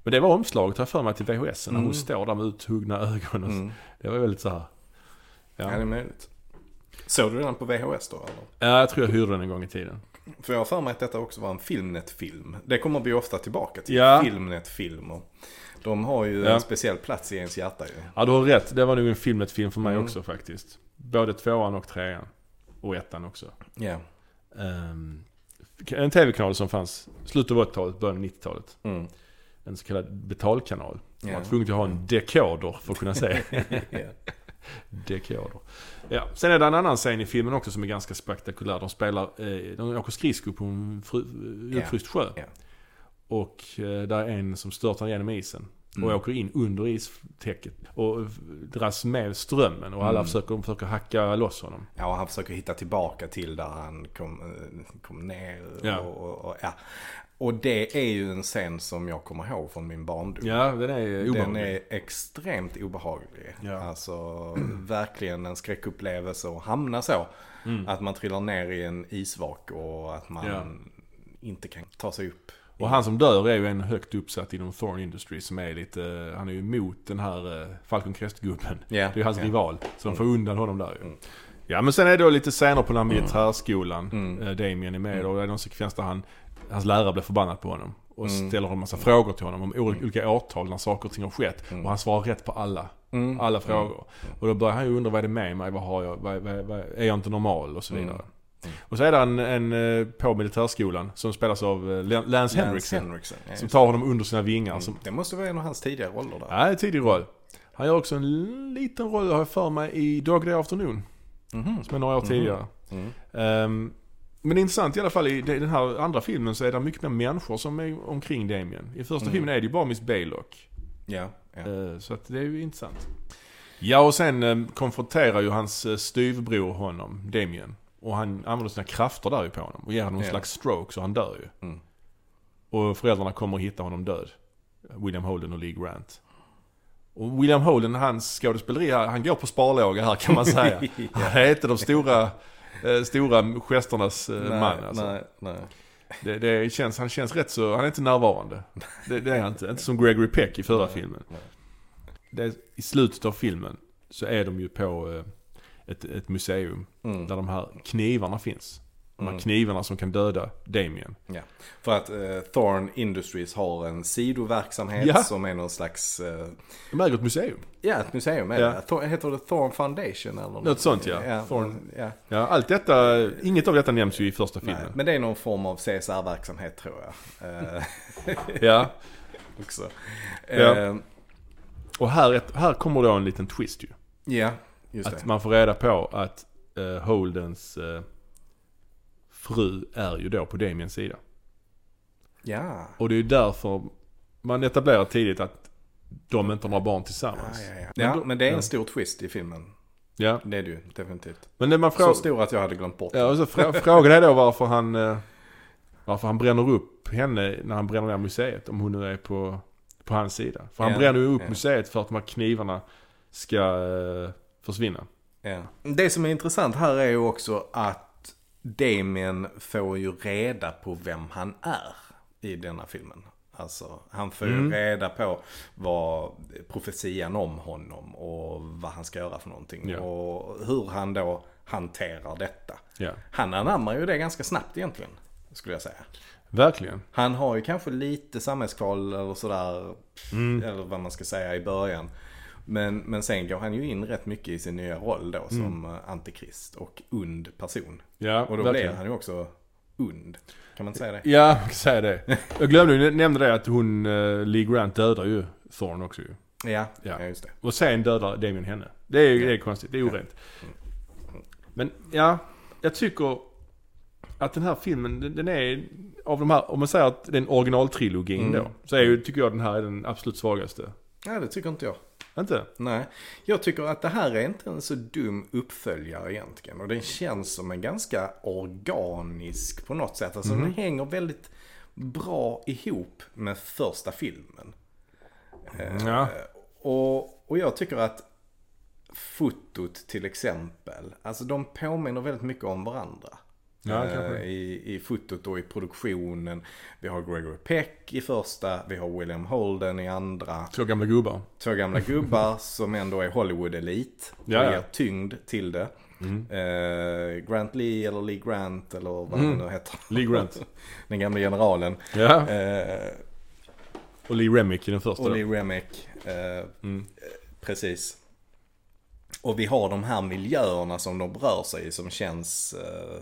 Men det var omslaget har jag för mig till VHS när hon Mm. står där med uthuggna ögon. och mm. Det var väldigt så här. ja. Ja. det är möjligt. Såg du den på VHS då eller? ja, jag tror jag hyrde den en gång i tiden. För jag har för mig att detta också var en Filmnet-film. Det kommer vi ofta tillbaka till. Ja. Filmnet-filmer. De har ju Ja. en speciell plats i ens hjärta ju. Ja, du har rätt. Det var nog en Filmnet-film för mig Mm. också faktiskt. Både tvåan och trean. Och ettan också. Ja. Ehm, en tv-kanal som fanns slutet av 80-talet, början av 90-talet. Mm. En så kallad betalkanal. Man Ja. var tvungen att ha en dekoder för att kunna se. dekoder. Ja. Sen är det en annan scen i filmen också som är ganska spektakulär. De spelar, eh, de åker skridskor på en fru, djupfryst sjö. Ja. Och eh, där är en som störtar genom isen. Och Mm. åker in under istäcket. Och dras med strömmen. Och alla Mm. försöker, de försöker hacka loss honom. Ja, och han försöker hitta tillbaka till där han kom, eh, kom ner. Ja. Och, och, och, ja. och det är ju en scen som jag kommer ihåg från min barndom. Ja, den är Den obehaglig. är extremt obehaglig. Ja. Alltså verkligen en skräckupplevelse och hamna så. Mm. Att man trillar ner i en isvak och att man Ja. inte kan ta sig upp. Och han som dör är ju en högt uppsatt inom Thorn Industries som är lite, han är ju emot den här eh, Falcon Crest-gubben. Ja, Det är ju hans ja. rival. Så de får undan honom där ju. Mm. Ja men sen är det då lite scener på den här militärskolan. Mm. Eh, Damien är med Mm. och det är någon sekvens där han, hans lärare blir förbannad på honom. Och Mm. ställer en massa frågor till honom om olika årtal när saker och ting har skett. Mm. Och han svarar rätt på alla. Mm. Alla frågor. Och då börjar han ju undra vad är det med mig? Vad har jag? Vad, vad, vad, är jag inte normal? Och så vidare. Mm. Mm. Och så är det en, en eh, på militärskolan som spelas av eh, Lance Lance Henriksen. Henriksen. Ja, Som tar honom under sina vingar. det. Som, Mm. Det måste vara en av hans tidigare roller där. ja, en tidig roll. Han gör också en liten roll, har jag för mig, i Dog Day Afternoon. Mhm. Som är några år Mhm. tidigare. Mm. Ehm, men det är intressant i alla fall, i den här andra filmen så är det mycket mer människor som är omkring Damien. I första Mm. filmen är det ju bara Miss Baylock. Ja, ja. Eh, så att det är ju intressant. Ja och sen eh, konfronterar ju hans uh, styvbror honom, Damien. Och han använder sina krafter där ju på honom. Och ger honom någon Ja. slags stroke så han dör ju. Mm. Och föräldrarna kommer att hitta honom död. William Holden och Lee Grant. Och William Holden, hans skådespeleri han går på sparlåga här kan man säga. Han är inte de stora, eh, stora gesternas eh, nej, man alltså. nej, nej. Det, det känns, han känns rätt så, han är inte närvarande. Det, det är han inte. Inte som Gregory Peck i förra Nej, filmen. Det, I slutet av filmen så är de ju på eh, ett, ett museum Mm. där de här knivarna finns. De här Mm. knivarna som kan döda Damien. För att eh, Thorn Industries har en sidoverksamhet Ja. som är någon slags, eh, De äger ett museum. ja ett museum är Ja. det. Thor- Heter det Thorn Foundation eller Något sånt, ja. ja, Thorn- ja. Ja, allt detta, inget av detta nämns ju i första Nej, filmen. men det är någon form av CSR-verksamhet tror jag. Eh, Ja, också. Ja. Eh, och här, här kommer då en liten twist ju. ja, just Att det. man får reda på att eh, Holdens eh, fru är ju då på Damiens sida. Ja. Och det är ju därför man etablerar tidigt att de inte har några barn tillsammans. Ja, ja, ja. Men ja då- men det är en ja. stor twist i filmen. Ja. Det är det ju, definitivt. Men det man Så frågar... stor att jag hade glömt bort Ja, den. och så frå- frågan är då varför han, eh, varför han bränner upp henne när han bränner ner museet. Om hon nu är på, på hans sida. För han Ja, bränner ju upp ja. museet för att de här knivarna ska eh, försvinna. Ja. Det som är intressant här är ju också att Damien får ju reda på vem han är i denna filmen. Alltså, han får ju Mm. reda på vad profetian om honom och vad han ska göra för någonting. Ja. Och hur han då hanterar detta. Ja, Han anammar ju det ganska snabbt egentligen, skulle jag säga. verkligen. Han har ju kanske lite samhällskval eller sådär, Mm. eller vad man ska säga i början. Men, men sen går han ju in rätt mycket i sin nya roll då som eh, antikrist och und person. Ja, Och då verkligen. blir han ju också und. Kan man säga det? Ja, jag kan säga det. Jag glömde ju nämna det att hon, uh, Lee Grant dödar ju Thorn också ju. Ja, Ja. ja. just det. Och sen dödar Damien henne. Det är, det är konstigt, det är orent. Men ja, jag tycker att den här filmen, den, den är av de här, om man säger att den originaltrilogin Mm. då. Så är ju, tycker jag den här är den absolut svagaste. Ja, det tycker inte jag. Inte? Nej, jag tycker att det här är inte en så dum uppföljare egentligen. Och den känns som en ganska organisk på något sätt. Alltså den hänger väldigt bra ihop med första filmen. Eh, Ja. Och, och jag tycker att fotot till exempel, alltså de påminner väldigt mycket om varandra. Ja, Eh. I, I fotot och i produktionen. Vi har Gregory Peck i första, vi har William Holden i andra. Två gamla gubbar. Två gamla gubbar som ändå är Hollywood-elit. Och Ja, ja. ger tyngd till det. Mm. Eh, Grant Lee eller Lee Grant eller vad han nu heter. Lee Grant. Den gamla generalen. Ja. Eh, Och Lee Remick i den första. och. Lee Remick. Eh, Mm. precis. Och vi har de här miljöerna som de rör sig i som känns eh,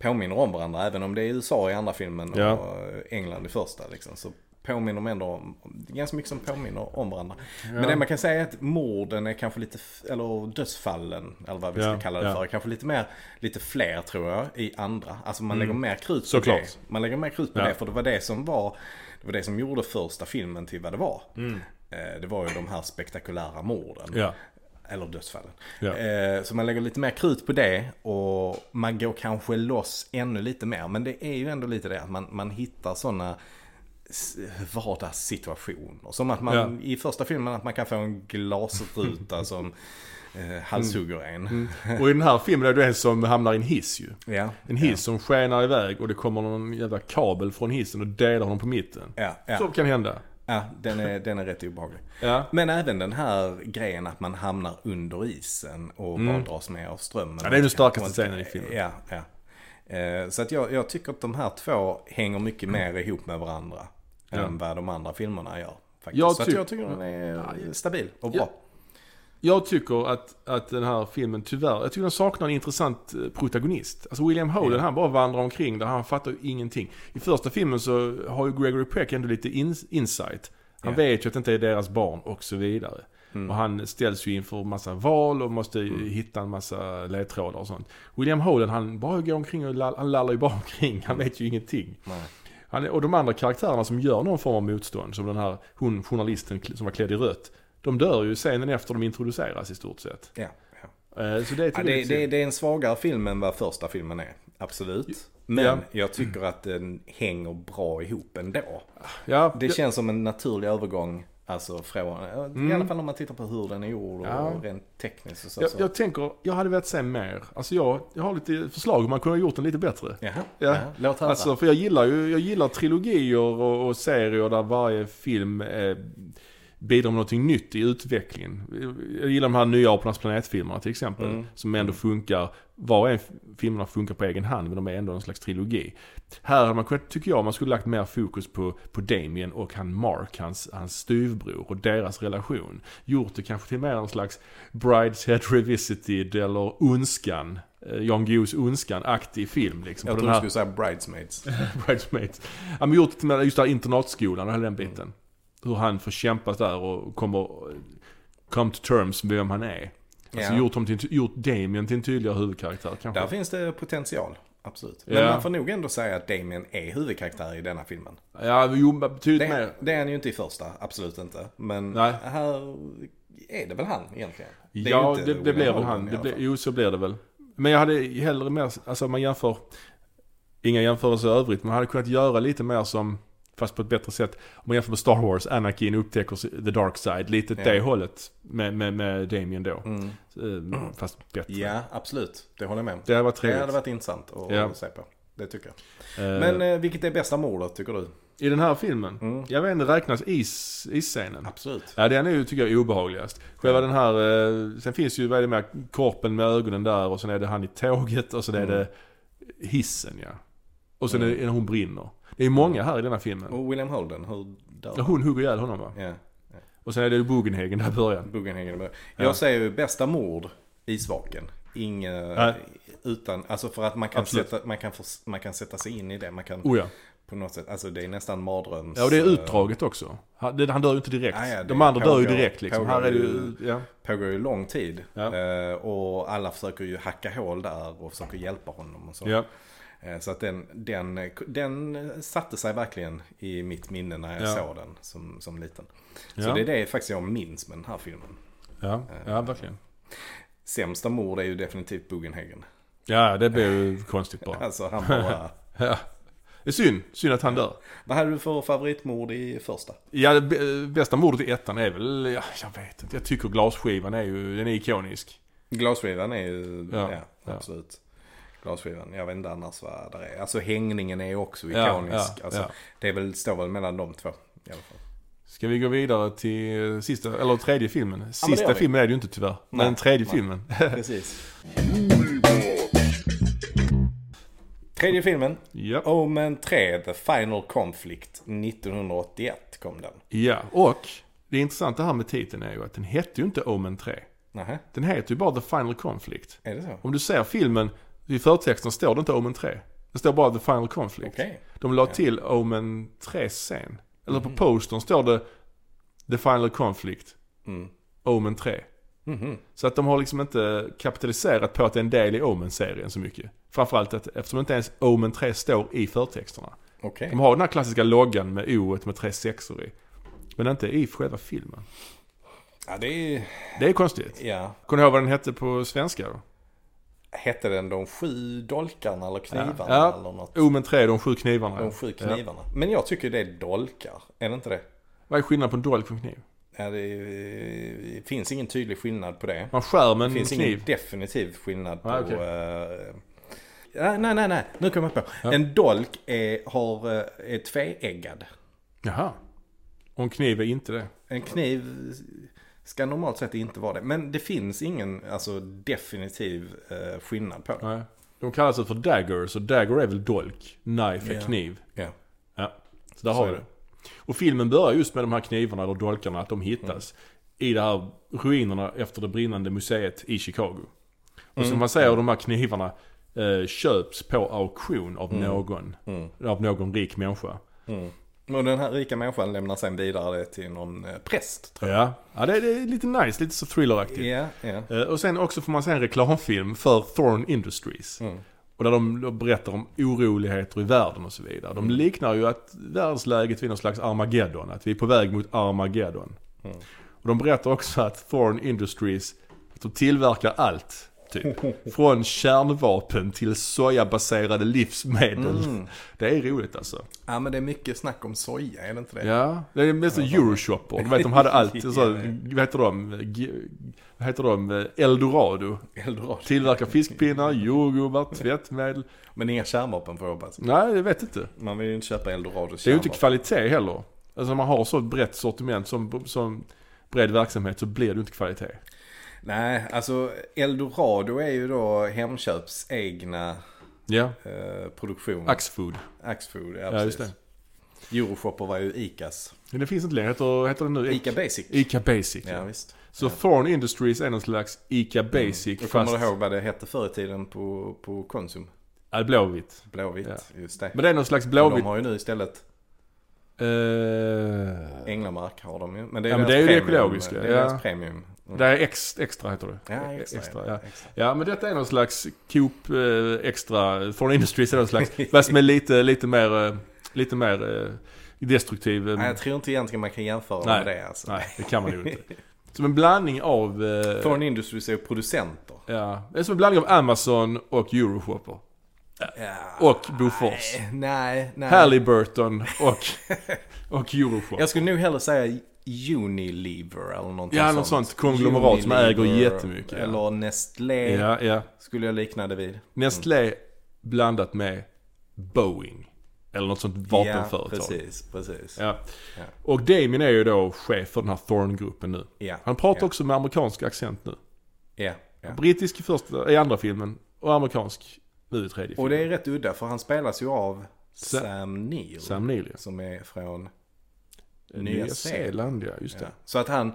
påminner om varandra. Även om det är USA i andra filmen och Ja. England i första. Liksom, så påminner de ändå om, ganska mycket som påminner om varandra. Ja. Men det man kan säga är att morden är kanske lite, eller dödsfallen, eller vad vi ska Ja, kalla det för, kanske lite mer, lite fler tror jag i andra. Alltså man lägger mer krut på Såklart. det. Man lägger mer krut på det, för det var det som var, det var det som gjorde första filmen till vad det var. Mm. Eh, Det var ju de här spektakulära morden. Ja. Eller dödsfallen. Ja. Eh, Så man lägger lite mer krut på det och man går kanske loss ännu lite mer. Men det är ju ändå lite det att man, man hittar sådana vardagssituationer. Som att man Ja. i första filmen att man kan få en glasruta som eh, halshugger en. Och i den här filmen är det en som hamnar i en hiss ju. Ja. En hiss som skenar iväg och det kommer någon jävla kabel från hissen och delar honom på mitten. Ja, ja. Så kan hända. Ja den, är, den är rätt obehaglig. Ja. Men även den här grejen att man hamnar under isen och bara dras med av strömmen. Mm. Ja, det är den starkaste scenen i filmen. Ja, ja. Eh, Så att jag, jag tycker att de här två hänger mycket mer ihop med varandra. Ja. Än vad de andra filmerna gör. Faktiskt. Jag så att tyck- jag tycker den är stabil och bra. Jag tycker att, att den här filmen tyvärr, jag tycker den saknar en intressant eh, protagonist. Alltså William Holden, Ja. han bara vandrar omkring där, han fattar ju ingenting. I första filmen så har ju Gregory Peck ändå lite in, insight. Han Ja. vet ju att det inte är deras barn och så vidare. Mm. Och han ställs ju inför massa val och måste hitta en massa ledtrådar och sånt. William Holden, han bara går omkring och lall, han lallar ju bara omkring. Han vet ju ingenting. Nej. Han, och de andra karaktärerna som gör någon form av motstånd, som den här hon, journalisten som var klädd i rött. De dör ju scenen efter de introduceras i stort sett. Ja, ja. Eh, Så det är Ja, det, det, det är en svagare film än vad första filmen är. Absolut. Men Ja. jag tycker att den hänger bra ihop ändå. Ja, Det känns som en naturlig övergång. Alltså från, i alla fall om man tittar på hur den är gjord och Ja. rent tekniskt och så. jag, så. jag tänker, jag hade velat se mer. Alltså jag, jag har lite förslag hur man kunde ha gjort den lite bättre. Jaha, Ja. ja. låt höra. Alltså för jag gillar ju, jag gillar trilogier och, och serier där varje film eh, bidrar med någonting nytt i utvecklingen. Jag gillar de här nya Apornas planet-filmerna till exempel. Mm. Som ändå funkar, var och en filmerna funkar på egen hand men de är ändå en slags trilogi. Här hade man kunnat, tycker jag, man skulle lagt mer fokus på, på Damien och han Mark, hans, hans styvbror och deras relation. Gjort det kanske till mer en slags Brideshead Revisited eller Ondskan. eh, Jan Guillous Ondskan-aktig film liksom. jag den du här- skulle säga Bridesmaids. Bridesmaids. Ja men gjort med just där internatskolan och hela den biten. Hur han får kämpa där och kommer come to terms med vem han är. Alltså Ja. gjort, honom till, gjort Damien till en tydligare huvudkaraktär kanske. Där finns det potential. absolut. Men Ja. man får nog ändå säga att Damien är huvudkaraktär i denna filmen. Ja, jo, betydligt Det, mer. det är han ju inte i första, absolut inte. Men Nej. här är det väl han egentligen? Det Ja, det, det blir väl han. Det fall. jo, så blir det väl. Men jag hade hellre mer, alltså man jämför, inga jämförelser i övrigt, men man hade kunnat göra lite mer som, fast på ett bättre sätt. Om man jämför med Star Wars, Anakin upptäcker the dark side, lite Ja. det hållet med, med, med Damien då. Mm. Eh, Fast bättre. Ja, absolut. Det håller jag med om. Det hade varit Det trevligt. hade varit intressant att Ja. se på. Det tycker jag. Eh, Men eh, vilket är bästa mordet tycker du? I den här filmen, Mm. jag vet inte, räknas is, isscenen? Absolut. Ja den är ju, tycker jag, obehagligast. Själva den här, eh, sen finns ju, vad är det med, korpen med ögonen där och sen är det han i tåget och sen är Mm. det hissen ja. Och sen Mm. är det hon brinner. Det är många här i denna filmen. Och William Holden, hur dör Ja, hon hugger ihjäl honom va? Ja. Och sen är det Bugenhagen där i början. Med. Ja. Jag säger ju bästa mord, isvaken. Inga, Nej. utan, alltså för att man kan, Absolut. sätta, man, kan få, man kan sätta sig in i det. Man kan Oh ja. på något sätt, alltså det är nästan mardröms... Ja och det är eh, utdraget också. Han, det, han dör ju inte direkt. Ja, ja, De andra dör ju pågår- direkt liksom. pågår Här är det ju- ju, ja. Pågår ju lång tid. Ja. Eh, och alla försöker ju hacka hål där och försöker hjälpa honom och så. Eh, så att den, den, den satte sig verkligen i mitt minne när jag Ja. såg den som, som liten. Så Ja. det är det faktiskt jag minns med den här filmen. Ja, ja verkligen. Sämsta mord är ju definitivt Bugenhagen. Ja det blir ju konstigt bara. Alltså han bara... Ja. Det är synd, synd att han dör. Vad hade du för favoritmord i första? Ja, det bästa mordet i ettan är väl, ja, jag vet inte. Jag tycker glasskivan är ju, den är ikonisk. Glasskivan är ju, Ja, ja. absolut. Glasskivan, jag vet inte annars vad det är. Alltså hängningen är också Ja, ikonisk. ja, alltså, ja. Det är väl, står väl mellan de två i alla fall. Ska vi gå vidare till sista, eller tredje filmen? men Sista vi. filmen är det ju inte tyvärr. Men Nej, den tredje nej. filmen. Precis. Tredje filmen, ja. Omen 3, The Final Conflict, 1981 kom den. ja, och det intressanta här med titeln är ju att den hette ju inte Omen 3. Nähä, Den heter ju bara The Final Conflict. är det så? Om du ser filmen, i förtexten står det inte Omen 3. Det står bara The Final Conflict. Okej. De la till Omen 3 sen. Eller på Mhm. postern står det The Final Conflict, Mm. Omen 3. Mhm. Så att de har liksom inte kapitaliserat på att det är en del i Omen-serien så mycket. Framförallt att, eftersom inte ens Omen 3 står i förtexterna. Okej. De har den här klassiska loggan med O med tre sexor i. Men inte i själva filmen. Ja, det är Det är konstigt. Ja. Kommer du ihåg vad den hette på svenska då? Hette den De sju dolkarna eller knivarna Ja. eller något? Omen 3, de sju knivarna. De sju Ja. knivarna. Men jag tycker det är dolkar. Är det inte det? Vad är skillnaden på en dolk och en kniv? Ja, det, det finns ingen tydlig skillnad på det. Man skär med Det en finns ingen kniv. definitiv skillnad på... Ah, eh, ja, nej, nej, nej. Nu kommer jag på. Ja. En dolk är, har, eh, är tveeggad. Jaha. Och en kniv är inte det. En kniv ska normalt sett inte vara det. Men det finns ingen alltså, definitiv eh, skillnad på det. Nej. De kallas för daggers och dagger är väl dolk. Knife är kniv. Ja. Ja. Så där Så har vi det. Och filmen börjar just med de här knivarna eller dolkarna, att de hittas i de här ruinerna efter det brinnande museet i Chicago. Och Mm. som man säger, de här knivarna eh, köps på auktion av Mm. någon. Mm. Av någon rik människa. Och den här rika människan lämnar sen vidare det till någon eh, präst. Tror Ja, ja det, är, det är lite nice, lite så jag. thrilleraktigt. Ja. Eh, och sen också får man se en reklamfilm för Thorn Industries. Mm. Och där de berättar om oroligheter i världen och så vidare. De Mm. liknar ju att världsläget vid någon slags Armageddon. Att vi är på väg mot Armageddon. Mm. Och de berättar också att Thorn Industries, att de tillverkar allt. Typ. Från kärnvapen till sojabaserade livsmedel. Mm. Det är roligt alltså. Ja men det är mycket snack om soja, är det inte det? Ja, det är mest Euroshopper. Du vet de hade allt. Så, vad heter de? Vad heter de? Eldorado. Eldorado. Tillverkar fiskpinnar, jordgubbar, tvättmedel. Men inga kärnvapen får jag hoppas. Nej, jag vet inte. Man vill ju inte köpa Eldorado Det är ju inte kvalitet heller. Alltså när man har så brett sortiment som, som bred verksamhet så blir det ju inte kvalitet. Nej, alltså Eldorado är ju då Hemköps egna Ja, eh, produktion. Axfood. Axfood, ja, Ja, just det. Euroshopper var ju Icas. Men det finns inte längre. Heter, heter det nu? Ica Basic. Ica Basic. Ja, Ja. visst. Så ja. Thorn Industries är någon slags Ica Basic Jag fast... kommer du ihåg vad det hette förr i tiden på, på Konsum? Ja, blåvitt. Blåvitt, Ja. just det. Men det är någon slags Men blåvitt... de har ju nu istället Eh, Änglamark har de ju. Men det är Ja, men det är ju det ekologiska, Det är ja. deras premium. Det är ex, extra heter det. Ja, extra. extra ja. extra. Ja men detta är någon slags Coop eh, extra, Foreign Industries är någon slags, fast är lite, lite mer, eh, lite mer eh, destruktiv. Nej, jag tror inte egentligen man kan jämföra Nej. med det alltså. nej, det kan man ju inte. Som en blandning av, eh, Foreign Industries är ju producenter. ja, det är som en blandning av Amazon och Euroshopper. Ja. Och Bofors. Nej, nej. nej. Halliburton och, och Euroshopper. Jag skulle nog hellre säga Unilever eller någonting Ja, något sånt konglomerat som äger jättemycket, ja. Eller Nestlé Ja, ja. skulle jag likna det vid. Nestlé blandat med Boeing. Eller något sånt vapenföretag. Ja, precis, precis. Ja. Ja. Och Damien är ju då chef för den här Thorn-gruppen nu. Ja, Han pratar ja, också med amerikansk accent nu. Ja, ja. Brittisk i, första, i andra filmen och amerikansk nu i tredje Och filmen. det är rätt udda för han spelas ju av Sa- Sam Neill. Sam Neill ja. Som är från Nya Zeeland ja, just Ja. det. Så att han,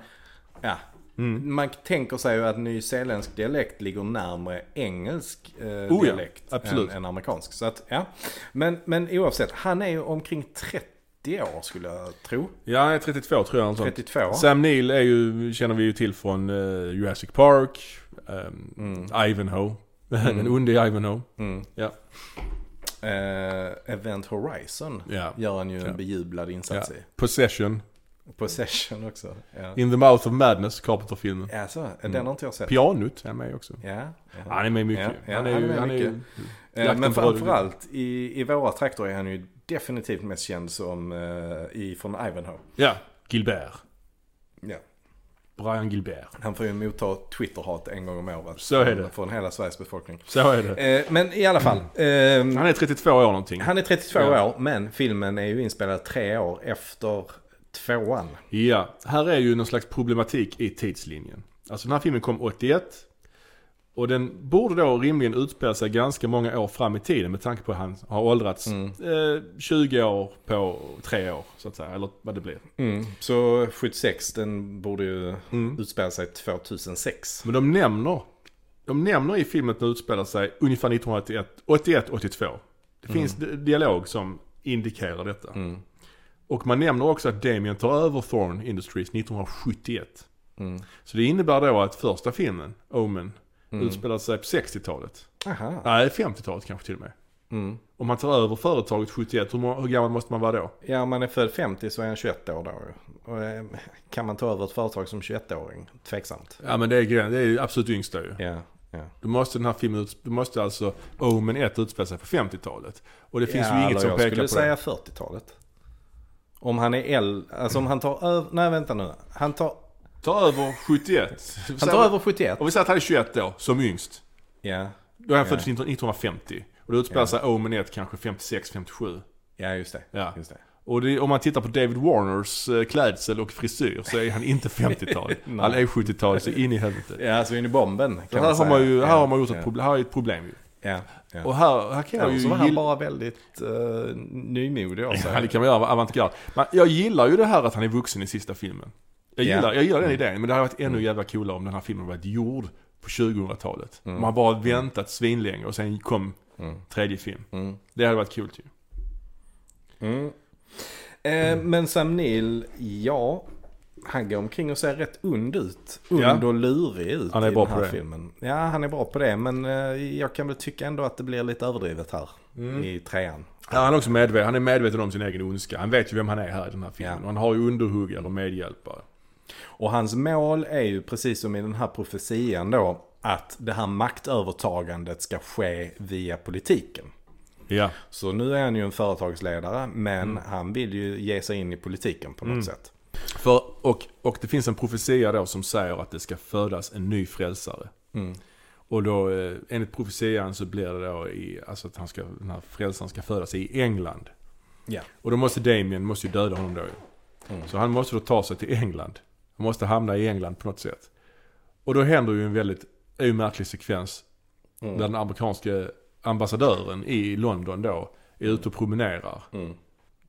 ja. Mm. Man tänker sig ju att nyzeeländsk dialekt ligger närmare engelsk eh, Oh ja, dialekt absolut. än, än amerikansk. Så att, ja. men, men oavsett, han är ju omkring 30 år skulle jag tro. Ja, han är 32 tror jag. något sånt. 32. Sam Neill är ju, känner vi ju till från eh, Jurassic Park, um, Ivanhoe. Den onde Ivanhoe. Mm. Ja. Eh, Event Horizon Ja. gör han ju Ja. en bejublad insats i. Possession. Possession också. In the mouth of madness, Carpenter-filmen. ja så, den har inte jag sett. Pianot är med också. Ja. Han är med mycket. Han är han ju, är med han är ju, mycket. Eh, Men framförallt i, i våra trakter är han ju definitivt mest känd som eh, i, från Ivanhoe. Ja, Gilbert. Ja. Brian Gilbert. Han får ju motta Twitter-hat en gång om året. Så är det. Från hela Sveriges befolkning. Så är det. Eh, men i alla fall. Eh, Han är 32 år någonting. han är 32 Ja. år, men filmen är ju inspelad tre år efter tvåan. Ja, här är ju någon slags problematik i tidslinjen. Alltså den här filmen kom 81. Och den borde då rimligen utspela sig ganska många år fram i tiden med tanke på att han har åldrats Mm. eh, 20 år på tre år så att säga. Eller vad det blir. Mm. Så 76, den borde ju Mm. utspela sig 2006. Men de nämner, de nämner i filmen att den utspelar sig ungefär 1981, 81-82. Det finns di- dialog som indikerar detta. Mm. Och man nämner också att Damien tar över Thorn Industries 1971. Mm. Så det innebär då att första filmen, Omen, Mm. utspelar sig på 60-talet. Aha. Nej, 50-talet kanske till och med. Mm. Om man tar över företaget 71, hur, må- hur gammal måste man vara då? Ja, om man är född 50 så är han 21 år då. Och, eh, kan man ta över ett företag som 21-åring? Tveksamt. Ja men det är, gren- det är ju absolut yngsta ju. Ja, ja. Då måste den här filmen, då måste alltså Omen 1 utspela sig på 50-talet. Och det finns ja, ju inget som jag pekar skulle på säga det. 40-talet. Om han är äldre, alltså om han tar över, nej vänta nu. Han tar, Ta över 71. han tar över 71. Och vi säger att han är 21 då, som yngst. Ja, Då är han född 1950. Och då utspelar Ja. sig Omen 1 kanske 56, 57. ja just det. Ja. Just det. Och det, om man tittar på David Warners eh, klädsel och frisyr så är han inte 50-tal. Nej. han är 70-tal så in i helvete. Ja, alltså in i bomben Så kan här, man har säga. man ju, här ja, har man gjort ett ja, problem, här är ett problem ju. Ja, ja. Och här, här kan jag ju så var han bara väldigt uh, nymodig sig. Ja, det kan man göra avantgarde. Men jag gillar ju det här att han är vuxen i sista filmen. Jag Ja. gillar, jag gillar den Mm. idén, men det hade varit ännu jävla coolare om den här filmen varit gjord på 2000-talet. Mm. Man bara väntat svinlänge och sen kom Mm. tredje film. Mm. Det hade varit coolt ju. Mm. Eh, men Sam Neill, ja. Han går omkring och ser rätt und ut. Und Ja. och lurig ut Han är i bra den här på det. filmen. Ja, han är bra på det. Men eh, jag kan väl tycka ändå att det blir lite överdrivet här. Mm. I trean. Ja, han är också medveten, han är medveten om sin egen ondska. Han vet ju vem han är här i den här filmen. Ja. Och han har ju underhuggare och medhjälpare. Och hans mål är ju precis som i den här profetian då. Att det här maktövertagandet ska ske via politiken. Ja. Så nu är han ju en företagsledare. Men Mm. han vill ju ge sig in i politiken på något sätt. För, och, och det finns en profetia då som säger att det ska födas en ny frälsare. Mm. Och då eh, enligt profetian så blir det då i, alltså att han ska, den här frälsaren ska födas i England. Ja. Och då måste Damien, måste ju döda honom då. Mm. Så han måste då ta sig till England. Han måste hamna i England på något sätt. Och då händer ju en väldigt, ju märklig sekvens. Mm. Där den amerikanske ambassadören i London då är ute och promenerar. Mm.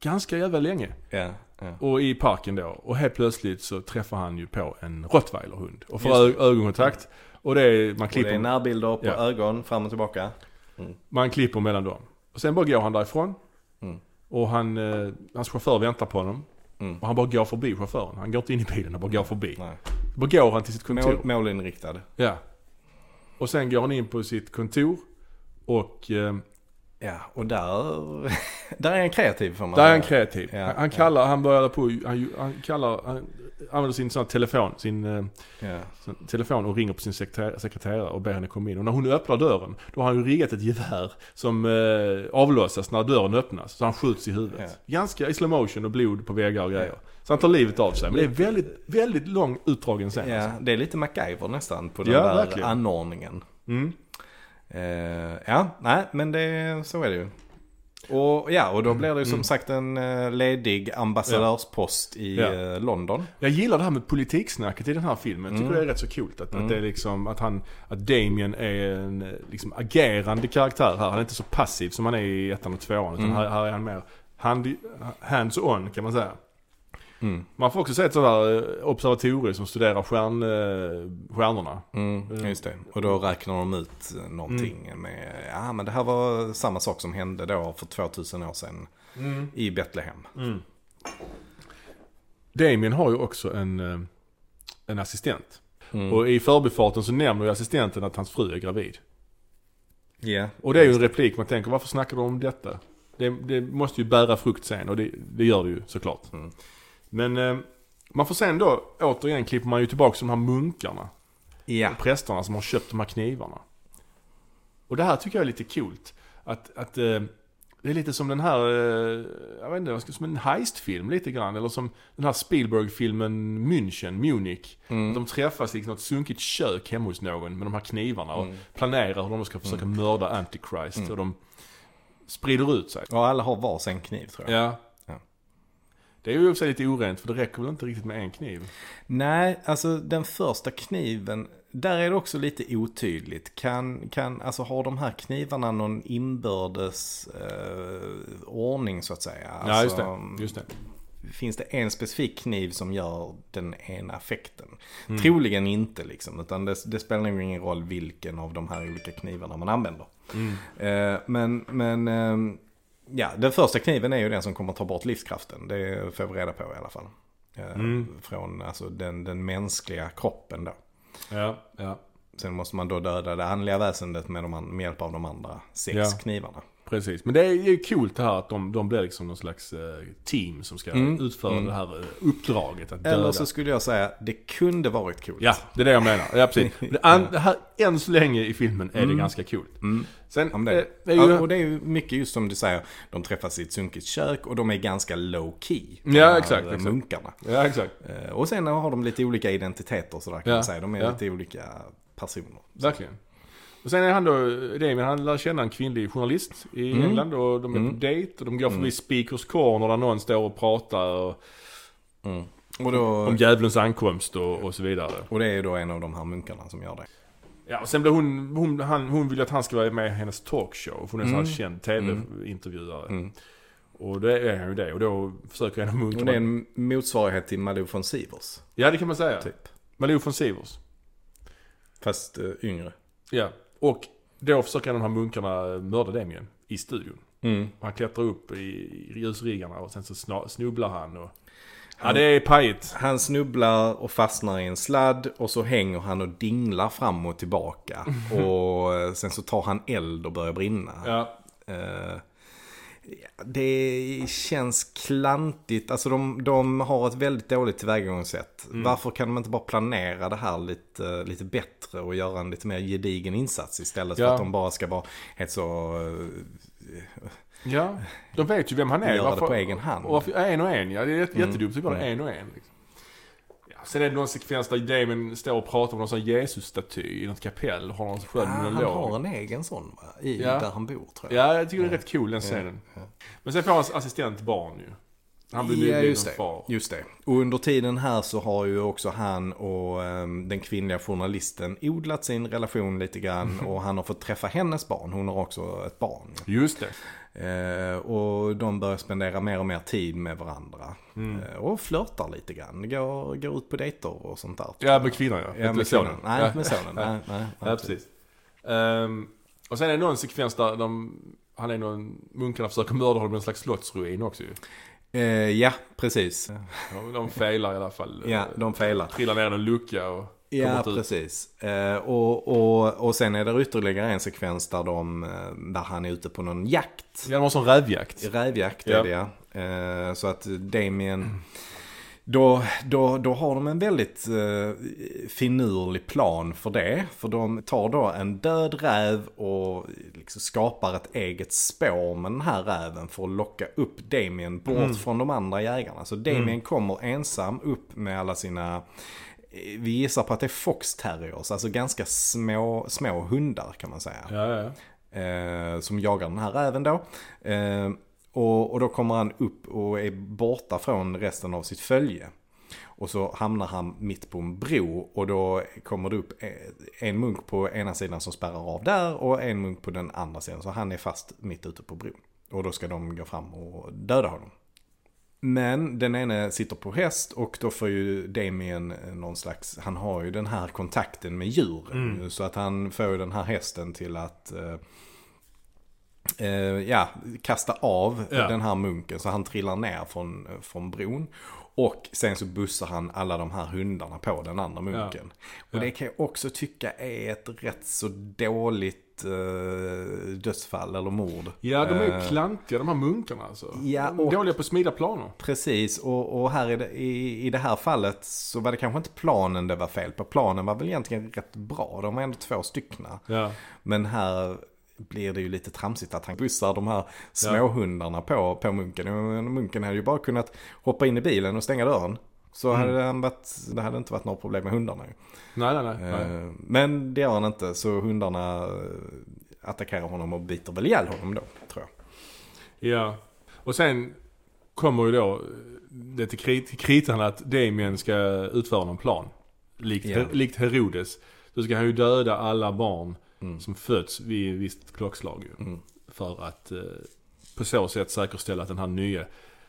Ganska jävla länge. Ja. ja. Och i parken då. Och helt plötsligt så träffar han ju på en rottweilerhund. Och får Just ögonkontakt. Och det är, man Och det är klipper, närbilder på Ja. ögon fram och tillbaka. man klipper mellan dem. Och sen bara går han därifrån. Mm. Och han, eh, hans chaufför väntar på honom. Mm. Och han bara går förbi chauffören. Han går inte in i bilen, han bara går förbi. Nej. Då går han till sitt kontor. Mål, målinriktad. Ja. Och sen går han in på sitt kontor och eh, Ja, och där, där är en kreativ får man där är han kreativ. Ja, han, han ja. kallar, han började på, han, han kallar, han använder sin sån telefon, sin Ja. sin telefon och ringer på sin sekreter- sekreterare och ber henne komma in. Och när hon öppnar dörren, då har han ju riggat ett gevär som eh, avlossas när dörren öppnas. Så han skjuts i huvudet. Ganska i slow motion och blod på väggar och grejer. Så han tar livet av sig. Men det är väldigt, väldigt lång utdragen scen. ja, alltså. det är lite MacGyver nästan på den Ja, där verkligen. anordningen. Mm. Eh, ja, nej, men det, så är det ju. Och ja, och då blir det ju som sagt en eh, ledig ambassadörspost i Ja. eh, London. Jag gillar det här med politiksnacket i den här filmen. Jag tycker det är rätt så coolt. Att, att det är liksom, att han, att Damien är en eh, liksom agerande karaktär här. Han är inte så passiv som han är i ettan och tvåan. Utan här, här är han mer hand, hands on kan man säga. Mm. Man får också se ett sådär eh, observatorium som studerar stjärn, eh, stjärnorna. Mm, just det. Och då räknar de ut eh, någonting med, ja men det här var samma sak som hände då för 2000 år sedan i Betlehem. Damien har ju också en, eh, en assistent. Mm. Och i förbifarten så nämner ju assistenten att hans fru är gravid. Ja. Och det är ju en replik man tänker, varför snackar du om detta? Det, det måste ju bära frukt sen och det, det gör det ju såklart. Mm. Men eh, man får sen då, återigen klipper man ju tillbaka till de här munkarna. Ja. Prästerna som har köpt de här knivarna. Och det här tycker jag är lite coolt. Att, att eh, det är lite som den här, eh, jag vet inte, som en heistfilm lite grann. Eller som den här Spielberg-filmen München, Munich. Mm. De träffas i något sunkigt kök hemma hos någon med de här knivarna och Mm. planerar hur de ska försöka mörda Antichrist. Och de sprider ut sig. Och alla har varsin kniv tror jag. Ja. Det är ju också lite orent för det räcker väl inte riktigt med en kniv. Nej, alltså den första kniven, där är det också lite otydligt. Kan, kan, alltså har de här knivarna någon inbördes eh, ordning så att säga? Alltså, ja, just det. Just det. Finns det en specifik kniv som gör den ena effekten? Mm. Troligen inte liksom, utan det, det spelar nog ingen roll vilken av de här olika knivarna man använder. Mm. Eh, men, men, ehm, ja, den första kniven är ju den som kommer ta bort livskraften. Det får vi reda på i alla fall. Eh, Mm. Från alltså, den, den mänskliga kroppen då. Ja, ja. Sen måste man då döda det andliga väsendet med, de, med hjälp av de andra sex Ja. knivarna. Precis, men det är ju coolt det här att de, de blir liksom någon slags eh, team som ska Mm. utföra Mm. det här eh, uppdraget att döda. Eller så skulle jag säga, det kunde varit coolt. Ja, det är det jag menar. Ja, precis. Det, an, det här, än så länge i filmen är det Mm. ganska coolt. Mm. Sen, Ja, det, det är ju... ja, och det är ju mycket just som du säger, de träffas i ett sunkigt kök och de är ganska low key. Ja, exakt, exakt. Munkarna. Ja, exakt. Eh, Och sen har de lite olika identiteter sådär kan Ja, man säga. De är lite olika personer. Verkligen. Och sen är han då, Damien, han lär känna en kvinnlig journalist i Mm. England och de är Mm. på dejt och de går förbi Mm. Speakers Corner där någon står och pratar och, Mm. Och, då, om djävulens ankomst och, och så vidare. och det är då en av de här munkarna som gör det. Ja, och sen blir hon, hon, han, hon vill att han ska vara med i hennes talkshow. För hon är en Mm. sån här känd tv-intervjuare. Mm. Och det är han ju det. Och då försöker en av Och munkarna... det är en motsvarighet till Malou von Sivers. Ja, det kan man säga. Typ. Malou von Sivers. Fast uh, yngre. Ja. Och då försöker de här munkarna mörda Damien i studion. Mm. Han klättrar upp i, i ljusriggarna och sen så sna, snubblar han och... Ja, det är pajigt. Han snubblar och fastnar i en sladd och så hänger han och dinglar fram och tillbaka. och sen så tar han eld och börjar brinna. Ja. Eh, det känns klantigt. Alltså de, de har ett väldigt dåligt tillvägagångssätt. Mm. Varför kan de inte bara planera det här lite, lite bättre och göra en lite mer gedigen insats istället Ja. för att de bara ska vara ett så... Ja. De vet ju vem han är. Göra det på egen hand. Och varför, en och en, ja. Det är Mm. jättedumt att bara Mm. en och en. Liksom. Ja, sen är det någon sekvens där Damien står och pratar om någon sån Jesus-staty i något kapell. Har någon skön Ah, han har en egen sån va? I, Ja. Där han bor tror jag. Ja, jag tycker det är rätt cool den scenen. Ja. Men sen får hans assistent barn ju. Han blir Ja, just det. far. Just det. Och under tiden här så har ju också han och ehm, den kvinnliga journalisten odlat sin relation lite grann. och han har fått träffa hennes barn. Hon har också ett barn. Just det. Eh, och de börjar spendera mer och mer tid med varandra. Mm. Eh, och flörtar lite grann. Går, går ut på dejter och sånt där. Ja, med kvinnan ja. Ja, med sonen. Nej, ja. med sonen. Nej, nej, Ja, precis. Ehm, och sen är det någon sekvens där de, han är någon, munkarna försöker mörda honom i en slags slottsruin också ju. Eh, ja, precis. De, de failar i alla fall. Ja, de failar. Trillar ner i en lucka och Ja, precis. Eh, och, och, och sen är det ytterligare en sekvens där, de, eh, där han är ute på någon jakt. Ja, de har sån rävjakt. Rävjakt Ja. är det ja. Eh, så att Damien, då, då, då har de en väldigt eh, finurlig plan för det. För de tar då en död räv och liksom skapar ett eget spår med den här räven för att locka upp Damien bort från de andra jägarna. Så Damien kommer ensam upp med alla sina vi gissar på att det är fox terriers, alltså ganska små, små hundar kan man säga Ja, ja, ja. eh, som jagar den här räven då. Eh, och, och då kommer han upp och är borta från resten av sitt följe. Och så hamnar han mitt på en bro och då kommer det upp eh, en munk på ena sidan som spärrar av där och en munk på den andra sidan. Så han är fast mitt ute på bron. Och då ska de gå fram och döda honom. Men den ene sitter på häst och då får ju Damien någon slags, han har ju den här kontakten med djuren. ju, Så att han får ju den här hästen till att eh, eh, ja, kasta av Ja. den här munken så han trillar ner från, från bron. Och sen så bussar han alla de här hundarna på den andra munken. Och Ja. det kan jag också tycka är ett rätt så dåligt eh, dödsfall eller mord. Ja, de är ju Eh, klantiga de här munkarna alltså. Ja, och- Dåliga på att smida planer. Precis, och, och här i det, i, i det här fallet så var det kanske inte planen det var fel på. Planen var väl egentligen rätt bra, de var ändå två styckna. Ja. Men här blir det ju lite tramsigt att han bussar de här småhundarna på, på munken. Munken hade ju bara kunnat hoppa in i bilen och stänga dörren. Så hade han varit, det hade inte varit några problem med hundarna. Nej, nej, nej. nej. Eh, Men det gör han inte, så hundarna eh, attackerar honom och biter väl ihjäl honom då, tror jag. Ja. Och sen kommer ju då det till, krit, kritan att Damien ska utföra någon plan. Likt, Ja. likt Herodes. Så ska han ju döda alla barn Mm. som föds vid visst klockslag. Mm. För att eh, på så sätt säkerställa att den här nya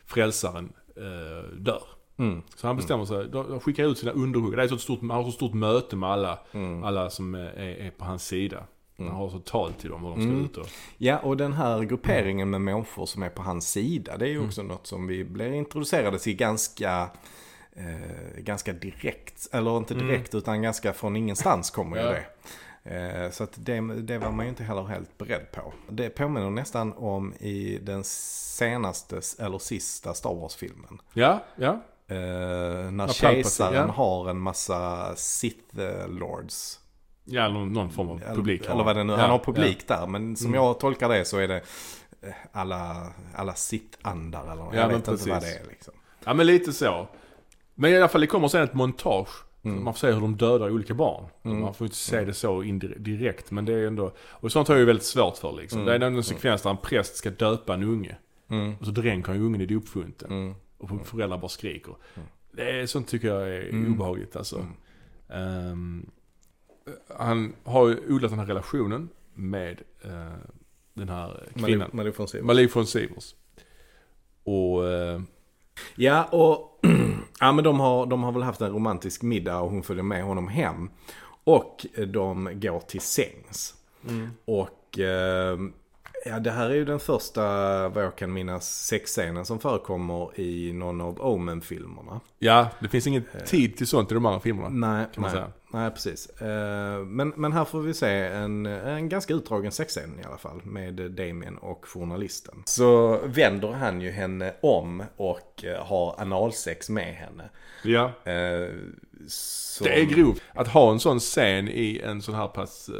frälsaren eh, dör. Mm. Så han bestämmer sig, de skickar ut sina underhuggare. Det är så stort, han har så stort möte med alla, Mm. alla som är, är på hans sida. Han har så tal till dem hur de ska Mm. ut och... Ja, och den här grupperingen med människor som är på hans sida, det är ju också något som vi blir introducerade till ganska, eh, ganska direkt. Eller inte direkt, utan ganska från ingenstans kommer ju Ja. det. Eh, så att det, det var man ju inte heller helt beredd på. Det påminner nästan om i den senaste, eller sista Star Wars-filmen. Ja, ja. Eh, när Palpatine, kejsaren ja. har en massa Sith eh, Lords. Ja, någon, någon form av publik. Eller vad det nu Ja, Han har ja. publik där. Men som Mm. jag tolkar det så är det eh, alla, alla sitt-andar eller något. Ja, Jag men vet inte vad det precis. är liksom. Ja men lite så. Men i alla fall det kommer sen ett montage. Mm. Man får se hur de dödar olika barn. Man får inte se det så direkt men det är ändå. Och sånt har jag ju väldigt svårt för liksom. Det är en sekvens där en präst ska döpa en unge. Mm. Och så dränker han ju ungen i dopfunten. Mm. Och föräldrar bara skriker. Det är, sånt tycker jag är Mm. obehagligt alltså. Ehm, han har ju odlat den här relationen med eh, den här kvinnan. Marie von Sydow. Marie von Sivers. Och eh, Ja, och ja, men de har, de har väl haft en romantisk middag och hon följer med honom hem. Och de går till sängs. Och eh, ja, det här är ju den första, vad jag kan minnas, sexscenen som förekommer i någon av Omen-filmerna. ja, det finns ingen tid till sånt i de andra filmerna. Nej, kan man nej, säga. nej precis. Eh, Men, men här får vi se en, en ganska utdragen sexscen i alla fall med Damien och journalisten. Så vänder han ju henne om och eh, har analsex med henne. Ja. Eh, Så... Det är grovt. Att ha en sån scen i en sån här pass eh,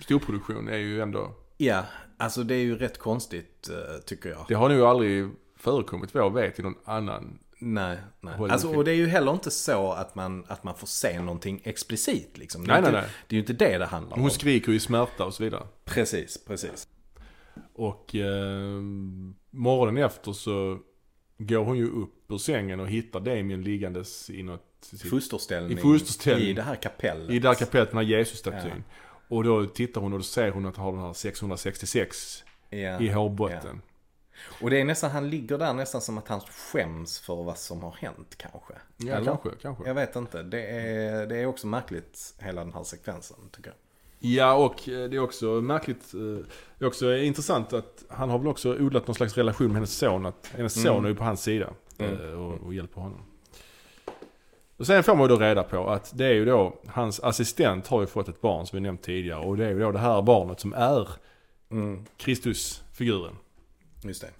storproduktion är ju ändå... Ja, alltså det är ju rätt konstigt eh, tycker jag. Det har nog aldrig förekommit vad jag vet i någon annan. Nej, nej. Alltså, och det är ju heller inte så att man, att man får se någonting explicit liksom. Det är Nej, inte, nej, nej. Det är ju inte det det handlar om. Hon skriker ju i smärta och så vidare. Precis, precis. Och eh, morgonen efter så går hon ju upp ur sängen och hittar Damien liggandes i något... Fosterställning. I fosterställning. I det här kapellet. I det här kapellet, den här Jesus-statyn. Och då tittar hon och då ser hon att han har den här 666 Ja. i hårbotten. Och det är nästan, han ligger där nästan som att han skäms för vad som har hänt kanske. Ja, Eller? kanske, kanske. Jag vet inte. Det är, det är också märkligt hela den här sekvensen tycker jag. Ja, och eh, det är också märkligt. eh, Det är också intressant att han har väl också odlat någon slags relation med hennes son. Att hennes Mm. son är ju på hans sida Mm. eh, och, och hjälper honom. Och sen får man ju då reda på att det är ju då, hans assistent har ju fått ett barn som vi nämnt tidigare. Och det är ju då det här barnet som är Mm. Kristusfiguren. Just det.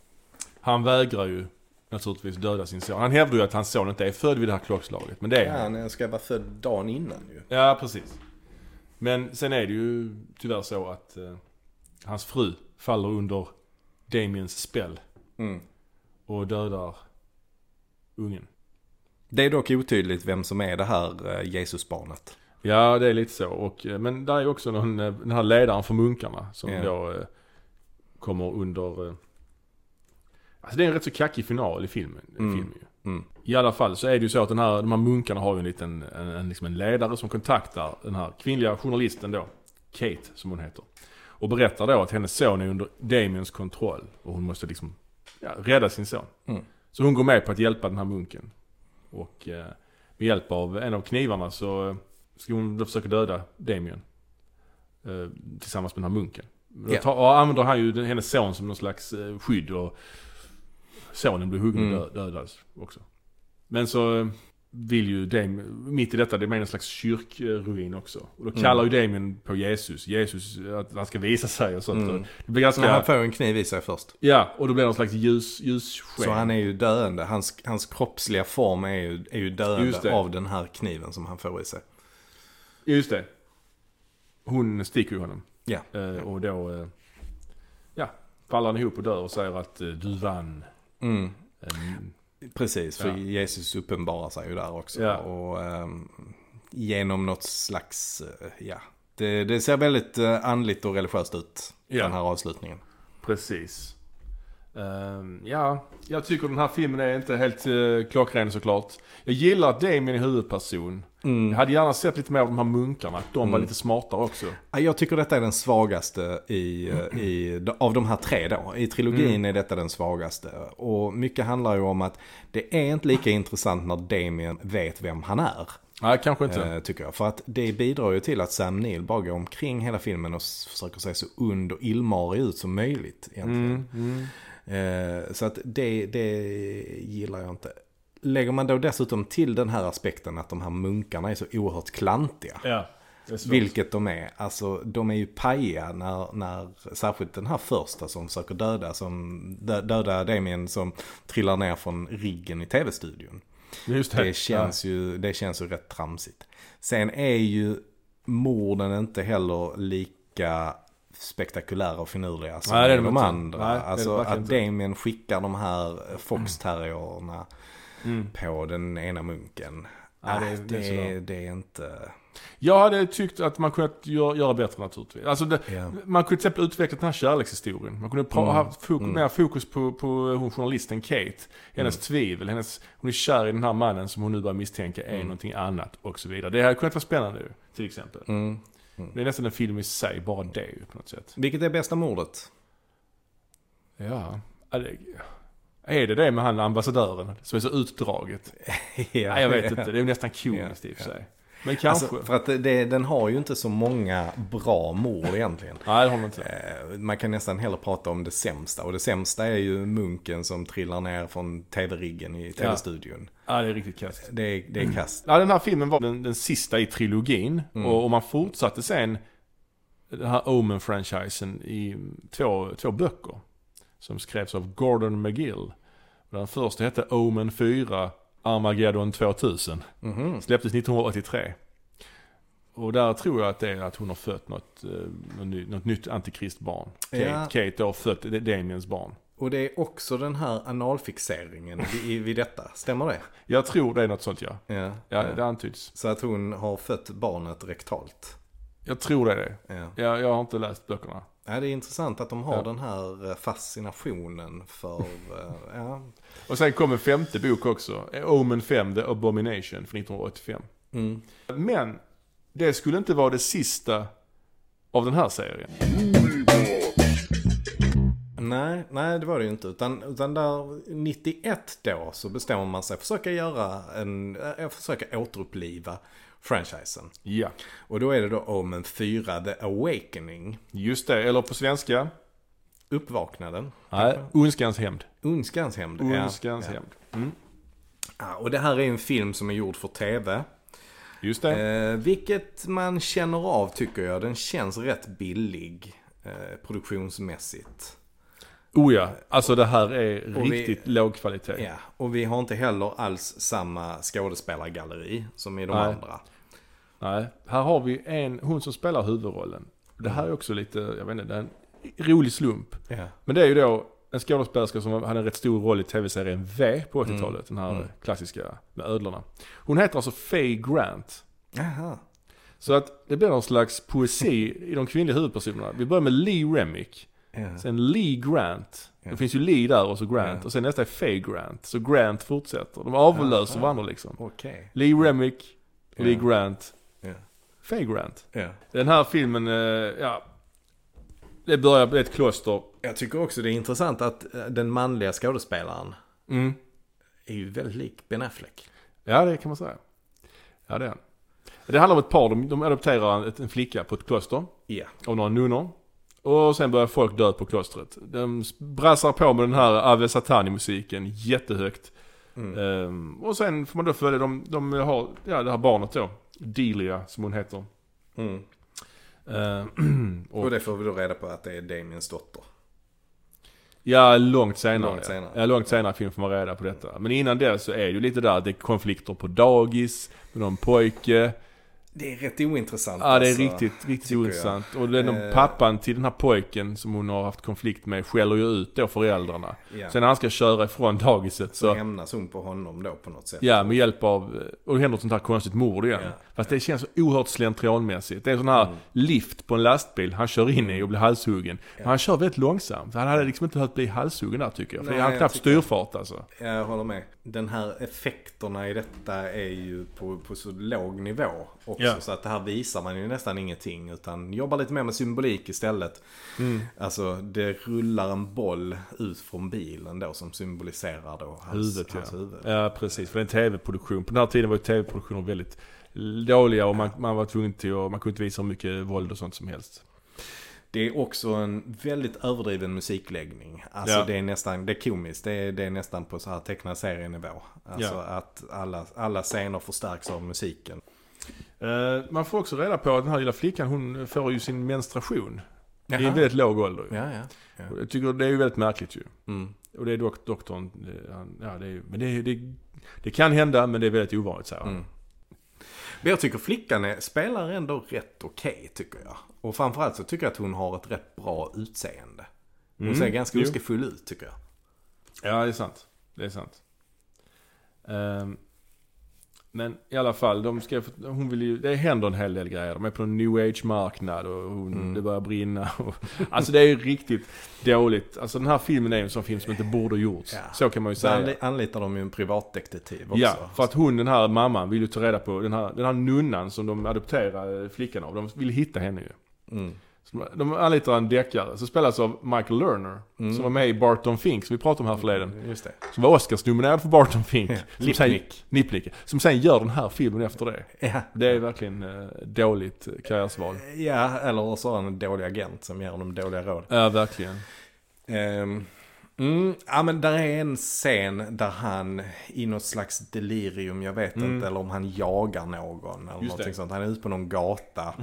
Han vägrar ju naturligtvis döda sin son. Han hävdar ju att hans son inte är född vid det här klockslaget. Men det är Ja, han. han ska vara född dagen innan ju. Ja, precis. Men sen är det ju tyvärr så att eh, hans fru faller under Damiens spel Mm. och dödar ungen. Det är dock otydligt vem som är det här eh, Jesusbarnet. Ja, det är lite så. Och, eh, men där är också någon, eh, den här ledaren för munkarna som Ja. då eh, kommer under... Eh, alltså det är en rätt så kackig final i filmen. i Mm. filmen ju. Mm. I alla fall så är det ju så att den här, de här munkarna har ju en liten, en, en, liksom en ledare som kontaktar den här kvinnliga journalisten då, Kate som hon heter. Och berättar då att hennes son är under Damiens kontroll och hon måste liksom ja, rädda sin son. Mm. Så hon går med på att hjälpa den här munken. Och eh, med hjälp av en av knivarna så ska hon då försöka döda Damien. Eh, tillsammans med den här munken. Då tar, och använder han ju den, hennes son som någon slags eh, skydd och sonen blir huggen och Mm. dö, dödas också. Men så vill ju Damien, mitt i detta, det är med en slags kyrkruin också. Och då Mm. kallar ju Damien på Jesus. Jesus, att han ska visa sig och sånt. Mm. Det blir ganska, Men han ja, får en kniv i sig först. och då blir det någon slags ljus, ljussken. Så han är ju döende. Hans, hans kroppsliga form är ju, är ju döende av den här kniven som han får i sig. Just det. Hon sticker ju honom. Ja. Eh, och då, eh, ja, faller han ihop och dör och säger att eh, du vann. Mm. Eh, Precis, för Ja. Jesus uppenbarar sig ju där också. Ja. Och ehm, genom något slags, eh, ja. Det, det ser väldigt uh, andligt och religiöst ut, Ja. den här avslutningen. Precis. Ehm, ja, jag tycker den här filmen är inte helt uh, klockren såklart. Jag gillar att Damien är huvudperson. Jag hade gärna sett lite mer av de här munkarna, att de var Mm. lite smartare också. Ja, Jag tycker detta är den svagaste i, eh, i, av de här tre då. I trilogin Mm. är detta den svagaste. Och mycket handlar ju om att det är inte lika intressant när Damien vet vem han är. Nej, kanske inte. Eh, tycker jag. För att det bidrar ju till att Sam Neill bara går omkring hela filmen och försöker se så und och illmarig ut som möjligt. Egentligen. Mm, mm. Eh, så att det, det gillar jag inte. Lägger man då dessutom till den här aspekten att de här munkarna är så oerhört klantiga. Ja. Vilket de är. Alltså de är ju pajiga när, när särskilt den här första som försöker döda, som, dö- döda Damien som trillar ner från riggen i tv-studion. Just det. Det känns, ju, det känns ju rätt tramsigt. Sen är ju morden inte heller lika spektakulära och finurliga som Nej, det är de, andra. Nej, det är det alltså verkligen att. Damien skickar de här foxterriorerna Mm. på den ena munken. Ja, det det, är- det, det är det är inte... Jag hade tyckt att man kunde göra, göra bättre naturligtvis. Alltså det, Ja. Man kunde till exempel utveckla den här kärlekshistorien. Man kunde Mm. ha fokus, Mm. mer fokus på, på hon journalisten Kate. Hennes Mm. tvivel, hennes, hon är kär i den här mannen som hon nu börjar misstänka är Mm. någonting annat och så vidare. Det hade kunnat vara spännande till exempel. Mm. Det är nästan en film i sig, bara det på något sätt. Vilket är bästa mordet? Ja. Ja, Är det det med han ambassadören som är så utdraget? ja, Nej, jag vet inte. Det är nästan komiskt i och för Ja. Men kanske. Alltså, för att det, den har ju inte så många bra mord egentligen. Nej, det har man inte. Eh, Man kan nästan hellre prata om det sämsta. Och det sämsta är ju munken som trillar ner från tv-riggen i tv-studion. Ja, det är riktigt kast. Det, är, det är kast. Ja, den här filmen var den, den sista i trilogin. Mm. Och, och man fortsatte sen den här Omen-franchisen i två, två böcker. Som skrevs av Gordon McGill. Den första hette Omen 4, Armageddon 2000. Mhm. Släpptes 1983. Och där tror jag att det är att hon har fött något, eh, något, ny- något nytt antikristbarn. Kate, Ja. Kate då har fött Damiens barn. Och det är också den här analfixeringen vid, vid detta. Stämmer det? Jag tror det är något sånt ja. Ja. Ja, det antyds. Så att hon har fött barnet rektalt. Jag tror det är det. Ja. Jag, jag har inte läst böckerna. Ja, det är intressant att de har Ja. den här eh, fascinationen för, eh, ja. Och sen kom en femte bok också. Omen 5, The Abomination från 1985. Mm. Men det skulle inte vara det sista av den här serien. Nej, nej det var det ju inte. Utan, utan där 91 då så bestämmer man sig försöka göra en, äh, försöka återuppliva franchisen. Ja, Och då är det då Omen 4 The Awakening. just det. Eller på svenska? Uppvaknaden. Nej, Ondskans hämnd. Ondskans hämnd. Ondskans ja. hämnd. Mm. Ja, och det här är en film som är gjord för tv. Just det. Eh, vilket man känner av tycker jag. Den känns rätt billig eh, produktionsmässigt. Oh ja, alltså det här är Och vi- riktigt låg kvalitet. Ja, och vi har inte heller alls samma skådespelargalleri som i de Nej. andra. Nej, här har vi en, hon som spelar huvudrollen. Det här är också lite, jag vet inte, det är en rolig slump. Ja. Men det är ju då en skådespelerska som hade en rätt stor roll i tv-serien V på 80-talet. Den här Mm. klassiska med ödlorna. Hon heter alltså Faye Grant. Jaha. Så att det blir någon slags poesi i de kvinnliga huvudpersonerna. Vi börjar med Lee Remick. Ja. Sen Lee Grant. Ja. Det finns ju Lee där och så Grant. Ja. Och sen nästa är Faye Grant. Så Grant fortsätter. De avlöser Aha. varandra liksom. Okej. Lee Remick. Lee Grant, Ja. Faye Grant. Ja. Den här filmen, eh, ja. Det börjar bli ett kloster. Jag tycker också det är intressant att eh, den manliga skådespelaren Mm. är ju väldigt lik Ben Affleck. Ja, det kan man säga. Ja, det är han. Det handlar om ett par, de, de adopterar en, flicka på ett kloster. Ja. Av några nunnor. Och sen börjar folk dö på klostret. De brassar på med den här Ave Satani-musiken jättehögt. Mm. Ehm, och sen får man då följa, de, de har, ja det här barnet då. Delia som hon heter. Mm. Ehm, och, Och det får vi då reda på att det är Damiens dotter. ja, långt senare. Långt senare. Ja, långt senare film får man reda på detta. Men innan det så är det ju lite där, det är konflikter på dagis, med någon pojke. Det är rätt ointressant. Ja det är alltså. riktigt, riktigt tycker jag. ointressant. Och den Eh. pappan till den här pojken som hon har haft konflikt med skäller ju ut då föräldrarna. Ja. Sen när han ska köra ifrån dagiset Så hämnas hon på honom då på något sätt. ja med hjälp av, och det händer ett sånt här konstigt mord igen. Ja. Fast det känns så oerhört slentrianmässigt. Det är en sån här Mm. lift på en lastbil han kör in i och blir halshuggen. Men han kör väldigt långsamt. Han hade liksom inte behövt bli halshuggen där tycker jag. För Nej, han har knappt styrfart alltså. Jag håller med. Den här effekterna i detta är ju på, på så låg nivå också. Ja. Så att det här visar man ju nästan ingenting. Utan jobbar lite mer med symbolik istället. Mm. Alltså det rullar en boll ut från bilen då som symboliserar då hans Huvudet hans ja. huvud. Ja precis, för det är en tv-produktion. På den här tiden var ju tv-produktioner väldigt dåliga och man, man var tvungen till att, man kunde inte visa hur mycket våld och sånt som helst. Det är också en väldigt överdriven musikläggning. Alltså Ja. det är nästan, det är komiskt. Det är, det är nästan på så här tecknad serienivå. Alltså Ja. att alla, alla scener förstärks av musiken. Eh, man får också reda på att den här lilla flickan hon får ju sin menstruation. I en Jaha. väldigt låg ålder. Ja, ja. ja. Jag tycker det är ju väldigt märkligt ju. Mm. Och det är dock doktorn, det, han, ja det är ju- men det, det, det kan hända men det är väldigt ovanligt säger han. Mm. Men jag tycker flickan är, spelar ändå rätt okej tycker jag. Och framförallt så tycker jag att hon har ett rätt bra utseende. Hon Mm. ser ganska oskefull ut tycker jag. Ja, det är sant. Det är sant. Ehm, men i alla fall, de ska, hon vill ju, det händer en hel del grejer. De är på en new age-marknad och hon, Mm. det börjar brinna. Och, alltså det är ju riktigt dåligt. Alltså den här filmen är ju en sån film som inte borde gjorts. Ja. Så kan man ju säga. anli- anlitar de ju en privatdetektiv också. Ja, för att hon, den här mamman, vill ju ta reda på den här, den här nunnan som de adopterar flickan av. De vill hitta henne ju. Mm. De- anlitar en deckare som spelas av Michael Lerner. Mm. Som var med i Barton Fink, som vi pratade om här förleden. Just det. Som var Oscars-nominerad för Barton Fink. Lipnick. Nipnick. Som sen gör den här filmen efter det. Ja. Det är verkligen eh, dåligt eh, karriärsval. ja, eller så har han en dålig agent som ger honom dåliga råd. Ja, verkligen. Ehm, mm, ja men där är en scen där han i något slags delirium, jag vet Mm. inte, eller om han jagar någon eller Just någonting det. Sånt. Han är ute på någon gata.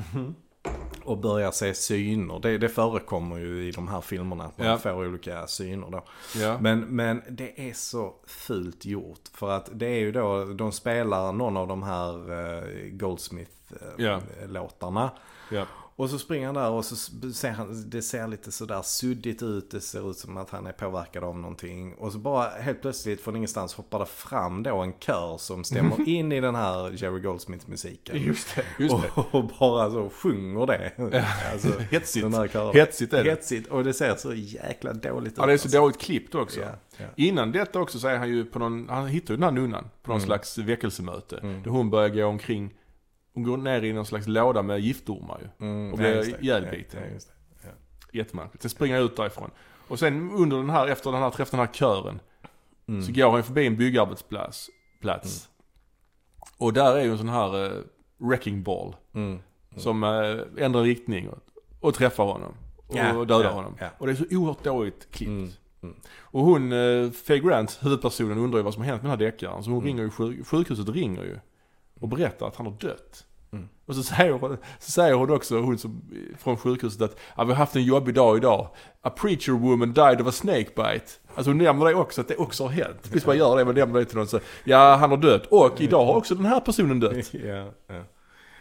Och börjar se syner. Det, det förekommer ju i de här filmerna att man Ja. får olika syner då. Ja. Men, men det är så fult gjort. För att det är ju då, de spelar någon av de här eh. Goldsmith-låtarna. ja. Och så springer han där och så ser han, det ser lite sådär suddigt ut. Det ser ut som att han är påverkad av någonting. Och så bara helt plötsligt från ingenstans hoppar det fram då en kör som stämmer in i den här Jerry Goldsmith-musiken. Just det. Just det. Och, och bara så sjunger det. Alltså, Hetsigt. den här kören. Hetsigt är det. Hetsigt. Och det ser så jäkla dåligt ut. Ja, det är så alltså. dåligt klippt också. Ja, ja. Innan detta också så är han ju på någon, han hittar ju den här nunnan på någon Mm. slags väckelsemöte. Mm. Där hon börjar gå omkring, hon går ner i någon slags låda med giftormar ju. Mm, Och blir ihjälbiten. Ja, ja. Jättemärkligt. Sen springer jag ut därifrån. Och sen under den här, efter den här träffen, den här kören. Mm. Så går han förbi en byggarbetsplats. Plats. Och där är ju en sån här eh, wrecking ball. Mm. Som eh, ändrar riktning och, och träffar honom. Och Ja, dödar ja, honom. ja. Och det är så oerhört dåligt klippt. Mm, mm. Och hon, eh, Faye Grant, huvudpersonen, undrar ju vad som har hänt med den här deckaren. Så hon Mm. ringer ju, sjuk, sjukhuset ringer ju. Och berättar att han har dött. Mm. Och så säger, hon, så säger hon också, hon som, från sjukhuset att ja, vi har haft en jobbig dag idag. A preacher woman died of a snake bite. Alltså hon nämner det också, att det också har hänt. Visst man gör det, man nämner det till någon så ja han har dött. Och idag har också den här personen dött. ja, ja,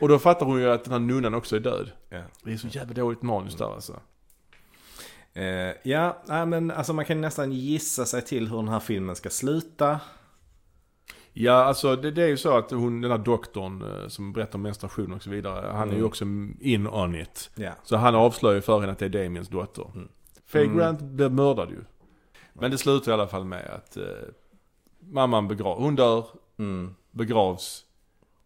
Och då fattar hon ju att den här nunnan också är död. ja. Det är så jävla dåligt manus där alltså. Eh, ja, nej, men alltså man kan nästan gissa sig till hur den här filmen ska sluta. Ja, alltså det, det är ju så att hon, den här doktorn eh, som berättar om menstruation och så vidare, han är ju Mm. också in on it. Ja. Så han avslöjar ju för henne att det är Damiens dotter. Mm. Faye Mm. Grant blev mördad ju. Men det slutar i alla fall med att eh, mamman begravs. Hon dör, Mm. begravs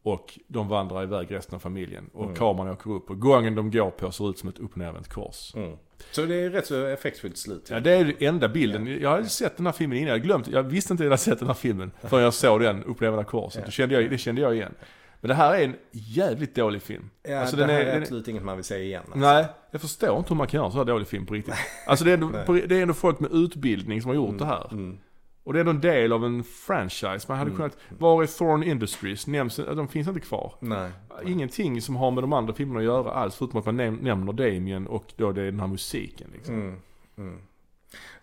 och de vandrar iväg resten av familjen. Och Mm. kameran åker upp och gången de går på ser ut som ett upp och nervänt kors. Mm. Så det är rätt så effektfullt slut. Ja, det är den enda bilden. Jag hade sett den här filmen innan. Jag glömt. Jag visste inte att jag hade sett den här filmen förrän jag såg den upplevande korset. Ja. Det kände, jag, det kände jag igen. Men det här är en jävligt dålig film. Ja, Alltså, det den här är- är, den absolut inget man vill se igen. Alltså. Nej, jag förstår inte hur man kan göra en så här dålig film på riktigt. Alltså det är ändå, det är ändå folk med utbildning som har gjort det här. Och det är ändå en del av en franchise. Man hade Mm. kunnat, var är Thorn Industries? Nämns, de finns inte kvar. Nej. Ingenting som har med de andra filmerna att göra alls, förutom att man näm- nämner Damien och då det är den här musiken liksom. Mm. Mm.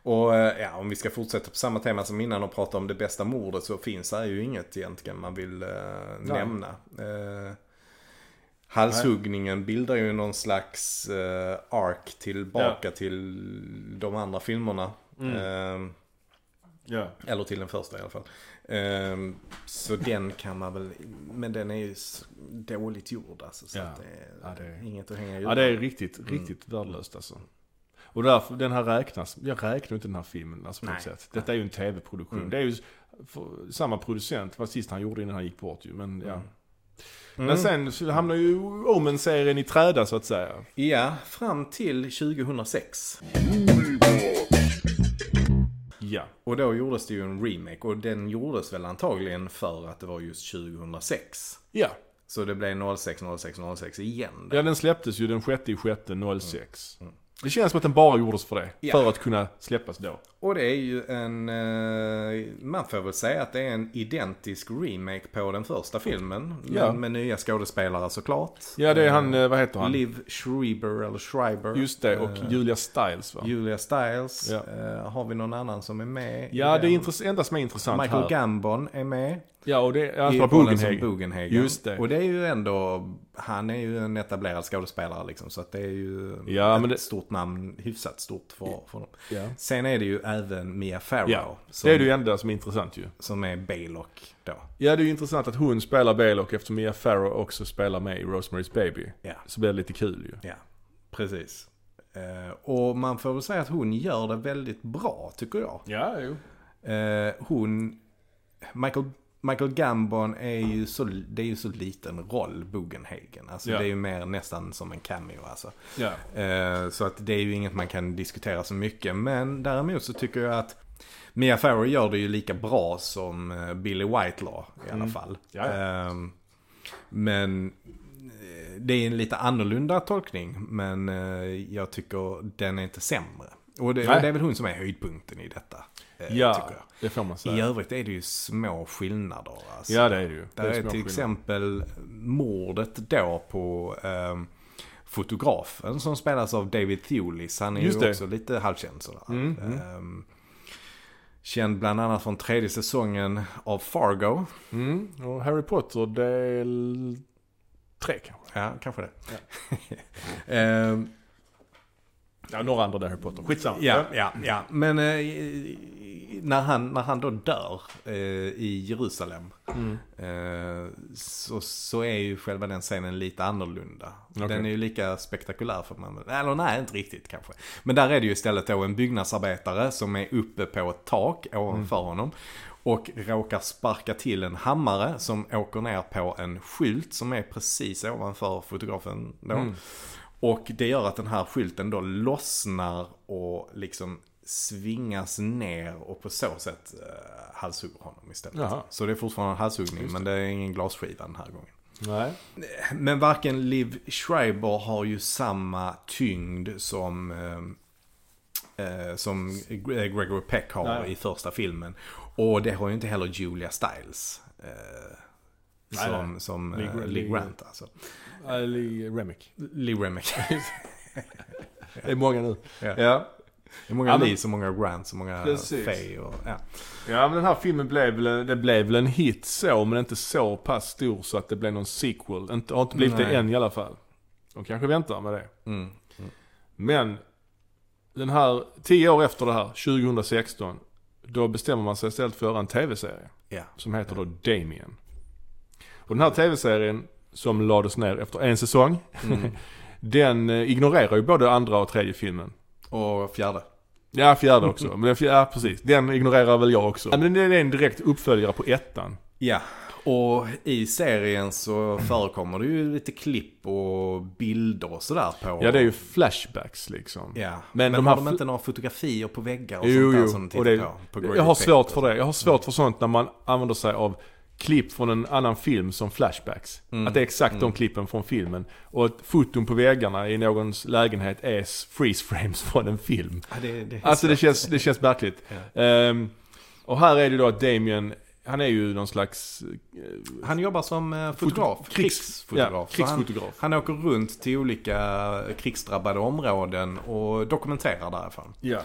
Och eh, ja, om vi ska fortsätta på samma tema som innan och prata om det bästa mordet så finns det ju inget egentligen man vill eh, nämna. Eh, halshuggningen bildar ju någon slags eh, ark tillbaka till de andra filmerna. Mm. Eh, Ja. eller till den första i alla fall. Eh, så den kan man väl, men den är ju dåligt gjord alltså. Så Ja. att det, är, Ja, det är- inget att hänga i Ja det är riktigt, riktigt värdelöst alltså. Och därför, den här räknas, jag räknar inte den här filmen alltså på något sätt. Detta är ju en tv-produktion. Mm. Det är ju för, samma producent, vad sist han gjorde innan han gick bort ju. Men ja. Mm. Men sen hamnar ju Omen-serien i träda så att säga. Ja, fram till 2006. Ja. Och då gjordes det ju en remake och den gjordes väl antagligen för att det var just 2006. Ja. Så det blev 06, 06, 06 igen. Ja den släpptes ju den 6 i 6 06. Det känns som att den bara gjordes för det. Ja. För att kunna släppas då. Och det är ju en, eh, man får väl säga att det är en identisk remake på den första filmen. Ja. Med nya skådespelare såklart. Ja det är han, eh, vad heter han? Liv Schreiber eller Schreiber. Just det, och Eh, Julia Stiles va? Julia Stiles. Ja. Har vi någon annan som är med? Ja det är den? intress- enda som är intressant Michael här. Gambon är med. Ja och det är I alltså Bugenhagen. Bugenhagen. Just det. Och det är ju ändå, han är ju en etablerad skådespelare liksom. Så att det är ju Ja, ett det- stort namn, hyfsat stort för, för dem. Ja. Sen är det ju även Mia Farrow. Ja, som, det är det ju enda som är intressant ju. som är Baylock då. Ja, det är ju intressant att hon spelar Baylock eftersom Mia Farrow också spelar med i Rosemary's Baby. Ja, Så blir det lite kul ju. ja precis. Eh, och man får väl säga att hon gör det väldigt bra tycker jag. Ja, jo. Eh, hon, Michael, Michael Gambon är ju så, det är ju så liten roll, Bugenhagen. Alltså Ja. det är ju mer nästan som en cameo alltså. Ja. Eh, så att det är ju inget man kan diskutera så mycket. Men däremot så tycker jag att Mia Farrow gör det ju lika bra som eh, Billy Whitelaw i alla Mm. fall. Ja. Ehm, men eh, det är en lite annorlunda tolkning. Men eh, jag tycker den är inte sämre. Och det, och det är väl hon som är höjdpunkten i detta. Eh, Ja, det får man I säga. övrigt är det ju små skillnader. Alltså. Ja, det är det ju. Det är, små till skillnader. exempel mordet då på ehm, fotografen som spelas av David Thewlis. Han är Just ju det. också lite halvkänd sådär. Mm, mm. Ehm, känd bland annat från tredje säsongen av Fargo. Mm, och Harry Potter del tre kanske. Ja, kanske det. Ehm, Ja, några andra där Harry Potter. Skitsamma. ja, ja, ja. Men eh, när, han, när han då dör eh, i Jerusalem. Mm. Eh, så, så är ju själva den scenen lite annorlunda. Okej. Den är ju lika spektakulär för man Eller nej, inte riktigt kanske. Men där är det ju istället då en byggnadsarbetare som är uppe på ett tak ovanför Mm. honom. Och råkar sparka till en hammare som åker ner på en skylt som är precis ovanför fotografen då. Mm. Och det gör att den här skylten då lossnar och liksom svingas ner och på så sätt uh, halshugger honom istället. Jaha. Så det är fortfarande en halshuggning Just men det är ingen glasskiva den här gången. Nej. Men varken Liv Schreiber har ju samma tyngd som, eh, eh, som Gregory Peck har Nej. i första filmen. Och det har ju inte heller Julia Stiles. Eh, som som eh, Lee- Grant alltså. Ali Remick. Lee Remick. Det är många nu. ja. Ja. Det är många Ja, men- Lee, så många Grant, så många Precis. Faye och ja. Ja men den här filmen blev väl, en- det blev väl en hit så, men inte så pass stor så att det blev någon sequel. Inte, har inte blivit Nej. det än i alla fall. De kanske väntar med det. Mm. Men, den här, tio år efter det här, 2016, då bestämmer man sig istället för att göra en tv-serie. Ja. Som heter då Damien. Och den här tv-serien, som lades ner efter en säsong, Mm. den eh, ignorerar ju både andra och tredje filmen. Och fjärde. Ja, fjärde också. Men den fjärde, ja, precis. Den ignorerar väl jag också. Men det är en direkt uppföljare på ettan. Ja, och i serien så förekommer det ju lite klipp och bilder och sådär på... Ja, det är ju flashbacks liksom. Ja, Men men, de har de inte några fotografier på väggar och Jo, sånt där jo. som de tittar det, på? på jag har svårt för det. Jag har svårt för sånt när man använder sig av klipp från en annan film som flashbacks. Mm. Att det är exakt de Mm. klippen från filmen. Och att foton på väggarna i någons lägenhet är freeze frames från en film. Ja, det, det Alltså det känns, det känns märkligt. Ja. Ehm, och här är det då att Damien, han är ju någon slags eh, Han jobbar som eh, fotograf, krigs- krigsfotograf. Ja, Så han, krigsfotograf. han åker runt till olika krigsdrabbade områden och dokumenterar därifrån. Ja.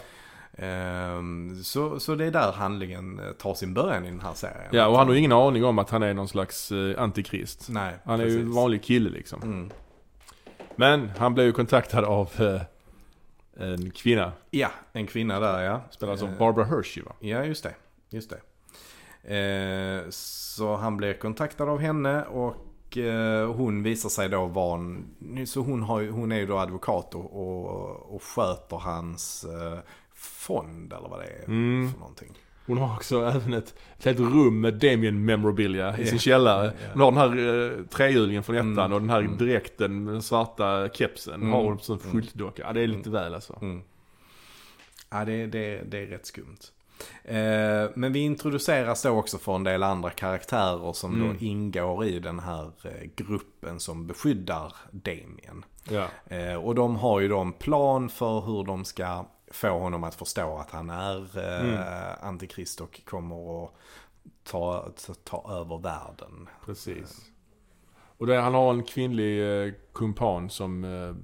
Ehm, så, så det är där handlingen eh, tar sin början i den här serien. ja, och han har ju ingen aning om att han är någon slags eh, antikrist. Nej, Han är ju en vanlig kille liksom. Mm. Men han blev ju kontaktad av eh, en kvinna. Ja, en kvinna där ja. Spelad som Eh, Barbara Hershey va? Ja, just det. Just det. Eh, så han blir kontaktad av henne och hon visar sig då vara en, Så hon, har, hon är ju då advokat och, och, och sköter hans fond eller vad det är Mm. för någonting. Hon har också även ett, ett helt rum med Damien memorabilia i sin källare. Hon har den här eh, trehjulingen från ettan Mm. och den här Mm. dräkten med den svarta kepsen. Mm. Har hon som Mm. skyltdocka. Ja, det är lite väl alltså. Mm. Ja, det, det, det är rätt skumt. Eh, men vi introduceras då också för en del andra karaktärer som Mm. då ingår i den här eh, gruppen som beskyddar Damien. Ja. Eh, och de har ju då en plan för hur de ska få honom att förstå att han är eh, Mm. antikrist och kommer att ta, ta, ta över världen. Precis. Och det, han har en kvinnlig eh, kumpan som eh,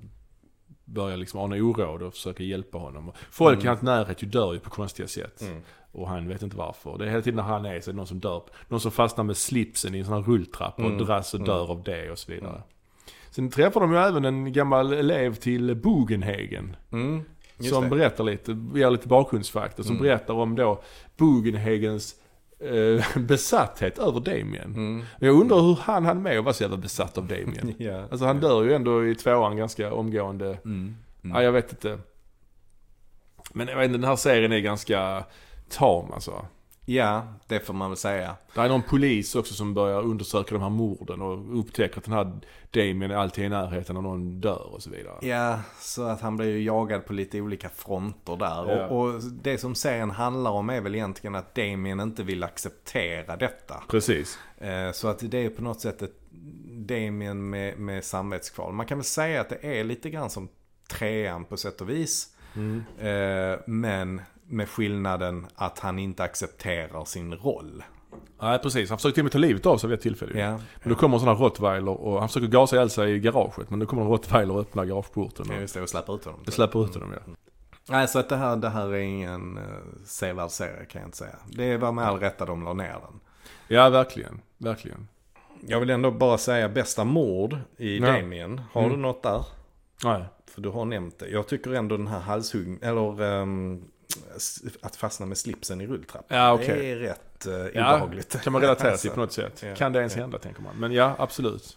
börjar liksom ana oråd och försöker hjälpa honom. Och Folk Mm. i hans närhet ju dör ju på konstiga sätt. Mm. Och han vet inte varför. Det är hela tiden när han är så är det någon som dör. Någon som fastnar med slipsen i en sån här rulltrappa och Mm. dras och Mm. dör av det och så vidare. Mm. Sen träffar de ju även en gammal elev till Bugenhagen. Just som det. berättar lite, ger lite bakgrundsfakta. Som Mm. berättar om då Bugenhagens eh, besatthet över Damien. Mm. Jag undrar hur han hann med att vara så jävla besatt av Damien. Ja. Alltså han dör ju ändå i tvåan ganska omgående. Mm. Mm. Ja, jag vet inte. Men jag vet inte, den här serien är ganska tam alltså. Ja, det får man väl säga. Det är någon polis också som börjar undersöka de här morden och upptäcker att den här Damien är alltid i närheten när någon dör och så vidare. Ja, så att han blir ju jagad på lite olika fronter där. Ja. Och, och det som serien handlar om är väl egentligen att Damien inte vill acceptera detta. Precis. Eh, Så att det är på något sätt ett Damien med, med samvetskval. Man kan väl säga att det är lite grann som trean på sätt och vis. Mm. Eh, Men med skillnaden att han inte accepterar sin roll. Nej, precis. Han försöker till och med ta livet av sig vid ett tillfälle. Ja, Men då kommer en sån här rottweiler och han försöker gasa ihjäl sig i garaget. Men då kommer en rottweiler och öppnar garageporten. ja Och just det, och släpper ut honom. det släpper ut honom ja. Nej, så att det här, det här är ingen uh, sevärd serie kan jag inte säga. Det var med all rätta de la ner den. Ja, verkligen. Verkligen. Jag vill ändå bara säga bästa mord i Ja. Damien. Har Mm. du något där? Nej. För du har nämnt det. Jag tycker ändå den här halshugg eller s- att fastna med slipsen i rulltrappan. Ja, okej. Det är rätt Ja, obehagligt. kan man relatera till på något sätt. ja, kan det ens ja. hända tänker man. Men ja, absolut.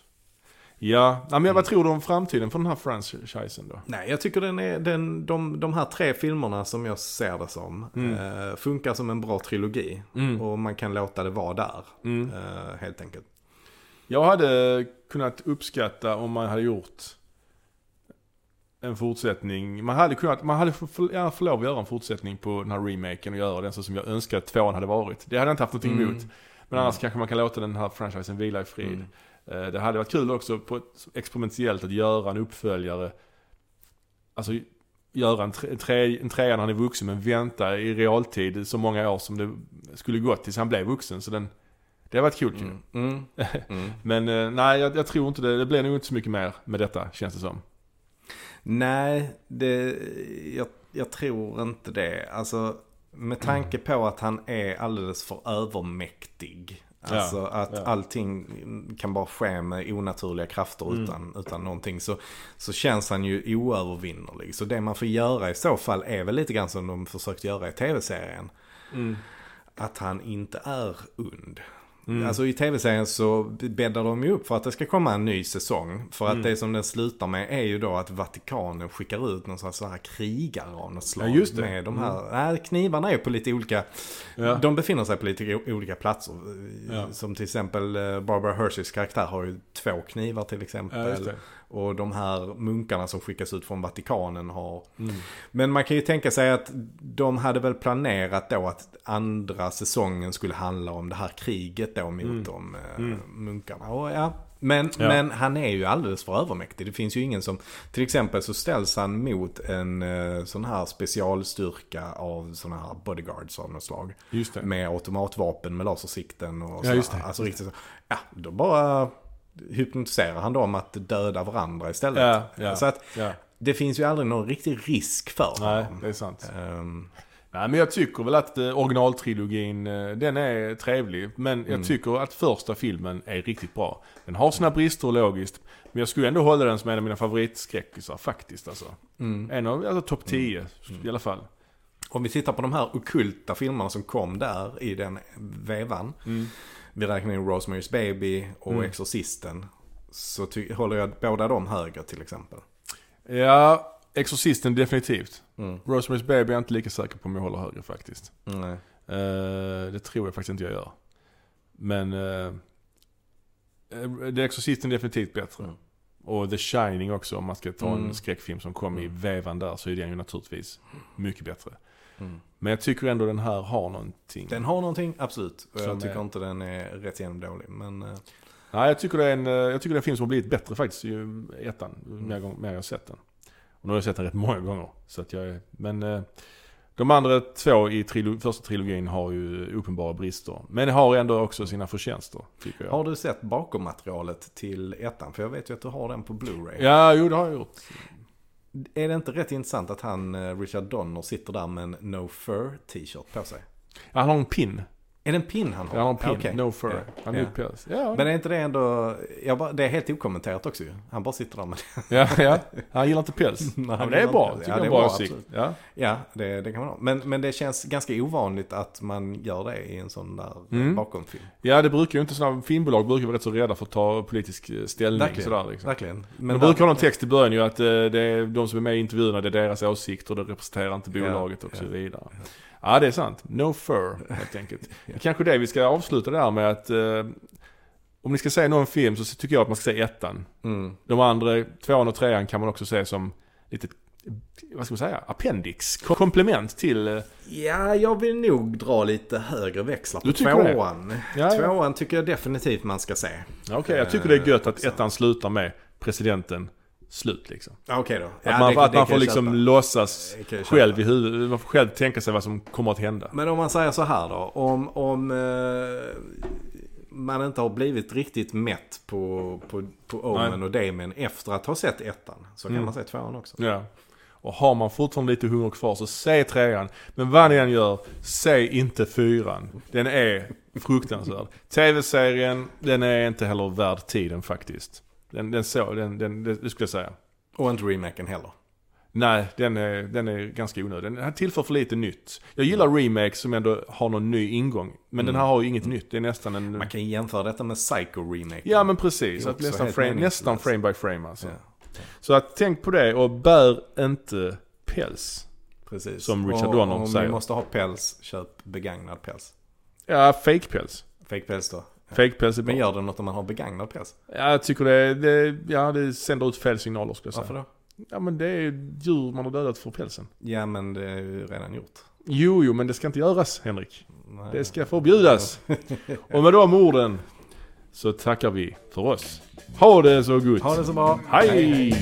Ja, ja men vad tror du om framtiden för den här franchisen då? Nej, jag tycker den är, den, de, de här tre filmerna som jag ser det som Mm. eh, funkar som en bra trilogi. Mm. Och man kan låta det vara där, Mm. eh, helt enkelt. Jag hade kunnat uppskatta om man hade gjort en fortsättning. Man hade kunnat, man hade gärna få lov att göra en fortsättning på den här remaken och göra den så som jag önskar att tvåan hade varit. Det hade jag inte haft någonting Mm. emot. Men annars kanske man kan låta den här franchisen vila i frid. Mm. Eh, Det hade varit kul också på ett experimentellt att göra en uppföljare. Alltså göra en, tre, en trea när han är vuxen men vänta i realtid så många år som det skulle gått tills han blev vuxen. Så den, det har varit kul ju. Mm. Mm. Mm. Men eh, nej, jag, jag tror inte det. Det blir nog inte så mycket mer med detta känns det som. Nej, det, jag, jag tror inte det. Alltså med tanke på att han är alldeles för övermäktig. Ja, Alltså att ja. allting kan bara ske med onaturliga krafter utan, utan någonting. Så, så känns han ju oövervinnerlig. Så det man får göra i så fall är väl lite grann som de försökt göra i tv-serien. Att han inte är und. Alltså i tv-serien så bäddar de ju upp för att det ska komma en ny säsong. För att det som den slutar med är ju då att Vatikanen skickar ut någon slags så här krigare av något slag. Ja, just det. Med de här, nej, knivarna är på lite olika, Ja. de befinner sig på lite olika platser. Ja. Som till exempel eh, Barbara Hersheys karaktär har ju två knivar till exempel. Och de här munkarna som skickas ut från Vatikanen har... Mm. Men man kan ju tänka sig att de hade väl planerat då att andra säsongen skulle handla om det här kriget då mot de eh, munkarna. Och ja, men, Ja. men han är ju alldeles för övermäktig. Det finns ju ingen som... Till exempel så ställs han mot en eh, sån här specialstyrka av såna här bodyguards av något slag. Med automatvapen med lasersikten och Ja, så. Alltså riktigt så. Ja, då bara hypnotiserar han dem att döda varandra istället. Ja, ja, Så att ja. det finns ju aldrig någon riktig risk för Nej, honom. det är sant. Ehm, Nej, men jag tycker väl att eh, originaltrilogin, eh, den är trevlig. Men Mm. jag tycker att första filmen är riktigt bra. Den har sina brister logiskt. Men jag skulle ändå hålla den som en av mina favoritskräckisar faktiskt alltså. Mm. En av, alltså topp 10 i alla fall. om vi tittar på de här okulta filmerna som kom där i den vevan. Mm. Vi räknar in Rosemary's Baby och Exorcisten. Så ty- håller jag båda dem högre till exempel. Ja, Exorcisten definitivt. Mm. Rosemary's Baby är jag inte lika säker på om jag håller högre faktiskt. Nej. Eh, det tror jag faktiskt inte jag gör. Men uh, The Exorcisten är definitivt bättre. Mm. Och The Shining också om man ska ta Mm. en skräckfilm som kom i vevan där så är den ju naturligtvis mycket bättre. Mm. Men jag tycker ändå den här har någonting. Den har någonting, absolut. Och jag tycker är- inte den är rätt igenom dålig. Men eh, Nej, jag tycker det är en, eh, jag tycker det är en film som har blivit bättre faktiskt ju ettan. Mm. Mer, gång, mer jag har sett den. Och nu har jag sett den rätt många gånger. Så att jag men eh, de andra två i trilo, första trilogin har ju uppenbara brister. Men det har ändå också sina förtjänster, tycker jag. har du sett bakom materialet till ettan? För jag vet ju att du har den på Blu-ray. Ja, jo det har jag gjort. Är det inte rätt intressant att han, eh, Richard Donner, sitter där med en No Fur t-shirt på sig? Han har en pin. Är det en pin han har? Han har en pin, Okej. no fur. Ja. Han Ja. ja. päls. Ja, Men är inte det ändå, bara, det är helt okommenterat också ju. Han bara sitter där med det. ja, ja. Han gillar inte päls. Nej, ja, men det är bra. Tycker Ja, det är bra åsikt. Ja. Ja, det, det kan man ha. Men, men det känns ganska ovanligt att man gör det i en sån där Mm. bakomfilm. ja, det brukar ju inte, sådana filmbolag brukar vara rätt så rädda för att ta politisk eh, ställning. Verkligen. Sådär, liksom. Verkligen. Men Men de brukar ha någon text i början ju att eh, det är de som är med i intervjuerna, det är deras åsikter, det representerar inte bolaget och så vidare. Ja, det är sant. No fur, helt enkelt. Är kanske det vi ska avsluta där med att eh, om ni ska se någon film så tycker jag att man ska se ettan. Mm. De andra, tvåan och trean kan man också se som lite, vad ska man säga, appendix, kom- komplement till... eh, Ja, jag vill nog dra lite högre växlar på tvåan. Ja, ja. Tvåan tycker jag definitivt man ska se. Ja, Okej, jag tycker det är gött att också. ettan slutar med presidenten slut liksom. Okej då. Att Ja, man, det- att det man får liksom köpa. låtsas själv i huvudet, man får själv tänka sig vad som kommer att hända. Men om man säger så här då. Om, om eh, man inte har blivit riktigt mätt på, på, på Omen Nej. och Damon efter att ha sett ettan. Så kan Mm. man se tvåan också. Ja. Och har man fortfarande lite hunger kvar så säg trean. Men vad ni än gör, säg inte fyran. Den är fruktansvärd. TV-serien, den är inte heller värd tiden faktiskt. Den, den så, den, den, det skulle jag säga. Och inte remaken heller. Nej, den är, den är ganska onödig. Den här tillför för lite nytt. Jag gillar remakes som ändå har någon ny ingång. Men den här har ju inget nytt. Det är nästan en... Man kan jämföra detta med Psycho-remaken. Ja men precis. Att nästan, frame, nästan frame by frame alltså. Ja, Så att tänk på det och bär inte päls. precis. Som Richard och, Donner om säger. ni måste ha päls, köp begagnad päls. Ja, fake päls. Fake päls då. Fake päls är bra. Men gör det något om man har begagnad päls? Ja, jag tycker det, det, ja, det sänder ut fel signaler skulle jag säga. Varför då? Ja men det är djur man har dödat för pälsen. Ja men det är ju redan gjort. Jo, jo, men det ska inte göras Henrik. Nej. Det ska förbjudas. Och med de orden så tackar vi för oss. Ha det så gott. Ha det så bra. Hej!